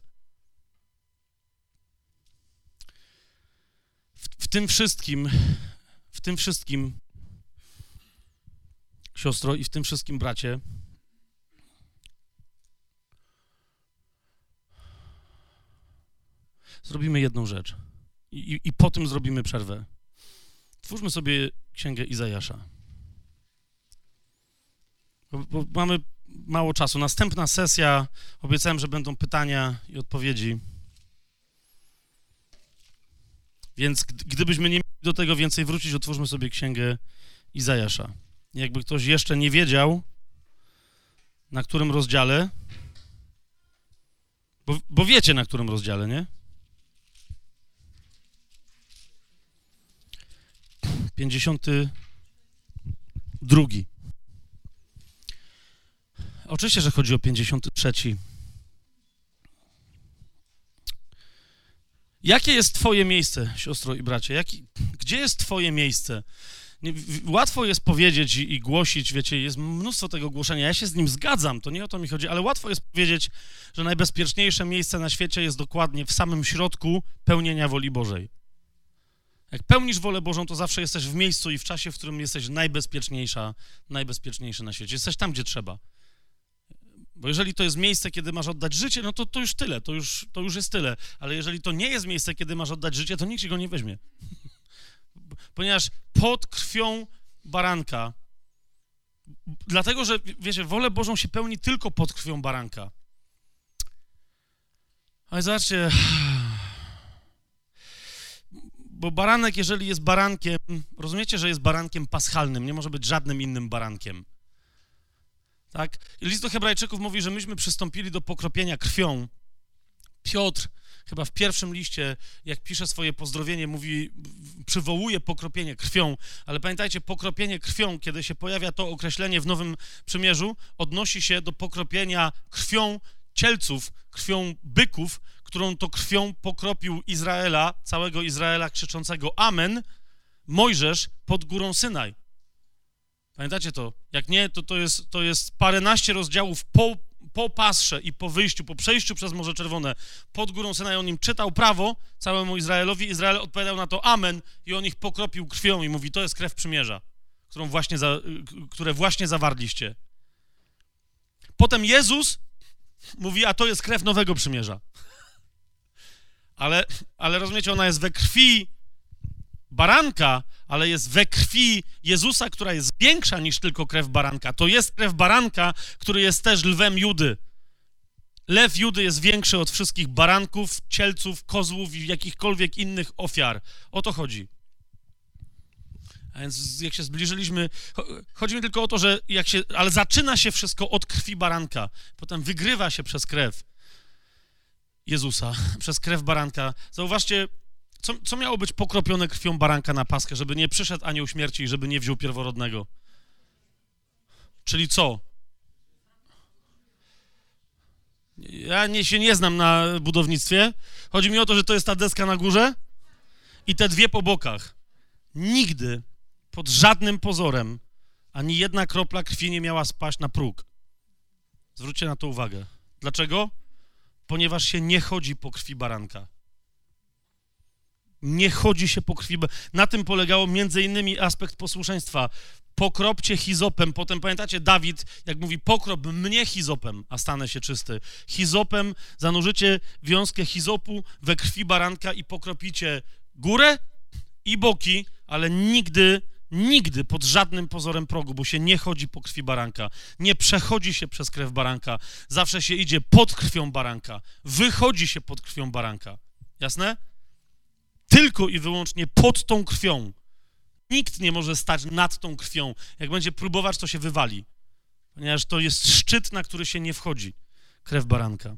W, w tym wszystkim w tym wszystkim, siostro, i w tym wszystkim, bracie, zrobimy jedną rzecz. I, i, I, po tym zrobimy przerwę. Twórzmy sobie księgę Izajasza. Bo, bo mamy mało czasu. Następna sesja, obiecałem, że będą pytania i odpowiedzi. Więc gdybyśmy nie mieli do tego więcej wrócić, otwórzmy sobie księgę Izajasza. Jakby ktoś jeszcze nie wiedział, na którym rozdziale, bo, bo wiecie, na którym rozdziale, nie? 52. Oczywiście, że chodzi o 53. Jakie jest Twoje miejsce, siostro i bracie? Jaki, gdzie jest Twoje miejsce? Nie, łatwo jest powiedzieć i, i głosić, wiecie, jest mnóstwo tego głoszenia. Ja się z nim zgadzam, to nie o to mi chodzi, ale łatwo jest powiedzieć, że najbezpieczniejsze miejsce na świecie jest dokładnie w samym środku pełnienia woli Bożej. Jak pełnisz wolę Bożą, to zawsze jesteś w miejscu i w czasie, w którym jesteś najbezpieczniejsza, najbezpieczniejszy na świecie. Jesteś tam, gdzie trzeba. Bo jeżeli to jest miejsce, kiedy masz oddać życie, no to, to już tyle, to już, to już jest tyle. Ale jeżeli to nie jest miejsce, kiedy masz oddać życie, to nikt ci go nie weźmie. Ponieważ pod krwią baranka, dlatego, że wiecie, wolę Bożą się pełni tylko pod krwią baranka. Ale zobaczcie, bo baranek, jeżeli jest barankiem, rozumiecie, że jest barankiem paschalnym, nie może być żadnym innym barankiem. Tak? List do Hebrajczyków mówi, że myśmy przystąpili do pokropienia krwią. Piotr, chyba w pierwszym liście, jak pisze swoje pozdrowienie, mówi, przywołuje pokropienie krwią, ale pamiętajcie, pokropienie krwią, kiedy się pojawia to określenie w Nowym Przymierzu, odnosi się do pokropienia krwią cielców, krwią byków, którą to krwią pokropił Izraela, całego Izraela krzyczącego Amen, Mojżesz pod górą Synaj. Pamiętacie to? Jak nie, to to jest, to jest paręnaście rozdziałów po, po pasrze i po wyjściu, po przejściu przez Morze Czerwone pod górą Synaj. On im czytał prawo całemu Izraelowi. Izrael odpowiadał na to Amen i on ich pokropił krwią i mówi, to jest krew przymierza, którą właśnie za, które właśnie zawarliście. Potem Jezus mówi, a to jest krew nowego przymierza. Ale, ale rozumiecie, ona jest we krwi baranka, ale jest we krwi Jezusa, która jest większa niż tylko krew baranka. To jest krew baranka, który jest też lwem Judy. Lew Judy jest większy od wszystkich baranków, cielców, kozłów i jakichkolwiek innych ofiar. O to chodzi. A więc jak się zbliżyliśmy, chodzi mi tylko o to, że jak się, ale zaczyna się wszystko od krwi baranka, potem wygrywa się przez krew Jezusa, przez krew baranka. Zauważcie, co, co miało być pokropione krwią baranka na paskę, żeby nie przyszedł anioł śmierci i żeby nie wziął pierworodnego? Czyli co? Ja nie, się nie znam na budownictwie. Chodzi mi o to, że to jest ta deska na górze i te dwie po bokach. Nigdy, pod żadnym pozorem, ani jedna kropla krwi nie miała spaść na próg. Zwróćcie na to uwagę. Dlaczego? Ponieważ się nie chodzi po krwi baranka. Nie chodzi się po krwi. Na tym polegało między innymi aspekt posłuszeństwa. Pokropcie hizopem. Potem pamiętacie, Dawid, jak mówi, pokrop mnie hizopem, a stanę się czysty. Hizopem zanurzycie wiązkę hizopu we krwi baranka i pokropicie górę i boki, ale nigdy, nigdy pod żadnym pozorem progu, bo się nie chodzi po krwi baranka. Nie przechodzi się przez krew baranka. Zawsze się idzie pod krwią baranka. Wychodzi się pod krwią baranka. Jasne? Tylko i wyłącznie pod tą krwią. Nikt nie może stać nad tą krwią. Jak będzie próbować, to się wywali. Ponieważ to jest szczyt, na który się nie wchodzi. Krew baranka.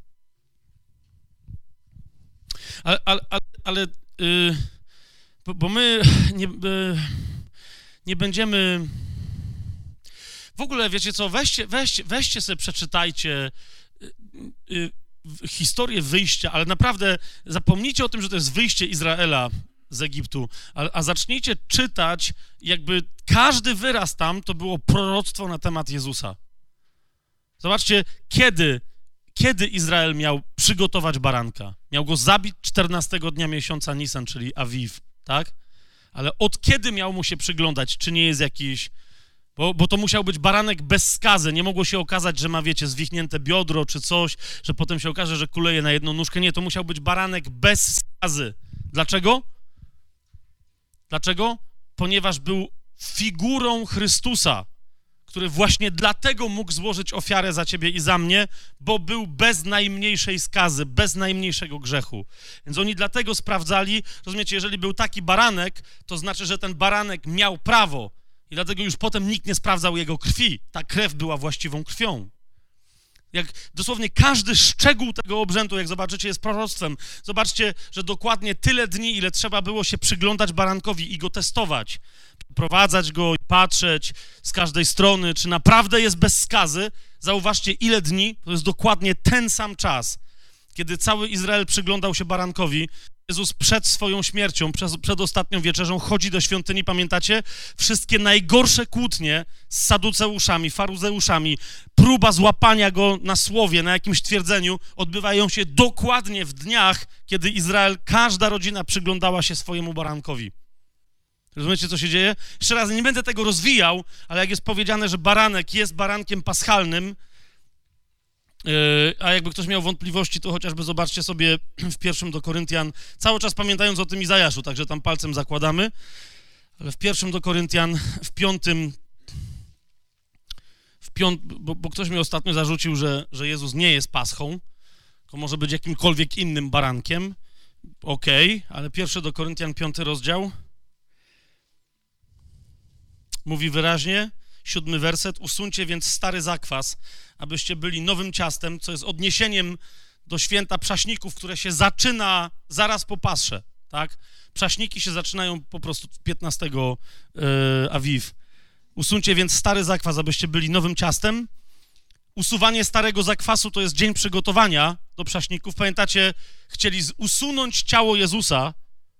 Ale, ale, ale, yy, bo, bo, my nie, yy, nie będziemy... W ogóle, wiecie co, weźcie, weźcie, weźcie sobie, przeczytajcie... Yy, historię wyjścia, ale naprawdę zapomnijcie o tym, że to jest wyjście Izraela z Egiptu, a, a, zacznijcie czytać, jakby każdy wyraz tam to było proroctwo na temat Jezusa. Zobaczcie, kiedy, kiedy Izrael miał przygotować baranka. Miał go zabić 14 dnia miesiąca Nisan, czyli Awiw, tak? Ale od kiedy miał mu się przyglądać, czy nie jest jakiś bo, bo to musiał być baranek bez skazy. Nie mogło się okazać, że ma, wiecie, zwichnięte biodro czy coś, że potem się okaże, że kuleje na jedną nóżkę. Nie, to musiał być baranek bez skazy. Dlaczego? Dlaczego? Ponieważ był figurą Chrystusa, który właśnie dlatego mógł złożyć ofiarę za ciebie i za mnie, bo był bez najmniejszej skazy, bez najmniejszego grzechu. Więc oni dlatego sprawdzali, rozumiecie, jeżeli był taki baranek, to znaczy, że ten baranek miał prawo i dlatego już potem nikt nie sprawdzał jego krwi. Ta krew była właściwą krwią. Jak dosłownie każdy szczegół tego obrzędu, jak zobaczycie, jest proroctwem. Zobaczcie, że dokładnie tyle dni, ile trzeba było się przyglądać barankowi i go testować, prowadzać go patrzeć z każdej strony, czy naprawdę jest bez skazy. Zauważcie, ile dni, to jest dokładnie ten sam czas, kiedy cały Izrael przyglądał się barankowi, Jezus przed swoją śmiercią, przed, przed ostatnią wieczerzą chodzi do świątyni, pamiętacie? Wszystkie najgorsze kłótnie z saduceuszami, faruzeuszami, próba złapania go na słowie, na jakimś twierdzeniu, odbywają się dokładnie w dniach, kiedy Izrael, każda rodzina przyglądała się swojemu barankowi. Rozumiecie, co się dzieje? Jeszcze raz, nie będę tego rozwijał, ale jak jest powiedziane, że baranek jest barankiem paschalnym, a jakby ktoś miał wątpliwości, to chociażby zobaczcie sobie w pierwszym do Koryntian, cały czas pamiętając o tym Izajaszu, także tam palcem zakładamy, ale w pierwszym do Koryntian, w piątym, w piąt, bo, bo ktoś mi ostatnio zarzucił, że, że Jezus nie jest paschą, to może być jakimkolwiek innym barankiem, okej, okay, ale pierwszy do Koryntian, piąty rozdział, mówi wyraźnie, siódmy werset, usuńcie więc stary zakwas, abyście byli nowym ciastem, co jest odniesieniem do święta przaśników, które się zaczyna zaraz po pasrze, tak? Przaśniki się zaczynają po prostu 15 yy, Awiw. Więc stary zakwas, abyście byli nowym ciastem. Usuwanie starego zakwasu to jest dzień przygotowania do przaśników. Pamiętacie, chcieli usunąć ciało Jezusa,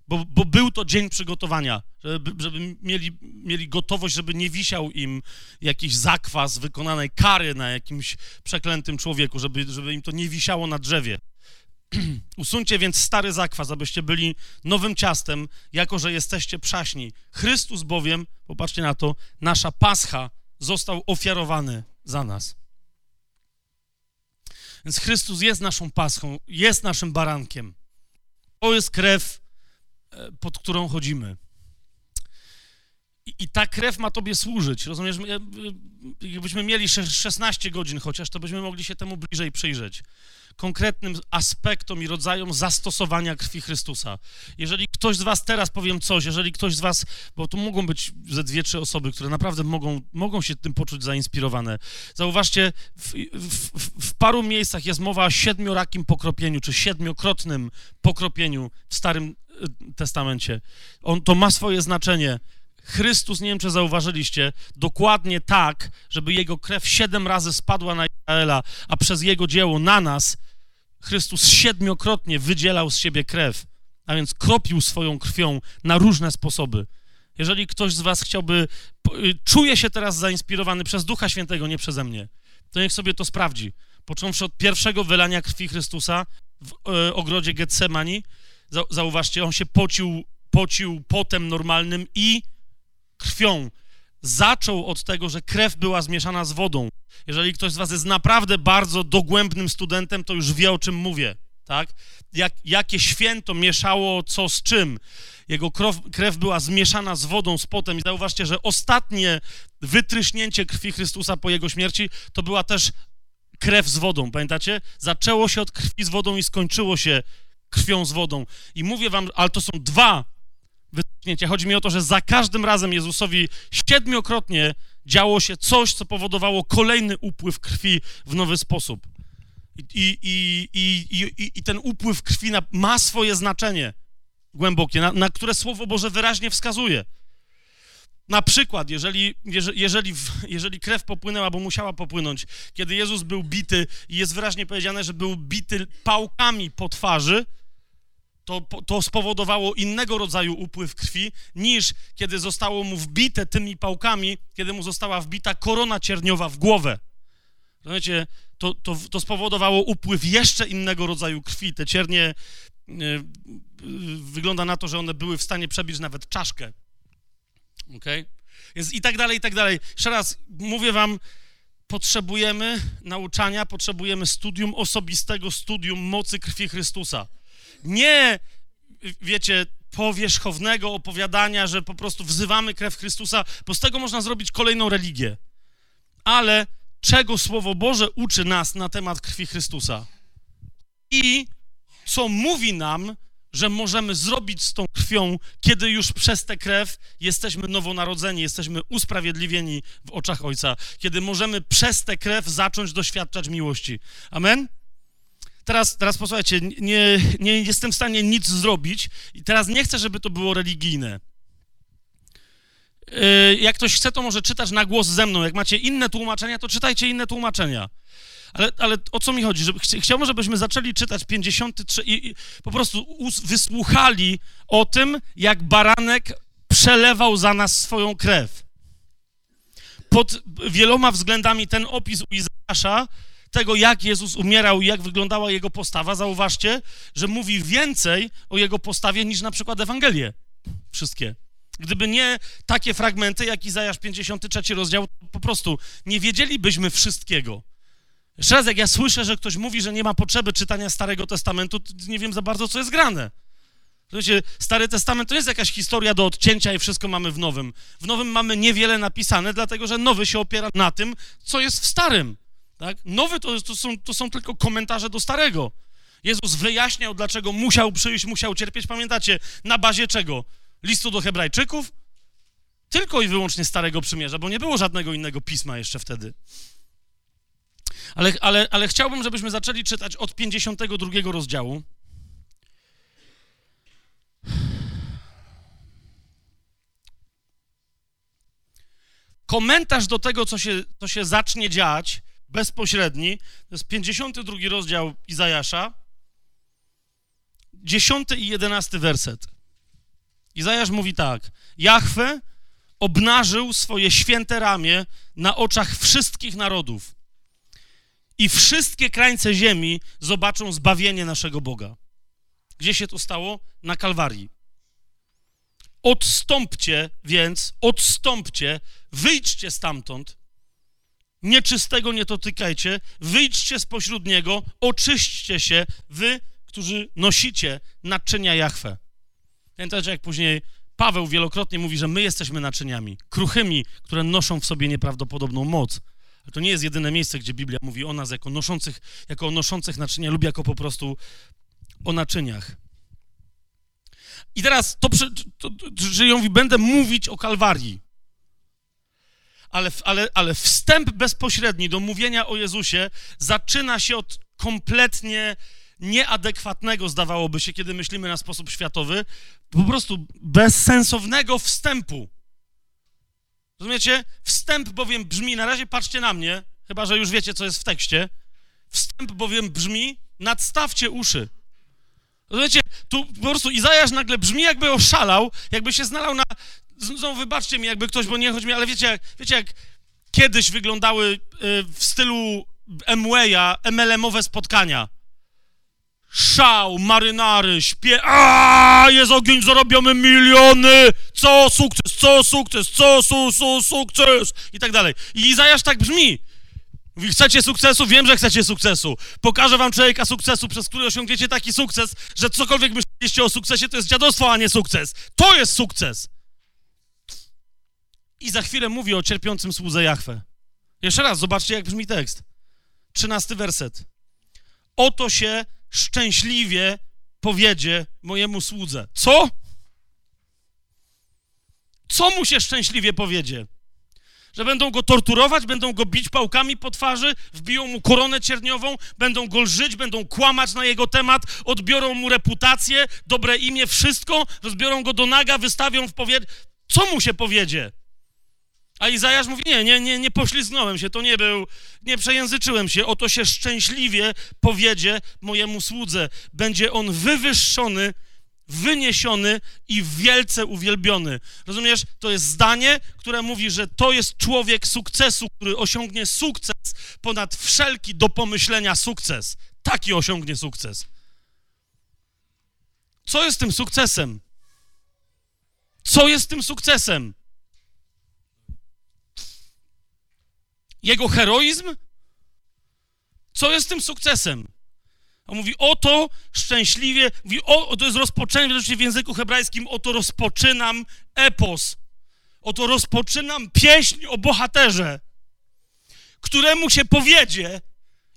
bo, bo był to dzień przygotowania, żeby, żeby mieli, mieli gotowość, żeby nie wisiał im jakiś zakwas wykonanej kary na jakimś przeklętym człowieku, żeby, żeby im to nie wisiało na drzewie. Usuńcie więc stary zakwas, abyście byli nowym ciastem, jako że jesteście przaśni. Chrystus bowiem, popatrzcie na to, nasza pascha został ofiarowany za nas. Więc Chrystus jest naszą paschą, jest naszym barankiem. To jest krew pod którą chodzimy. I, I, ta krew ma Tobie służyć. Rozumiesz? Jakbyśmy mieli 16 godzin chociaż, to byśmy mogli się temu bliżej przyjrzeć. Konkretnym aspektom i rodzajom zastosowania krwi Chrystusa. Jeżeli ktoś z Was teraz powiem coś, jeżeli ktoś z Was, bo tu mogą być ze dwie, trzy osoby, które naprawdę mogą, mogą się tym poczuć zainspirowane. Zauważcie, w, w, w paru miejscach jest mowa o siedmiorakim pokropieniu, czy siedmiokrotnym pokropieniu w Starym Testamencie. On, to ma swoje znaczenie. Chrystus, nie wiem czy zauważyliście, dokładnie tak, żeby jego krew siedem razy spadła na Izraela, a przez jego dzieło na nas, Chrystus siedmiokrotnie wydzielał z siebie krew, a więc kropił swoją krwią na różne sposoby. Jeżeli ktoś z was chciałby, y, czuje się teraz zainspirowany przez Ducha Świętego, nie przeze mnie, to niech sobie to sprawdzi. Począwszy od pierwszego wylania krwi Chrystusa w y, ogrodzie Getsemani, Zauważcie, on się pocił, pocił potem normalnym i krwią. Zaczął od tego, że krew była zmieszana z wodą. Jeżeli ktoś z Was jest naprawdę bardzo dogłębnym studentem, to już wie, o czym mówię. Tak? Jak, jakie święto mieszało co z czym. Jego krew, krew była zmieszana z wodą, z potem. I zauważcie, że ostatnie wytryśnięcie krwi Chrystusa po jego śmierci to była też krew z wodą. Pamiętacie? Zaczęło się od krwi z wodą i skończyło się krwią z wodą. I mówię wam, ale to są dwa Chodzi mi o to, że za każdym razem Jezusowi siedmiokrotnie działo się coś, co powodowało kolejny upływ krwi w nowy sposób. I, i, i, i, ten upływ krwi ma swoje znaczenie głębokie, na, na które Słowo Boże wyraźnie wskazuje. Na przykład, jeżeli, jeżeli, jeżeli krew popłynęła, bo musiała popłynąć, kiedy Jezus był bity i jest wyraźnie powiedziane, że był bity pałkami po twarzy, to, to spowodowało innego rodzaju upływ krwi, niż kiedy zostało mu wbite tymi pałkami, kiedy mu została wbita korona cierniowa w głowę. Rozumiecie? To, to, to spowodowało upływ jeszcze innego rodzaju krwi. Te ciernie, yy, wygląda na to, że one były w stanie przebić nawet czaszkę. Okay? Więc i tak dalej, i tak dalej. Jeszcze raz mówię wam, potrzebujemy nauczania, potrzebujemy studium osobistego, studium mocy krwi Chrystusa. Nie, wiecie, powierzchownego opowiadania, że po prostu wzywamy krew Chrystusa, bo z tego można zrobić kolejną religię. Ale czego Słowo Boże uczy nas na temat krwi Chrystusa? I co mówi nam, że możemy zrobić z tą krwią, kiedy już przez tę krew jesteśmy nowonarodzeni, jesteśmy usprawiedliwieni w oczach Ojca, kiedy możemy przez tę krew zacząć doświadczać miłości. Amen? Teraz, teraz posłuchajcie, nie, nie jestem w stanie nic zrobić i teraz nie chcę, żeby to było religijne. Yy, jak ktoś chce, to może czytać na głos ze mną. Jak macie inne tłumaczenia, to czytajcie inne tłumaczenia. Ale, ale o co mi chodzi? Żeby, chci- chciałbym, żebyśmy zaczęli czytać 53 i, i po prostu wysłuchali o tym, jak baranek przelewał za nas swoją krew. Pod wieloma względami ten opis u Izraasza, tego jak Jezus umierał i jak wyglądała jego postawa, zauważcie, że mówi więcej o jego postawie niż na przykład Ewangelie. Wszystkie. Gdyby nie takie fragmenty, jak Izajasz 53 rozdział, po prostu nie wiedzielibyśmy wszystkiego. Jeszcze raz, jak ja słyszę, że ktoś mówi, że nie ma potrzeby czytania Starego Testamentu, to nie wiem za bardzo, co jest grane. Słuchajcie, Stary Testament to jest jakaś historia do odcięcia i wszystko mamy w Nowym. W Nowym mamy niewiele napisane, dlatego że Nowy się opiera na tym, co jest w Starym. Tak? Nowy to, to, są, to są tylko komentarze do Starego. Jezus wyjaśniał, dlaczego musiał przyjść, musiał cierpieć. Pamiętacie, na bazie czego? Listu do Hebrajczyków? Tylko i wyłącznie Starego Przymierza, bo nie było żadnego innego pisma jeszcze wtedy. Ale, ale, ale chciałbym, żebyśmy zaczęli czytać od 52 rozdziału. Komentarz do tego, co się, co się zacznie dziać, bezpośredni, to jest 52 rozdział Izajasza, 10 i 11 werset. Izajasz mówi tak: Jahwe obnażył swoje święte ramię na oczach wszystkich narodów i wszystkie krańce ziemi zobaczą zbawienie naszego Boga. Gdzie się to stało? Na Kalwarii. Odstąpcie więc, odstąpcie, wyjdźcie stamtąd, nieczystego nie dotykajcie, wyjdźcie spośród niego, oczyśćcie się, wy, którzy nosicie naczynia Jahwe. Pamiętacie, jak później Paweł wielokrotnie mówi, że my jesteśmy naczyniami, kruchymi, które noszą w sobie nieprawdopodobną moc. Ale to nie jest jedyne miejsce, gdzie Biblia mówi o nas jako noszących, jako o noszących naczynia lub jako po prostu o naczyniach. I teraz to, że mówi, będę mówić o Kalwarii. Ale, ale, ale wstęp bezpośredni do mówienia o Jezusie zaczyna się od kompletnie nieadekwatnego, zdawałoby się, kiedy myślimy na sposób światowy, po prostu bezsensownego wstępu. Rozumiecie? Wstęp bowiem brzmi, na razie patrzcie na mnie, chyba że już wiecie, co jest w tekście. Wstęp bowiem brzmi, nadstawcie uszy. Rozumiecie? Tu po prostu Izajasz nagle brzmi, jakby oszalał, jakby się znalał na. Znowu wybaczcie mi, jakby ktoś, bo nie chodzi mi, ale wiecie, wiecie, jak kiedyś wyglądały y, w stylu Amwaya MLM-owe spotkania. Szał, marynary, śpie... A, jest ogień, zarobiamy miliony! Co sukces, co sukces, co su, su, sukces! I tak dalej. I Izajasz tak brzmi. Mówi, chcecie sukcesu? Wiem, że chcecie sukcesu. Pokażę wam człowieka sukcesu, przez który osiągniecie taki sukces, że cokolwiek myślicie o sukcesie, to jest dziadostwo, a nie sukces. To jest sukces! I za chwilę mówi o cierpiącym słudze Jachwę. Jeszcze raz, zobaczcie, jak brzmi tekst. Trzynasty werset. Oto się szczęśliwie powiedzie mojemu słudze. Co? Co mu się szczęśliwie powiedzie? Że będą go torturować, będą go bić pałkami po twarzy, wbiją mu koronę cierniową, będą go lżyć, będą kłamać na jego temat, odbiorą mu reputację, dobre imię, wszystko, rozbiorą go do naga, wystawią w powietrze. Co mu się powiedzie? A Izajasz mówi, nie, nie, nie, nie poślizgnąłem się, to nie był, nie przejęzyczyłem się, oto się szczęśliwie powiedzie mojemu słudze. Będzie on wywyższony, wyniesiony i wielce uwielbiony. Rozumiesz? To jest zdanie, które mówi, że to jest człowiek sukcesu, który osiągnie sukces ponad wszelki do pomyślenia sukces. Taki osiągnie sukces. Co jest tym sukcesem? Co jest tym sukcesem? Jego heroizm? Co jest tym sukcesem? On mówi, oto szczęśliwie, mówi, o, to jest rozpoczęcie, w języku hebrajskim, oto rozpoczynam epos, oto rozpoczynam pieśń o bohaterze, któremu się powiedzie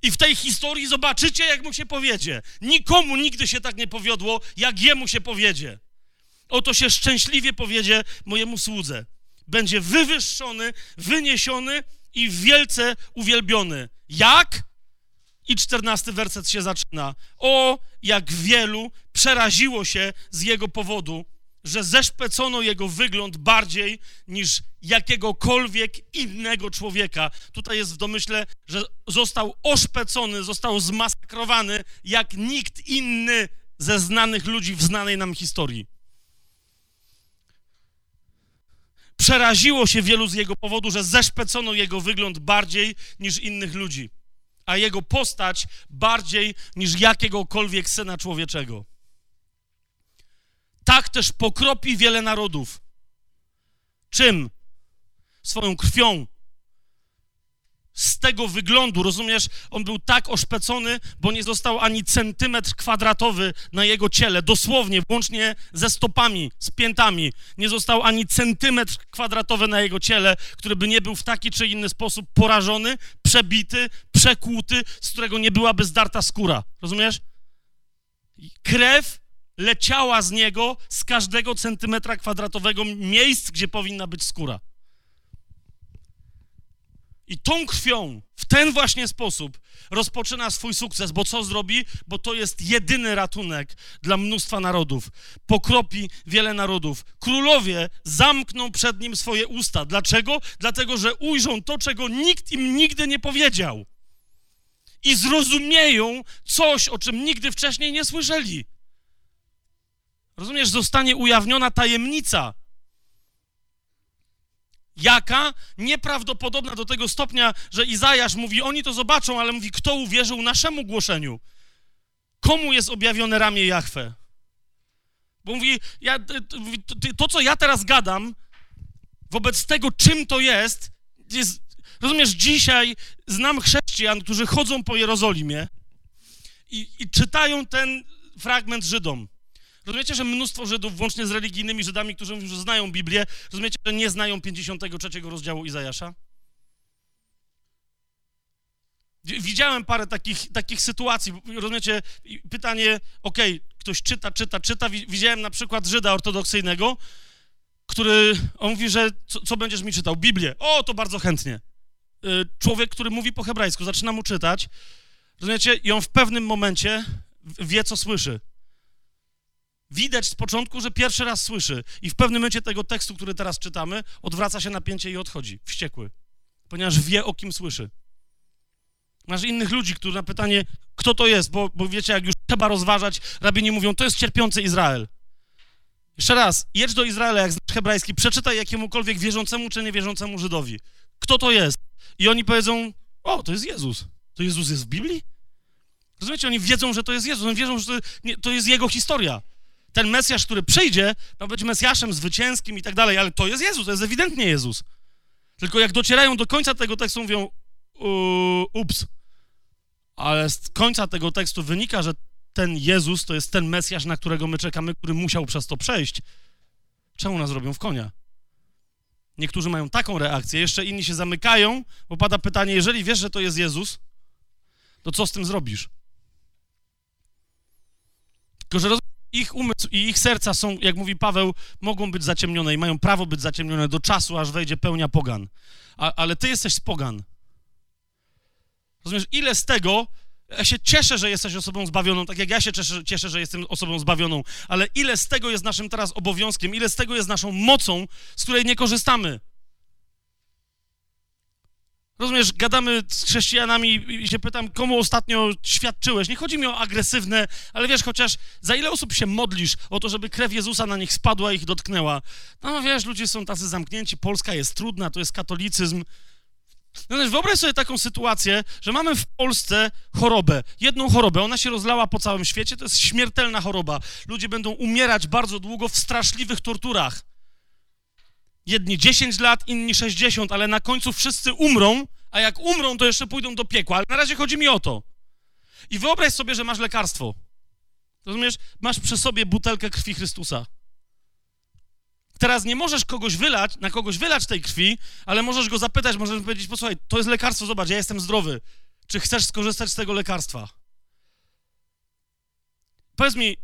i w tej historii zobaczycie, jak mu się powiedzie. Nikomu nigdy się tak nie powiodło, jak jemu się powiedzie. Oto się szczęśliwie powiedzie mojemu słudze. Będzie wywyższony, wyniesiony i wielce uwielbiony. Jak? I czternasty werset się zaczyna. O, jak wielu przeraziło się z jego powodu, że zeszpecono jego wygląd bardziej niż jakiegokolwiek innego człowieka. Tutaj jest w domyśle, że został oszpecony, został zmasakrowany jak nikt inny ze znanych ludzi w znanej nam historii. Przeraziło się wielu z jego powodu, że zeszpecono jego wygląd bardziej niż innych ludzi, a jego postać bardziej niż jakiegokolwiek syna człowieczego. Tak też pokropi wiele narodów. Czym? Swoją krwią. Z tego wyglądu, rozumiesz? On był tak oszpecony, bo nie został ani centymetr kwadratowy na jego ciele, dosłownie, włącznie ze stopami, z piętami. Nie został ani centymetr kwadratowy na jego ciele, który by nie był w taki czy inny sposób porażony, przebity, przekłuty, z którego nie byłaby zdarta skóra. Rozumiesz? Krew leciała z niego z każdego centymetra kwadratowego miejsc, gdzie powinna być skóra. I tą krwią, w ten właśnie sposób rozpoczyna swój sukces, bo co zrobi? Bo to jest jedyny ratunek dla mnóstwa narodów. Pokropi wiele narodów. Królowie zamkną przed nim swoje usta. Dlaczego? Dlatego, że ujrzą to, czego nikt im nigdy nie powiedział. I zrozumieją coś, o czym nigdy wcześniej nie słyszeli. Rozumiesz, zostanie ujawniona tajemnica. Jaka? Nieprawdopodobna do tego stopnia, że Izajasz mówi, oni to zobaczą, ale mówi, kto uwierzył naszemu głoszeniu? Komu jest objawione ramię Jahwe? Bo mówi, ja, to, co ja teraz gadam, wobec tego, czym to jest, jest, rozumiesz, dzisiaj znam chrześcijan, którzy chodzą po Jerozolimie i, i czytają ten fragment Żydom. Rozumiecie, że mnóstwo Żydów, włącznie z religijnymi Żydami, którzy mówią, że znają Biblię, rozumiecie, że nie znają 53 rozdziału Izajasza? Widziałem parę takich, takich sytuacji, rozumiecie, pytanie, okej, okay, ktoś czyta, czyta, czyta, widziałem na przykład Żyda ortodoksyjnego, który, on mówi, że co, co będziesz mi czytał? Biblię. O, to bardzo chętnie. Y, człowiek, który mówi po hebrajsku, zaczyna mu czytać, rozumiecie, i on w pewnym momencie wie, co słyszy. Widać z początku, że pierwszy raz słyszy i w pewnym momencie tego tekstu, który teraz czytamy, odwraca się napięcie i odchodzi, wściekły, ponieważ wie, o kim słyszy. Masz innych ludzi, którzy na pytanie, kto to jest, bo, bo wiecie, jak już trzeba rozważać, rabini mówią, to jest cierpiący Izrael. Jeszcze raz, jedź do Izraela, jak znasz hebrajski, przeczytaj jakiemukolwiek wierzącemu czy niewierzącemu Żydowi. Kto to jest? I oni powiedzą, o, to jest Jezus. To Jezus jest w Biblii? Rozumiecie, oni wiedzą, że to jest Jezus, oni wierzą, że to, nie, to jest Jego historia ten Mesjasz, który przyjdzie, ma być Mesjaszem zwycięskim i tak dalej, ale to jest Jezus, to jest ewidentnie Jezus. Tylko jak docierają do końca tego tekstu, mówią, ups, ale z końca tego tekstu wynika, że ten Jezus to jest ten Mesjasz, na którego my czekamy, który musiał przez to przejść. Czemu nas robią w konia? Niektórzy mają taką reakcję, jeszcze inni się zamykają, bo pada pytanie, jeżeli wiesz, że to jest Jezus, to co z tym zrobisz? Tylko, że roz ich umysł i ich serca są, jak mówi Paweł, mogą być zaciemnione i mają prawo być zaciemnione do czasu, aż wejdzie pełnia pogan. A, ale ty jesteś z pogan. Rozumiesz, ile z tego, ja się cieszę, że jesteś osobą zbawioną, tak jak ja się cieszę, cieszę, że jestem osobą zbawioną, ale ile z tego jest naszym teraz obowiązkiem, ile z tego jest naszą mocą, z której nie korzystamy. Rozumiesz, gadamy z chrześcijanami i się pytam, komu ostatnio świadczyłeś. Nie chodzi mi o agresywne, ale wiesz, chociaż za ile osób się modlisz o to, żeby krew Jezusa na nich spadła i ich dotknęła. No wiesz, ludzie są tacy zamknięci, Polska jest trudna, to jest katolicyzm. No wiesz, wyobraź sobie taką sytuację, że mamy w Polsce chorobę, jedną chorobę, ona się rozlała po całym świecie, to jest śmiertelna choroba. Ludzie będą umierać bardzo długo w straszliwych torturach. Jedni 10 lat, inni 60, ale na końcu wszyscy umrą, a jak umrą, to jeszcze pójdą do piekła. Ale na razie chodzi mi o to. I wyobraź sobie, że masz lekarstwo. Rozumiesz? Masz przy sobie butelkę krwi Chrystusa. Teraz nie możesz kogoś wylać, na kogoś wylać tej krwi, ale możesz go zapytać, możesz powiedzieć, posłuchaj, to jest lekarstwo, zobacz, ja jestem zdrowy. Czy chcesz skorzystać z tego lekarstwa? Powiedz mi,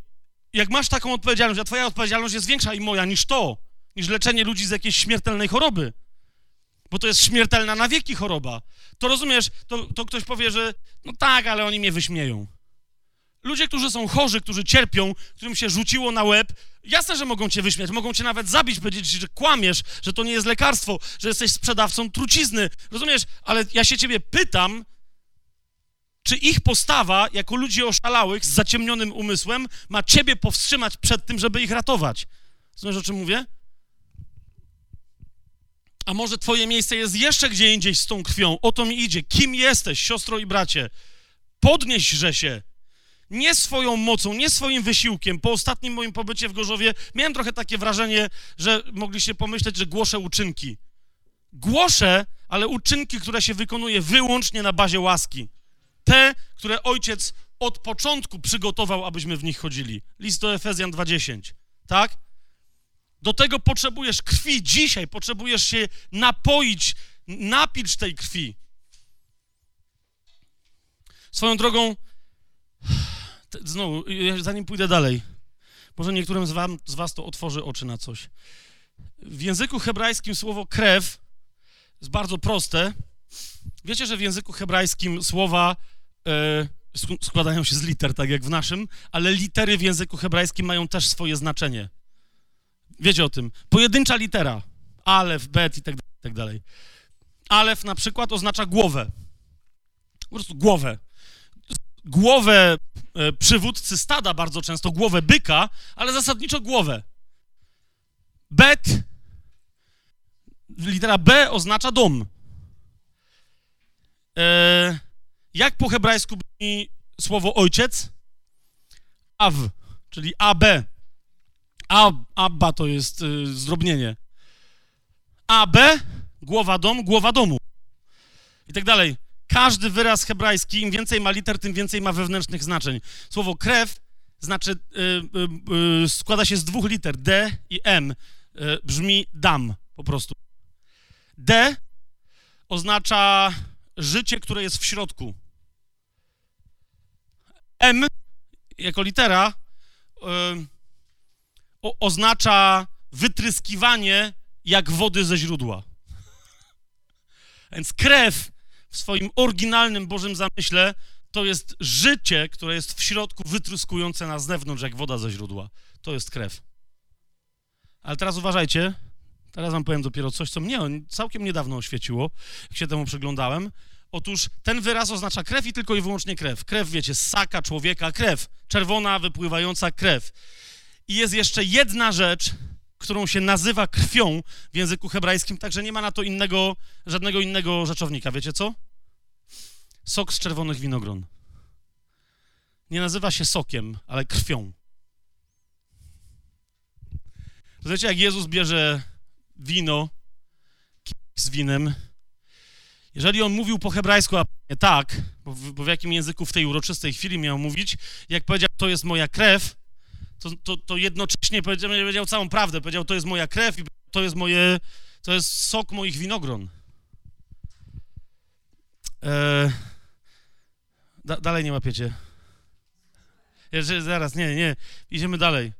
jak masz taką odpowiedzialność, a twoja odpowiedzialność jest większa i moja niż to, niż leczenie ludzi z jakiejś śmiertelnej choroby. Bo to jest śmiertelna na wieki choroba. To rozumiesz, to, to ktoś powie, że no tak, ale oni mnie wyśmieją. Ludzie, którzy są chorzy, którzy cierpią, którym się rzuciło na łeb, Jasne, że mogą cię wyśmiać, mogą cię nawet zabić, powiedzieć że kłamiesz, że to nie jest lekarstwo, że jesteś sprzedawcą trucizny. Rozumiesz? Ale ja się ciebie pytam, czy ich postawa jako ludzi oszalałych z zaciemnionym umysłem ma ciebie powstrzymać przed tym, żeby ich ratować. Rozumiesz, o czym mówię? A może twoje miejsce jest jeszcze gdzie indziej z tą krwią? O to mi idzie. Kim jesteś, siostro i bracie? Podnieśże się. Nie swoją mocą, nie swoim wysiłkiem. Po ostatnim moim pobycie w Gorzowie miałem trochę takie wrażenie, że mogliście pomyśleć, że głoszę uczynki. Głoszę, ale uczynki, które się wykonuje wyłącznie na bazie łaski. Te, które ojciec od początku przygotował, abyśmy w nich chodzili. List do Efezjan 2:10. Tak? Do tego potrzebujesz krwi dzisiaj, potrzebujesz się napoić, napić tej krwi. Swoją drogą, znowu, zanim pójdę dalej, może niektórym z, wam, z was to otworzy oczy na coś. W języku hebrajskim słowo krew jest bardzo proste. Wiecie, że w języku hebrajskim słowa e, składają się z liter, tak jak w naszym, ale litery w języku hebrajskim mają też swoje znaczenie. Wiecie o tym. Pojedyncza litera. Alef, bet i tak, tak dalej. Alef na przykład oznacza głowę. Po prostu głowę. Głowę e, przywódcy stada bardzo często, głowę byka, ale zasadniczo głowę. Bet, litera B oznacza dom. E, jak po hebrajsku brzmi słowo ojciec? Aw, czyli AB. Ab, Abba to jest y, zdrobnienie. AB, głowa dom, głowa domu. I tak dalej. Każdy wyraz hebrajski, im więcej ma liter, tym więcej ma wewnętrznych znaczeń. Słowo krew znaczy, y, y, y składa się z dwóch liter, D i M. Y, brzmi dam po prostu. D oznacza życie, które jest w środku. M jako litera y, o, oznacza wytryskiwanie jak wody ze źródła. Więc krew w swoim oryginalnym Bożym zamyśle to jest życie, które jest w środku wytryskujące na zewnątrz jak woda ze źródła. To jest krew. Ale teraz uważajcie, teraz wam powiem dopiero coś, co mnie całkiem niedawno oświeciło, jak się temu przyglądałem. Otóż ten wyraz oznacza krew i tylko i wyłącznie krew. Krew, wiecie, ssaka człowieka, krew. Czerwona, wypływająca krew. I jest jeszcze jedna rzecz, którą się nazywa krwią w języku hebrajskim, także nie ma na to innego, żadnego innego rzeczownika. Wiecie co? Sok z czerwonych winogron. Nie nazywa się sokiem, ale krwią. Wiecie, jak Jezus bierze wino z winem, jeżeli on mówił po hebrajsku, a nie tak, bo w, bo w jakim języku w tej uroczystej chwili miał mówić, jak powiedział, to jest moja krew, to, to, to jednocześnie powiedział, całą prawdę. Powiedział, to jest moja krew i to jest moje, to jest sok moich winogron. Eee, da, dalej nie łapiecie. Jeszcze, zaraz, nie, nie, idziemy dalej.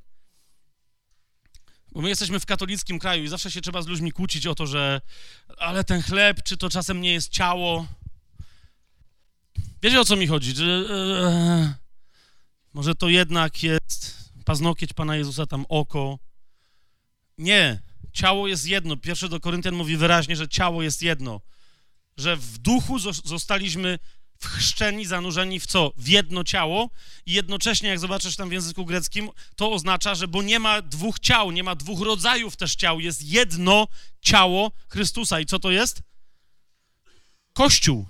Bo my jesteśmy w katolickim kraju i zawsze się trzeba z ludźmi kłócić o to, że ale ten chleb, czy to czasem nie jest ciało. Wiecie o co mi chodzi? Że, e, może to jednak jest paznokieć Pana Jezusa, tam oko. Nie, ciało jest jedno. Pierwszy do Koryntian mówi wyraźnie, że ciało jest jedno. Że w duchu zostaliśmy wchrzczeni, zanurzeni w co? W jedno ciało i jednocześnie, jak zobaczysz tam w języku greckim, to oznacza, że bo nie ma dwóch ciał, nie ma dwóch rodzajów też ciał, jest jedno ciało Chrystusa. I co to jest? Kościół.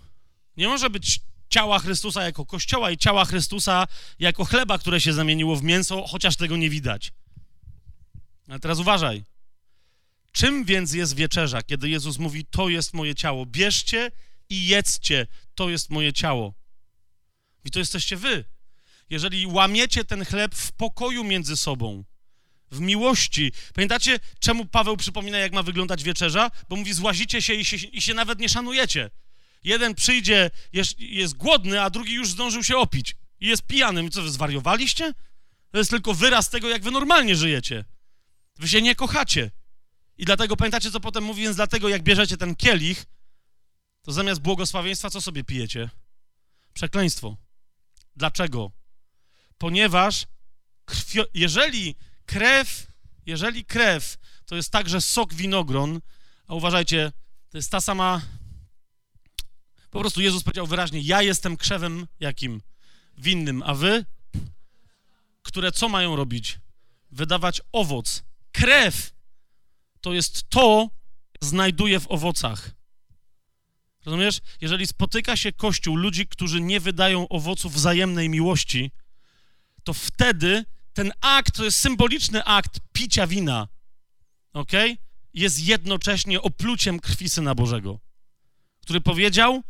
Nie może być ciała Chrystusa jako kościoła i ciała Chrystusa jako chleba, które się zamieniło w mięso, chociaż tego nie widać. Ale teraz uważaj. Czym więc jest wieczerza, kiedy Jezus mówi: To jest moje ciało? Bierzcie i jedzcie, to jest moje ciało. I to jesteście wy. Jeżeli łamiecie ten chleb w pokoju między sobą, w miłości. Pamiętacie, czemu Paweł przypomina, jak ma wyglądać wieczerza? Bo mówi: Złazicie się i się, i się nawet nie szanujecie. Jeden przyjdzie, jest, jest głodny, a drugi już zdążył się opić i jest pijanym. Co wy zwariowaliście? To jest tylko wyraz tego, jak wy normalnie żyjecie. Wy się nie kochacie. I dlatego pamiętacie, co potem mówi, więc dlatego jak bierzecie ten kielich, to zamiast błogosławieństwa, co sobie pijecie? Przekleństwo. Dlaczego? Ponieważ krwio... jeżeli krew, jeżeli krew to jest także sok winogron, a uważajcie, to jest ta sama. Po prostu Jezus powiedział wyraźnie: Ja jestem krzewem jakim? Winnym, a wy? Które co mają robić? Wydawać owoc. Krew to jest to, znajduje w owocach. Rozumiesz? Jeżeli spotyka się Kościół ludzi, którzy nie wydają owoców wzajemnej miłości, to wtedy ten akt, to jest symboliczny akt picia wina, ok? Jest jednocześnie opluciem krwi Syna Bożego, który powiedział,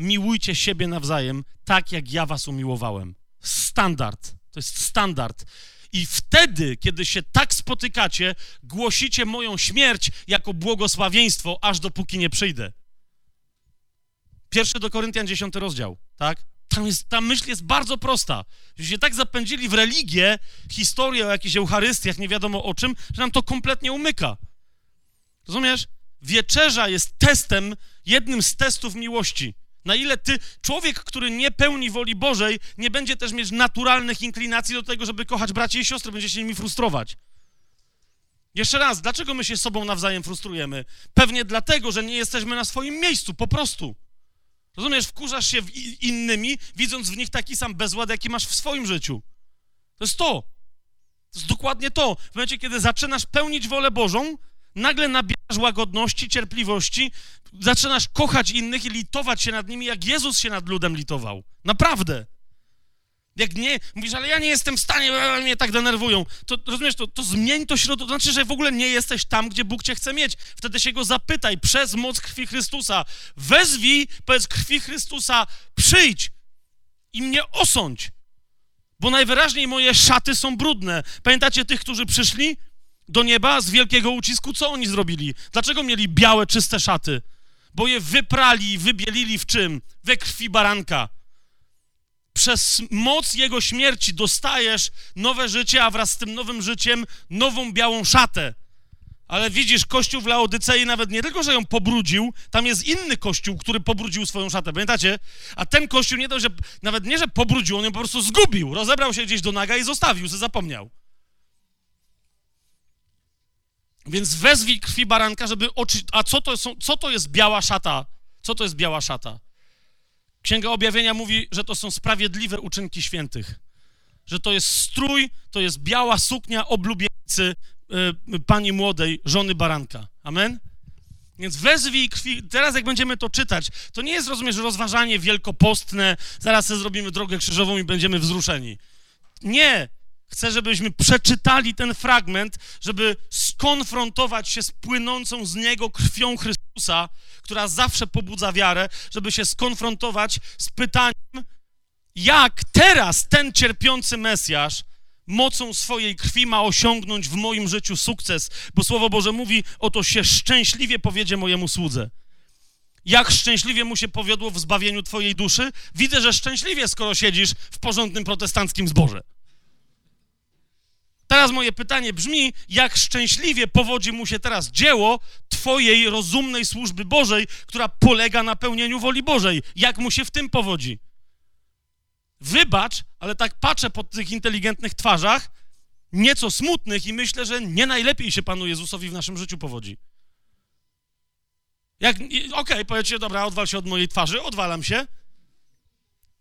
miłujcie siebie nawzajem, tak jak ja was umiłowałem. Standard. To jest standard. I wtedy, kiedy się tak spotykacie, głosicie moją śmierć jako błogosławieństwo, aż dopóki nie przyjdę. Pierwszy do Koryntian 10 rozdział, tak? Tam, jest, ta myśl jest bardzo prosta. Że się tak zapędzili w religię, historię o jakichś Eucharystiach, nie wiadomo o czym, że nam to kompletnie umyka. Rozumiesz? Wieczerza jest testem, jednym z testów miłości. Na ile ty, człowiek, który nie pełni woli Bożej, nie będzie też mieć naturalnych inklinacji do tego, żeby kochać braci i siostry, będzie się nimi frustrować. Jeszcze raz, dlaczego my się sobą nawzajem frustrujemy? Pewnie dlatego, że nie jesteśmy na swoim miejscu, po prostu. Rozumiesz, wkurzasz się w innymi, widząc w nich taki sam bezład, jaki masz w swoim życiu. To jest to. To jest dokładnie to. W momencie, kiedy zaczynasz pełnić wolę Bożą, nagle nabierasz łagodności, cierpliwości, zaczynasz kochać innych i litować się nad nimi, jak Jezus się nad ludem litował. Naprawdę. Jak nie, mówisz, ale ja nie jestem w stanie, mnie tak denerwują. To rozumiesz, to, to zmień to środowisko. To znaczy, że w ogóle nie jesteś tam, gdzie Bóg cię chce mieć. Wtedy się go zapytaj przez moc krwi Chrystusa. Wezwij, powiedz krwi Chrystusa, przyjdź i mnie osądź. Bo najwyraźniej moje szaty są brudne. Pamiętacie tych, którzy przyszli do nieba z wielkiego ucisku? Co oni zrobili? Dlaczego mieli białe, czyste szaty? Bo je wyprali, wybielili w czym? We krwi baranka przez moc Jego śmierci dostajesz nowe życie, a wraz z tym nowym życiem nową białą szatę. Ale widzisz, kościół w Laodycei nawet nie tylko, że ją pobrudził, tam jest inny kościół, który pobrudził swoją szatę, pamiętacie? A ten kościół nie to, że nawet nie, że pobrudził, on ją po prostu zgubił, rozebrał się gdzieś do naga i zostawił, se zapomniał. Więc wezwij krwi baranka, żeby oczy... A co to, są, co to jest biała szata? Co to jest biała szata? Księga Objawienia mówi, że to są sprawiedliwe uczynki świętych. Że to jest strój, to jest biała suknia oblubieńcy y, pani młodej, żony baranka. Amen? Więc wezwij krwi. Teraz, jak będziemy to czytać, to nie jest, rozumiesz, rozważanie wielkopostne, zaraz sobie zrobimy drogę krzyżową i będziemy wzruszeni. Nie. Chcę, żebyśmy przeczytali ten fragment, żeby skonfrontować się z płynącą z niego krwią Chrystusa, która zawsze pobudza wiarę, żeby się skonfrontować z pytaniem, jak teraz ten cierpiący Mesjasz mocą swojej krwi ma osiągnąć w moim życiu sukces, bo Słowo Boże mówi, oto się szczęśliwie powiedzie mojemu słudze. Jak szczęśliwie mu się powiodło w zbawieniu twojej duszy? Widzę, że szczęśliwie, skoro siedzisz w porządnym protestanckim zborze. Teraz moje pytanie brzmi, jak szczęśliwie powodzi mu się teraz dzieło Twojej rozumnej służby Bożej, która polega na pełnieniu woli Bożej. Jak mu się w tym powodzi? Wybacz, ale tak patrzę po tych inteligentnych twarzach, nieco smutnych i myślę, że nie najlepiej się Panu Jezusowi w naszym życiu powodzi. Jak, okej, okay, dobra, odwal się od mojej twarzy, odwalam się.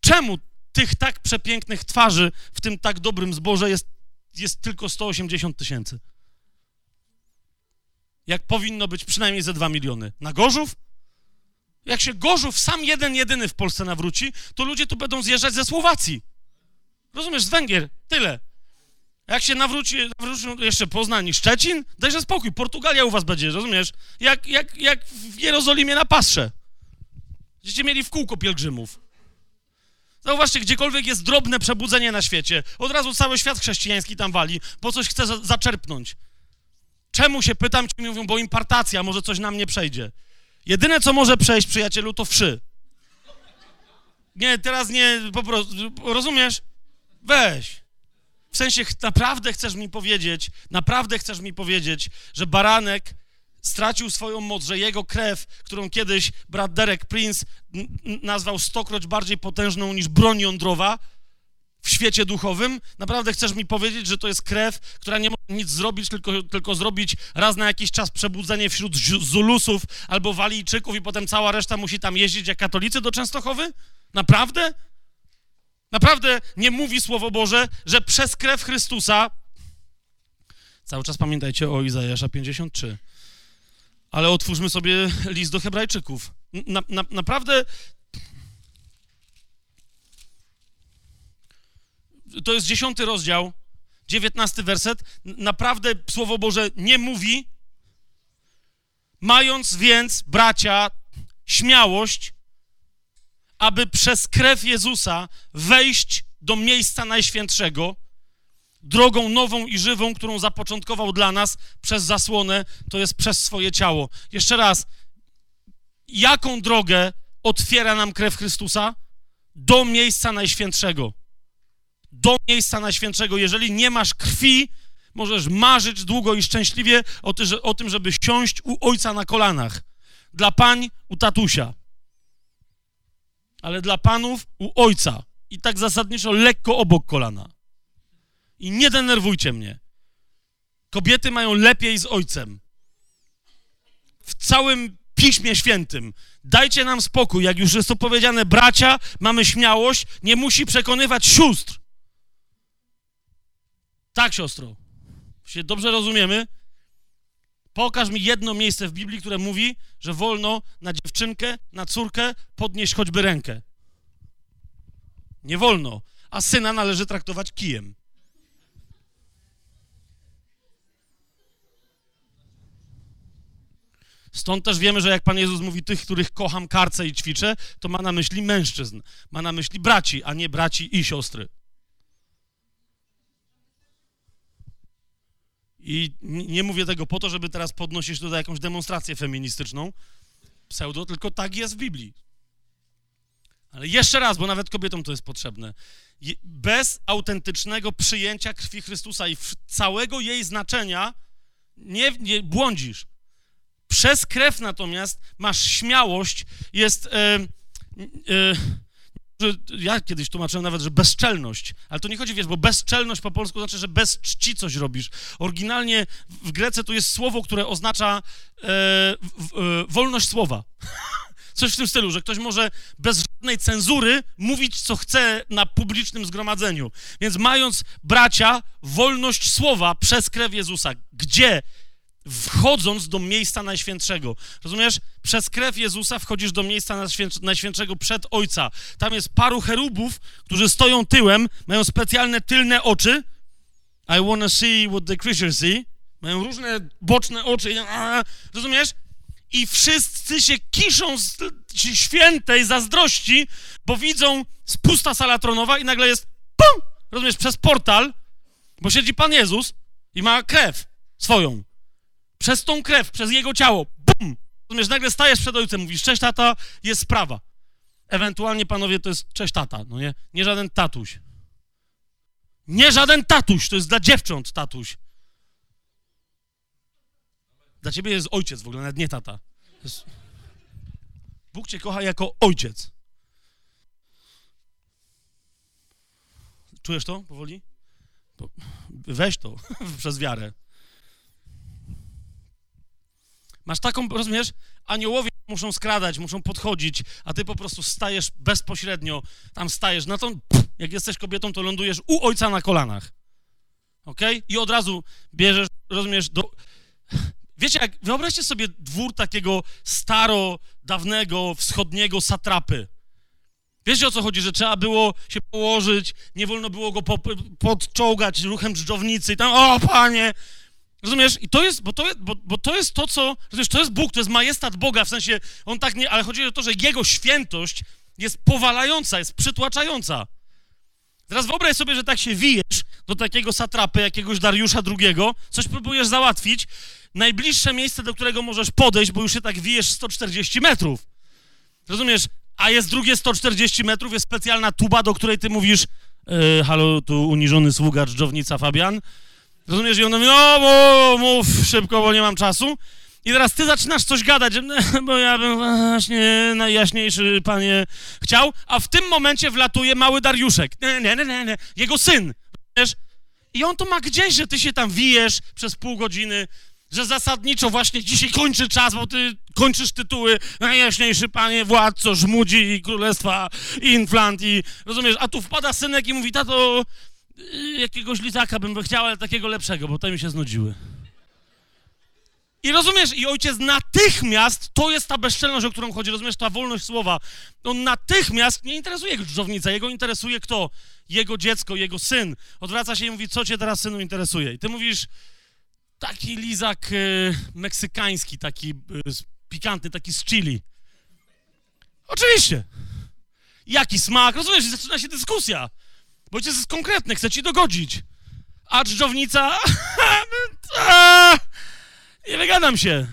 Czemu tych tak przepięknych twarzy w tym tak dobrym zborze jest jest tylko 180 tysięcy. Jak powinno być przynajmniej ze 2 miliony. Na Gorzów? Jak się Gorzów sam jeden, jedyny w Polsce nawróci, to ludzie tu będą zjeżdżać ze Słowacji. Rozumiesz, z Węgier. Tyle. Jak się nawróci, nawrócił jeszcze Poznań i Szczecin, dajże spokój, Portugalia u was będzie, rozumiesz? Jak, jak, jak w Jerozolimie na Pasrze. Będziecie mieli w kółko pielgrzymów. Zauważcie, gdziekolwiek jest drobne przebudzenie na świecie, od razu cały świat chrześcijański tam wali, bo coś chce za zaczerpnąć. Czemu się pytam, ci mówią, bo impartacja, może coś nam nie przejdzie. Jedyne, co może przejść, przyjacielu, to wszy. Nie, teraz nie, po prostu, rozumiesz? Weź. W sensie, naprawdę chcesz mi powiedzieć, naprawdę chcesz mi powiedzieć, że baranek stracił swoją moc, że jego krew, którą kiedyś brat Derek Prince nazwał stokroć bardziej potężną niż broń jądrowa, w świecie duchowym? Naprawdę chcesz mi powiedzieć, że to jest krew, która nie może nic zrobić, tylko, tylko zrobić raz na jakiś czas przebudzenie wśród Zu- Zulusów albo Walijczyków i potem cała reszta musi tam jeździć jak katolicy do Częstochowy? Naprawdę? Naprawdę nie mówi Słowo Boże, że przez krew Chrystusa Cały czas pamiętajcie o Izajasza 53. Ale otwórzmy sobie list do Hebrajczyków. Na, na, naprawdę. To jest dziesiąty rozdział, dziewiętnasty werset. Naprawdę Słowo Boże nie mówi. Mając więc, bracia, śmiałość, aby przez krew Jezusa wejść do miejsca najświętszego, drogą nową i żywą, którą zapoczątkował dla nas przez zasłonę, to jest przez swoje ciało. Jeszcze raz, jaką drogę otwiera nam krew Chrystusa? Do miejsca najświętszego. Do miejsca najświętszego. Jeżeli nie masz krwi, możesz marzyć długo i szczęśliwie o, ty, o tym, żeby siąść u ojca na kolanach. Dla pań u tatusia. Ale dla panów u ojca. I tak zasadniczo lekko obok kolana. I nie denerwujcie mnie. Kobiety mają lepiej z ojcem. W całym Piśmie Świętym. Dajcie nam spokój. Jak już jest to powiedziane, bracia, mamy śmiałość, nie musi przekonywać sióstr. Tak, siostro. Się dobrze rozumiemy? Pokaż mi jedno miejsce w Biblii, które mówi, że wolno na dziewczynkę, na córkę podnieść choćby rękę. Nie wolno. A syna należy traktować kijem. Stąd też wiemy, że jak Pan Jezus mówi tych, których kocham, karcę i ćwiczę, to ma na myśli mężczyzn, ma na myśli braci, a nie braci i siostry. I nie mówię tego po to, żeby teraz podnosić tutaj jakąś demonstrację feministyczną, pseudo, tylko tak jest w Biblii. Ale jeszcze raz, bo nawet kobietom to jest potrzebne. Bez autentycznego przyjęcia krwi Chrystusa i całego jej znaczenia nie, nie błądzisz. Przez krew natomiast masz śmiałość, jest. Że ja kiedyś tłumaczyłem nawet, że bezczelność, ale to nie chodzi, wiesz, bo bezczelność po polsku znaczy, że bez czci coś robisz. Oryginalnie w Grece to jest słowo, które oznacza e, w, e, wolność słowa. Coś w tym stylu, że ktoś może bez żadnej cenzury mówić, co chce na publicznym zgromadzeniu. Więc mając, bracia, wolność słowa przez krew Jezusa, gdzie wchodząc do miejsca najświętszego. Rozumiesz? Przez krew Jezusa wchodzisz do miejsca najświęt- najświętszego przed Ojca. Tam jest paru cherubów, którzy stoją tyłem, mają specjalne tylne oczy. I wanna see what the creatures see. Mają różne boczne oczy. Rozumiesz? I wszyscy się kiszą z świętej zazdrości, bo widzą spusta sala tronowa i nagle jest pum! Rozumiesz? Przez portal, bo siedzi Pan Jezus i ma krew swoją przez tą krew, przez jego ciało, bum! Rozumiesz, nagle stajesz przed ojcem, mówisz, cześć tata, jest sprawa. Ewentualnie, panowie, to jest cześć tata, no nie? Nie żaden tatuś. Nie żaden tatuś, to jest dla dziewcząt tatuś. Dla ciebie jest ojciec w ogóle, nawet nie tata. Jest... Bóg cię kocha jako ojciec. Czujesz to powoli? Po- Weź to przez wiarę. Masz taką, rozumiesz? Aniołowie muszą skradać, muszą podchodzić, a ty po prostu stajesz bezpośrednio, tam stajesz, na to, jak jesteś kobietą, to lądujesz u ojca na kolanach. Ok? I od razu bierzesz, rozumiesz, do... Wiecie, jak, wyobraźcie sobie dwór takiego staro, dawnego, wschodniego satrapy. Wiecie, o co chodzi? Że trzeba było się położyć, nie wolno było go po, podczołgać ruchem dżdżownicy i tam, o panie, Rozumiesz? I to jest, bo to bo, bo to jest to, co, rozumiesz, to jest Bóg, to jest majestat Boga, w sensie, on tak nie, ale chodzi o to, że Jego świętość jest powalająca, jest przytłaczająca. Teraz wyobraź sobie, że tak się wijesz do takiego satrapy, jakiegoś Dariusza II, coś próbujesz załatwić, najbliższe miejsce, do którego możesz podejść, bo już się tak wijesz 140 metrów. Rozumiesz? A jest drugie 140 metrów, jest specjalna tuba, do której ty mówisz, e, halo, tu uniżony sługa, dżdżownica Fabian, Rozumiesz? I on mówi, no bo mów szybko, bo nie mam czasu. I teraz ty zaczynasz coś gadać, bo ja bym właśnie najjaśniejszy panie chciał, a w tym momencie wlatuje mały Dariuszek. Nie, nie, nie, nie. Jego syn. I on to ma gdzieś, że ty się tam wijesz przez pół godziny, że zasadniczo właśnie dzisiaj kończy czas, bo ty kończysz tytuły najjaśniejszy panie władco żmudzi i królestwa inflant i rozumiesz, a tu wpada synek i mówi, tato, jakiegoś lizaka bym chciał, ale takiego lepszego, bo te mi się znudziły. I rozumiesz, i ojciec natychmiast, to jest ta bezczelność, o którą chodzi, rozumiesz, ta wolność słowa. On natychmiast nie interesuje dżdżownica, jego interesuje kto? Jego dziecko, jego syn. Odwraca się i mówi, co cię teraz, synu, interesuje? I ty mówisz, taki lizak y, meksykański, taki y, pikantny, taki z chili. Oczywiście. Jaki smak? Rozumiesz, zaczyna się dyskusja. Bo ojciec jest konkretny, chce ci dogodzić. A dżdżownica... Nie wygadam się.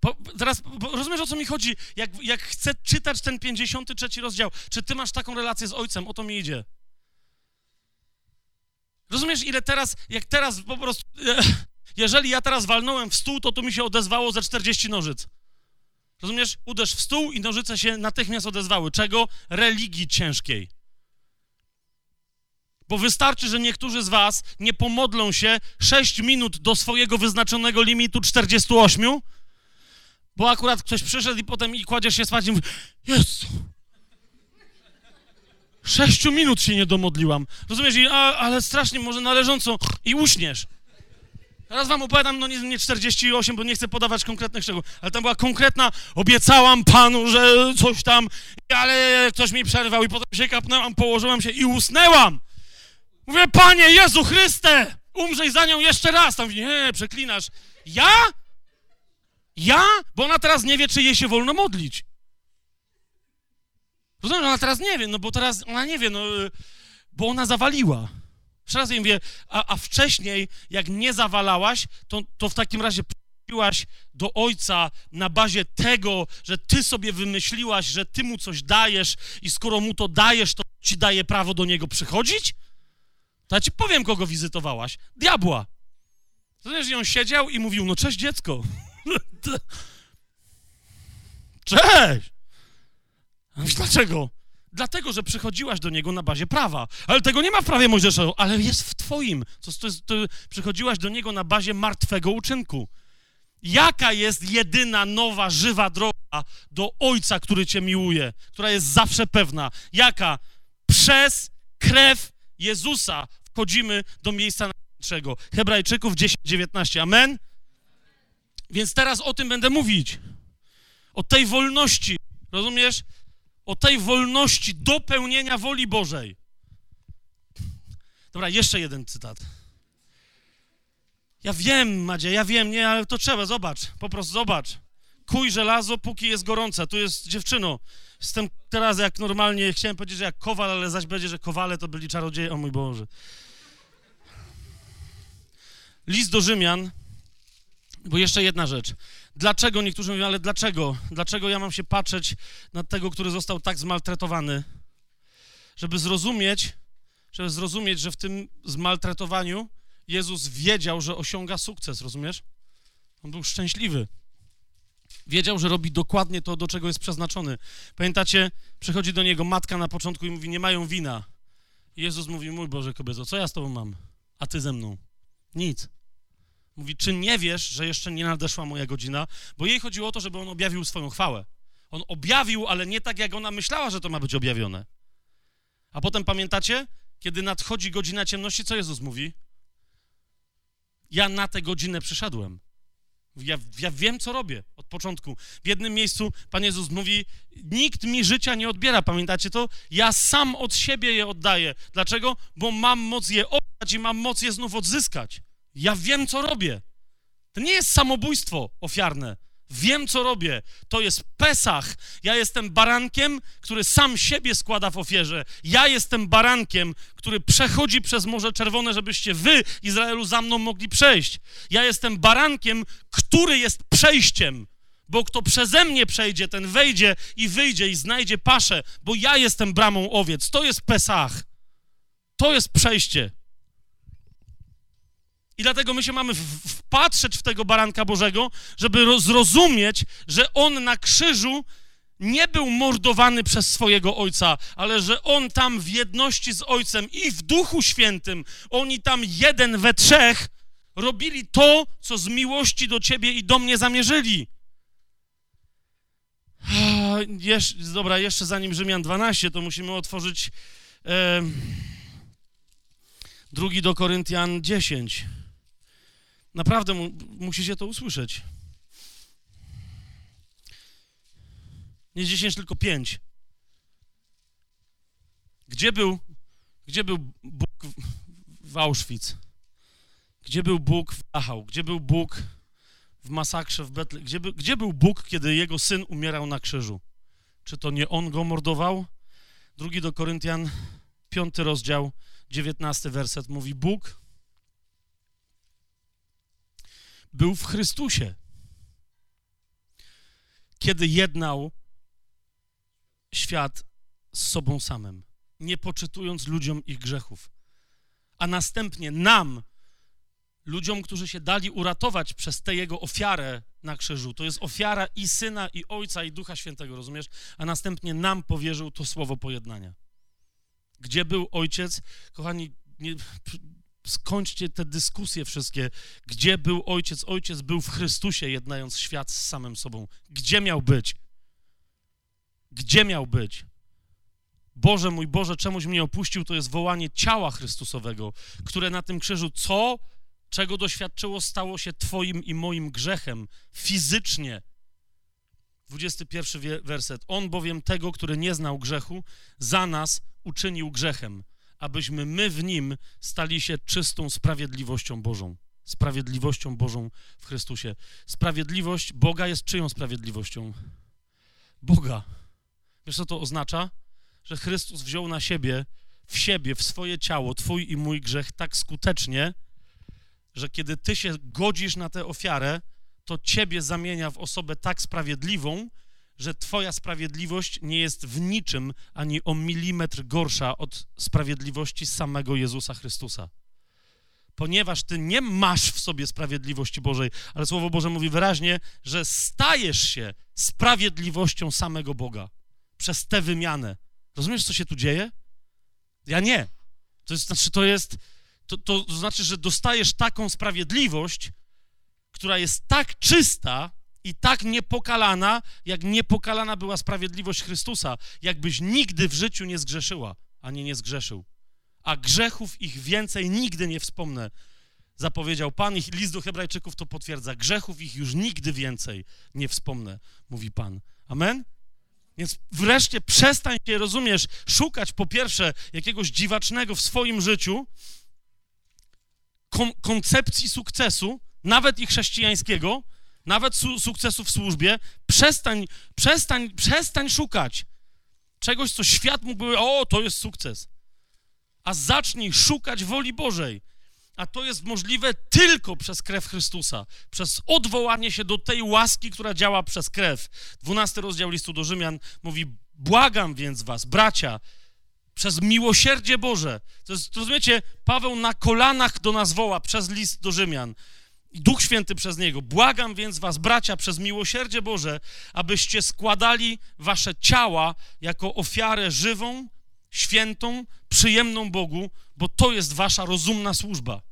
Po, teraz rozumiesz, o co mi chodzi? Jak, jak chcę czytać ten 53 rozdział, czy ty masz taką relację z ojcem? O to mi idzie. Rozumiesz, ile teraz, jak teraz po prostu... Jeżeli ja teraz walnąłem w stół, to tu mi się odezwało ze 40 nożyc. Rozumiesz? Uderz w stół i nożyce się natychmiast odezwały. Czego? Religii ciężkiej. Bo wystarczy, że niektórzy z was nie pomodlą się 6 minut do swojego wyznaczonego limitu 48, bo akurat ktoś przyszedł i potem i kładziesz się spać i mówi, Jezu, sześciu minut się nie domodliłam. Rozumiesz? I, a, ale strasznie, może należąco i uśniesz. Teraz wam opowiadam, no nie, nie 48, bo nie chcę podawać konkretnych szczegółów, ale tam była konkretna, obiecałam panu, że coś tam, ale ktoś mi przerwał i potem się kapnęłam, położyłam się i usnęłam. Mówię, Panie Jezu Chryste, umrzej za nią jeszcze raz. Tam nie, przeklinasz. Ja? Ja? Bo ona teraz nie wie, czy jej się wolno modlić. Rozumiem, ona teraz nie wie, no bo teraz ona nie wie, no, bo ona zawaliła. Jeszcze jej mówię, a, a wcześniej, jak nie zawalałaś, to, to w takim razie przychodziłaś do ojca na bazie tego, że ty sobie wymyśliłaś, że ty mu coś dajesz i skoro mu to dajesz, to ci daje prawo do niego przychodzić? To ja ci powiem, kogo wizytowałaś. Diabła. I on siedział i mówił, no cześć dziecko. cześć. A mówisz, dlaczego? Dlatego, że przychodziłaś do niego na bazie prawa. Ale tego nie ma w prawie Mojżeszowym, ale jest w twoim. To, to, to, przychodziłaś do niego na bazie martwego uczynku. Jaka jest jedyna nowa, żywa droga do Ojca, który cię miłuje, która jest zawsze pewna? Jaka? Przez krew Jezusa wchodzimy do miejsca najwyższego. Hebrajczyków 10:19. Amen? Więc teraz o tym będę mówić. O tej wolności. Rozumiesz? O tej wolności do pełnienia woli Bożej. Dobra, jeszcze jeden cytat. Ja wiem, Madzie, ja wiem, nie, ale to trzeba, zobacz, po prostu zobacz. Kuj żelazo, póki jest gorące. Tu jest dziewczyno. Jestem teraz jak normalnie, chciałem powiedzieć, że jak kowal, ale zaś będzie, że kowale to byli czarodzieje. O mój Boże. List do Rzymian, bo jeszcze jedna rzecz. Dlaczego, niektórzy mówią, ale dlaczego? Dlaczego ja mam się patrzeć na tego, który został tak zmaltretowany? Żeby zrozumieć, żeby zrozumieć, że w tym zmaltretowaniu Jezus wiedział, że osiąga sukces, rozumiesz? On był szczęśliwy. Wiedział, że robi dokładnie to, do czego jest przeznaczony. Pamiętacie, przychodzi do niego matka na początku i mówi, nie mają wina. Jezus mówi, mój Boże kobieto, co ja z tobą mam? A ty ze mną. Nic. Mówi, czy nie wiesz, że jeszcze nie nadeszła moja godzina? Bo jej chodziło o to, żeby on objawił swoją chwałę. On objawił, ale nie tak, jak ona myślała, że to ma być objawione. A potem pamiętacie, kiedy nadchodzi godzina ciemności, co Jezus mówi? Ja na tę godzinę przyszedłem. Ja, ja wiem, co robię od początku. W jednym miejscu Pan Jezus mówi: Nikt mi życia nie odbiera, pamiętacie to? Ja sam od siebie je oddaję. Dlaczego? Bo mam moc je oddać i mam moc je znów odzyskać. Ja wiem, co robię. To nie jest samobójstwo ofiarne. Wiem, co robię. To jest Pesach. Ja jestem barankiem, który sam siebie składa w ofierze. Ja jestem barankiem, który przechodzi przez Morze Czerwone, żebyście wy, Izraelu, za mną mogli przejść. Ja jestem barankiem, który jest przejściem. Bo kto przeze mnie przejdzie, ten wejdzie i wyjdzie i znajdzie paszę, bo ja jestem bramą owiec. To jest Pesach. To jest przejście. I dlatego my się mamy wpatrzeć w tego baranka Bożego, żeby ro- zrozumieć, że on na krzyżu nie był mordowany przez swojego ojca, ale że on tam w jedności z ojcem i w duchu świętym, oni tam jeden we trzech robili to, co z miłości do ciebie i do mnie zamierzyli. Jesz, dobra, jeszcze zanim Rzymian 12, to musimy otworzyć e, drugi do Koryntian 10. Naprawdę mu, musicie to usłyszeć. Nie 10, tylko 5. Gdzie był, gdzie był Bóg w- Auschwitz? Gdzie był Bóg w Dachau? Gdzie był Bóg w masakrze w Betle? Gdzie, by, gdzie był Bóg, kiedy jego syn umierał na krzyżu? Czy to nie on go mordował? Drugi do Koryntian, piąty rozdział, dziewiętnasty werset mówi: Bóg był w Chrystusie, kiedy jednał świat z sobą samym, nie poczytując ludziom ich grzechów, a następnie nam, ludziom, którzy się dali uratować przez tę jego ofiarę na krzyżu. To jest ofiara i syna, i ojca, i ducha świętego, rozumiesz? A następnie nam powierzył to słowo pojednania. Gdzie był ojciec? Kochani, nie, skończcie te dyskusje wszystkie. Gdzie był ojciec? Ojciec był w Chrystusie, jednając świat z samym sobą. Gdzie miał być? Gdzie miał być? Boże mój Boże, czemuś mnie opuścił, to jest wołanie ciała Chrystusowego, które na tym krzyżu co, czego doświadczyło, stało się Twoim i moim grzechem fizycznie. 21 wie- werset. On bowiem tego, który nie znał grzechu, za nas uczynił grzechem, abyśmy my w nim stali się czystą sprawiedliwością Bożą. Sprawiedliwością Bożą w Chrystusie. Sprawiedliwość Boga jest czyją sprawiedliwością? Boga. Wiesz, co to oznacza? Że Chrystus wziął na siebie, w siebie, w swoje ciało, twój i mój grzech tak skutecznie, że kiedy ty się godzisz na tę ofiarę, to ciebie zamienia w osobę tak sprawiedliwą, że twoja sprawiedliwość nie jest w niczym ani o milimetr gorsza od sprawiedliwości samego Jezusa Chrystusa. Ponieważ ty nie masz w sobie sprawiedliwości Bożej, ale Słowo Boże mówi wyraźnie, że stajesz się sprawiedliwością samego Boga przez tę wymianę. Rozumiesz, co się tu dzieje? Ja nie. To jest, znaczy, to jest, to, to znaczy, że dostajesz taką sprawiedliwość, która jest tak czysta i tak niepokalana, jak niepokalana była sprawiedliwość Chrystusa, jakbyś nigdy w życiu nie zgrzeszyła, ani nie zgrzeszył. A grzechów ich więcej nigdy nie wspomnę. Zapowiedział Pan i list do Hebrajczyków to potwierdza. Grzechów ich już nigdy więcej nie wspomnę, mówi Pan. Amen? Więc wreszcie przestań się, rozumiesz, szukać po pierwsze jakiegoś dziwacznego w swoim życiu kon- koncepcji sukcesu, nawet i chrześcijańskiego, nawet su- sukcesu w służbie. Przestań, przestań, przestań szukać czegoś, co świat mógłby, o, to jest sukces. A zacznij szukać woli Bożej. A to jest możliwe tylko przez krew Chrystusa, przez odwołanie się do tej łaski, która działa przez krew. 12 rozdział listu do Rzymian mówi: Błagam więc was, bracia, przez miłosierdzie Boże. To jest, rozumiecie, Paweł na kolanach do nas woła przez list do Rzymian. Duch Święty przez niego. Błagam więc was, bracia, przez miłosierdzie Boże, abyście składali wasze ciała jako ofiarę żywą, świętą, przyjemną Bogu, bo to jest wasza rozumna służba.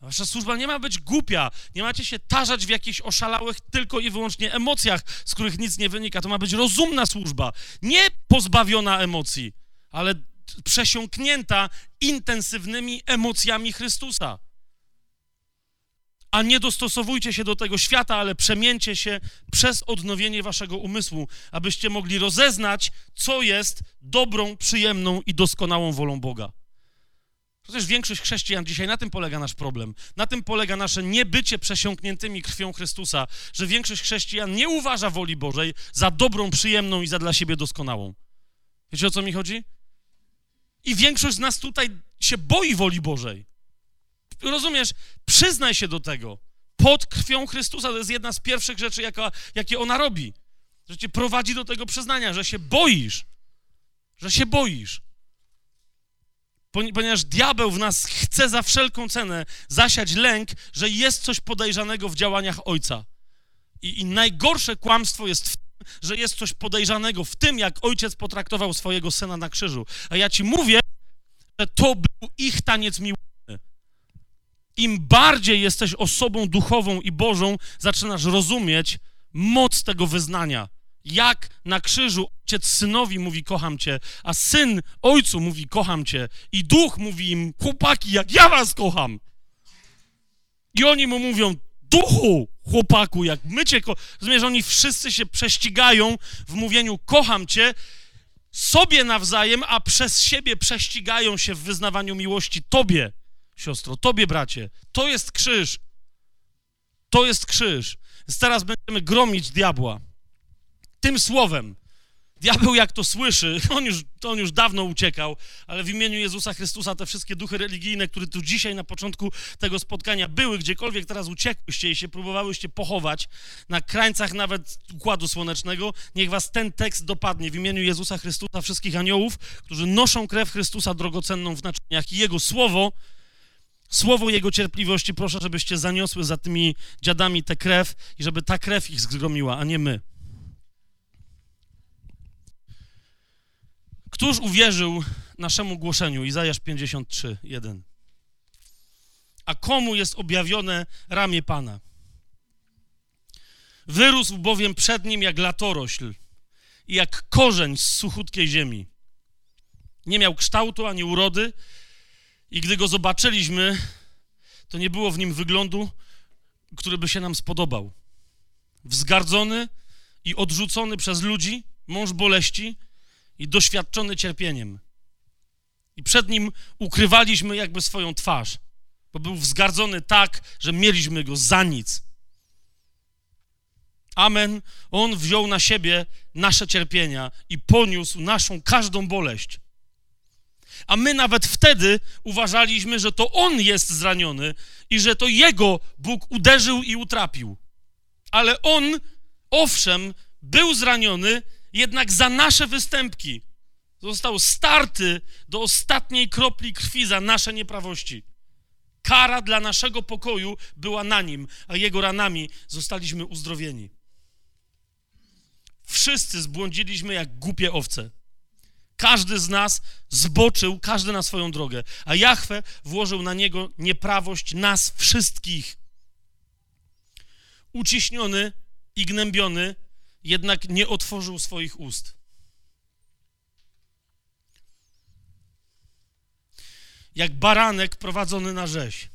Wasza służba nie ma być głupia, nie macie się tarzać w jakichś oszalałych tylko i wyłącznie emocjach, z których nic nie wynika. To ma być rozumna służba, nie pozbawiona emocji, ale przesiąknięta intensywnymi emocjami Chrystusa. A nie dostosowujcie się do tego świata, ale przemieńcie się przez odnowienie waszego umysłu, abyście mogli rozeznać, co jest dobrą, przyjemną i doskonałą wolą Boga. Przecież większość chrześcijan dzisiaj na tym polega nasz problem. Na tym polega nasze niebycie przesiąkniętymi krwią Chrystusa, że większość chrześcijan nie uważa woli Bożej za dobrą, przyjemną i za dla siebie doskonałą. Wiecie o co mi chodzi? I większość z nas tutaj się boi woli Bożej. Rozumiesz? Przyznaj się do tego. Pod krwią Chrystusa to jest jedna z pierwszych rzeczy, jaka, jakie ona robi. Że cię prowadzi do tego przyznania, że się boisz. Że się boisz. Poni- Ponieważ diabeł w nas chce za wszelką cenę zasiać lęk, że jest coś podejrzanego w działaniach ojca. I, I najgorsze kłamstwo jest w tym, że jest coś podejrzanego w tym, jak ojciec potraktował swojego syna na krzyżu. A ja ci mówię, że to był ich taniec miłosny. Im bardziej jesteś osobą duchową i Bożą, zaczynasz rozumieć moc tego wyznania. Jak na krzyżu ojciec synowi mówi kocham cię, a syn ojcu mówi kocham cię i duch mówi im chłopaki, jak ja was kocham. I oni mu mówią duchu, chłopaku, jak my cię ko... Oni wszyscy się prześcigają w mówieniu kocham cię sobie nawzajem, a przez siebie prześcigają się w wyznawaniu miłości tobie, siostro, tobie, bracie. To jest krzyż. To jest krzyż. Więc teraz będziemy gromić diabła. Tym słowem. Diabeł jak to słyszy, on już, on już dawno uciekał, ale w imieniu Jezusa Chrystusa te wszystkie duchy religijne, które tu dzisiaj na początku tego spotkania były, gdziekolwiek teraz uciekłyście i się próbowałyście pochować, na krańcach nawet Układu Słonecznego, niech was ten tekst dopadnie w imieniu Jezusa Chrystusa, wszystkich aniołów, którzy noszą krew Chrystusa drogocenną w naczyniach i Jego Słowo, Słowo Jego cierpliwości, proszę, żebyście zaniosły za tymi dziadami tę krew i żeby ta krew ich zgromiła, a nie my. Któż uwierzył naszemu głoszeniu? Izajasz 53, 1. A komu jest objawione ramię Pana? Wyrósł bowiem przed nim jak latorośl i jak korzeń z suchutkiej ziemi. Nie miał kształtu ani urody i gdy go zobaczyliśmy, to nie było w nim wyglądu, który by się nam spodobał. Wzgardzony i odrzucony przez ludzi, mąż boleści, i doświadczony cierpieniem. I przed nim ukrywaliśmy jakby swoją twarz, bo był wzgardzony tak, że mieliśmy go za nic. Amen. On wziął na siebie nasze cierpienia i poniósł naszą każdą boleść. A my nawet wtedy uważaliśmy, że to on jest zraniony i że to jego Bóg uderzył i utrapił. Ale on, owszem, był zraniony, jednak za nasze występki został starty do ostatniej kropli krwi za nasze nieprawości. Kara dla naszego pokoju była na nim, a jego ranami zostaliśmy uzdrowieni. Wszyscy zbłądziliśmy jak głupie owce. Każdy z nas zboczył, każdy na swoją drogę, a Jahwe włożył na niego nieprawość nas wszystkich. Uciśniony i gnębiony, jednak nie otworzył swoich ust. Jak baranek prowadzony na rzeź.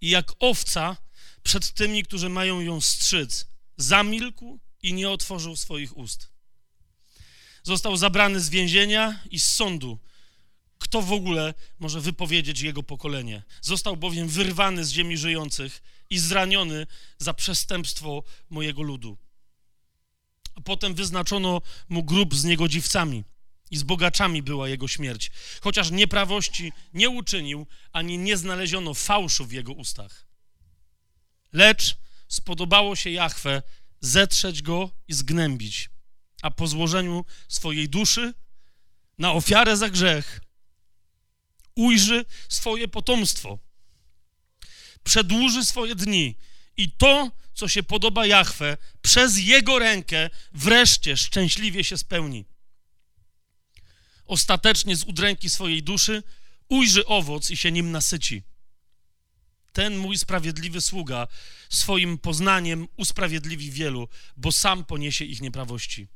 I jak owca przed tymi, którzy mają ją strzyc, zamilkł i nie otworzył swoich ust. Został zabrany z więzienia i z sądu. Kto w ogóle może wypowiedzieć jego pokolenie? Został bowiem wyrwany z ziemi żyjących i zraniony za przestępstwo mojego ludu. Potem wyznaczono mu grób z niegodziwcami i z bogaczami była jego śmierć, chociaż nieprawości nie uczynił, ani nie znaleziono fałszu w jego ustach. Lecz spodobało się Jahwe zetrzeć go i zgnębić, a po złożeniu swojej duszy na ofiarę za grzech ujrzy swoje potomstwo, przedłuży swoje dni i to, co się podoba Jahwe, przez jego rękę wreszcie szczęśliwie się spełni. Ostatecznie z udręki swojej duszy ujrzy owoc i się nim nasyci. Ten mój sprawiedliwy sługa swoim poznaniem usprawiedliwi wielu, bo sam poniesie ich nieprawości.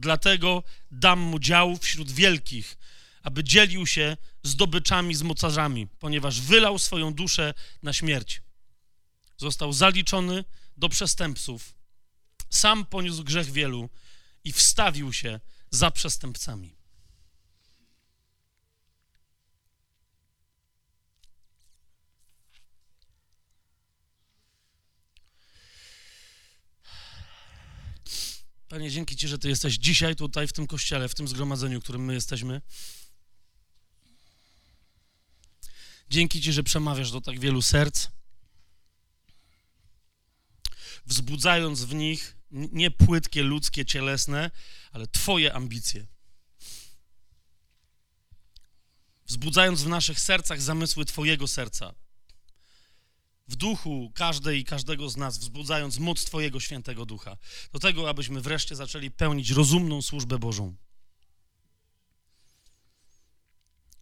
Dlatego dam mu dział wśród wielkich, aby dzielił się zdobyczami z mocarzami, ponieważ wylał swoją duszę na śmierć. Został zaliczony do przestępców, sam poniósł grzech wielu i wstawił się za przestępcami. Panie, dzięki Ci, że Ty jesteś dzisiaj tutaj w tym kościele, w tym zgromadzeniu, w którym my jesteśmy. Dzięki Ci, że przemawiasz do tak wielu serc, wzbudzając w nich nie płytkie, ludzkie, cielesne, ale Twoje ambicje. wzbudzając w naszych sercach zamysły Twojego serca. W duchu każdej i każdego z nas, wzbudzając moc Twojego świętego ducha. Do tego, abyśmy wreszcie zaczęli pełnić rozumną służbę Bożą.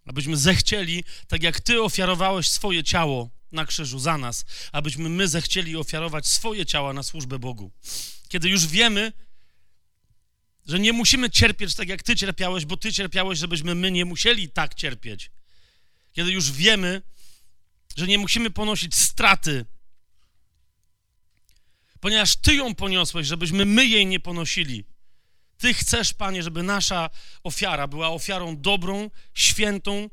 Abyśmy zechcieli, tak jak Ty ofiarowałeś swoje ciało na krzyżu za nas, abyśmy my zechcieli ofiarować swoje ciała na służbę Bogu. Kiedy już wiemy, że nie musimy cierpieć tak, jak Ty cierpiałeś, bo Ty cierpiałeś, żebyśmy my nie musieli tak cierpieć. Kiedy już wiemy, że nie musimy ponosić straty, ponieważ Ty ją poniosłeś, żebyśmy my jej nie ponosili. Ty chcesz, Panie, żeby nasza ofiara była ofiarą dobrą, świętą,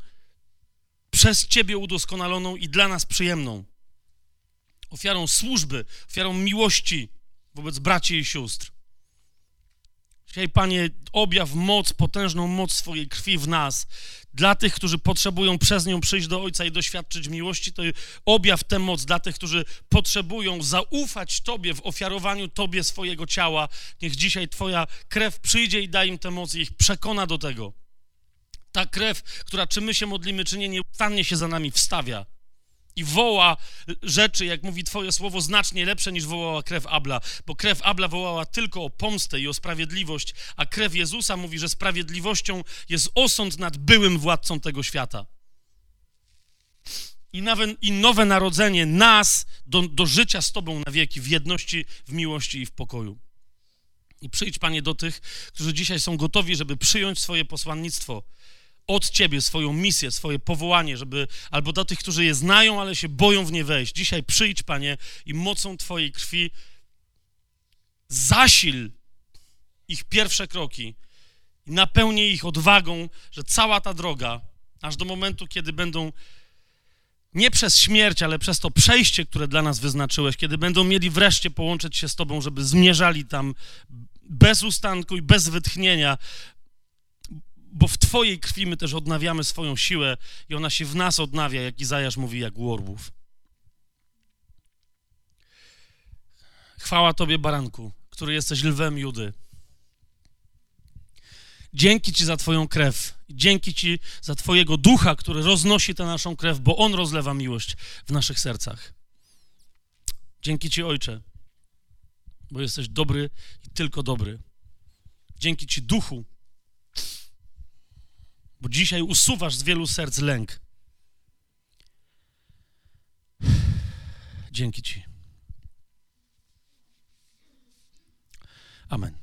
przez Ciebie udoskonaloną i dla nas przyjemną. Ofiarą służby, ofiarą miłości wobec braci i sióstr. Dzisiaj, Panie, objaw moc, potężną moc swojej krwi w nas. Dla tych, którzy potrzebują przez nią przyjść do Ojca i doświadczyć miłości, to objaw tę moc dla tych, którzy potrzebują zaufać Tobie w ofiarowaniu Tobie swojego ciała. Niech dzisiaj Twoja krew przyjdzie i da im tę moc i ich przekona do tego. Ta krew, która czy my się modlimy, czy nie, nieustannie się za nami wstawia i woła rzeczy, jak mówi Twoje słowo, znacznie lepsze niż wołała krew Abla, bo krew Abla wołała tylko o pomstę i o sprawiedliwość, a krew Jezusa mówi, że sprawiedliwością jest osąd nad byłym władcą tego świata. I, nawet, i nowe narodzenie nas do, do życia z Tobą na wieki, w jedności, w miłości i w pokoju. I przyjdź, Panie, do tych, którzy dzisiaj są gotowi, żeby przyjąć swoje posłannictwo od Ciebie swoją misję, swoje powołanie, żeby, albo do tych, którzy je znają, ale się boją w nie wejść. Dzisiaj przyjdź, Panie, i mocą Twojej krwi zasil ich pierwsze kroki i napełnij ich odwagą, że cała ta droga, aż do momentu, kiedy będą nie przez śmierć, ale przez to przejście, które dla nas wyznaczyłeś, kiedy będą mieli wreszcie połączyć się z Tobą, żeby zmierzali tam bez ustanku i bez wytchnienia, bo w Twojej krwi my też odnawiamy swoją siłę i ona się w nas odnawia, jak Izajasz mówi, jak u orłów. Chwała Tobie, baranku, który jesteś lwem Judy. Dzięki Ci za Twoją krew. Dzięki Ci za Twojego ducha, który roznosi tę naszą krew, bo On rozlewa miłość w naszych sercach. Dzięki Ci, Ojcze, bo jesteś dobry i tylko dobry. Dzięki Ci, duchu, bo dzisiaj usuwasz z wielu serc lęk. Dzięki Ci. Amen.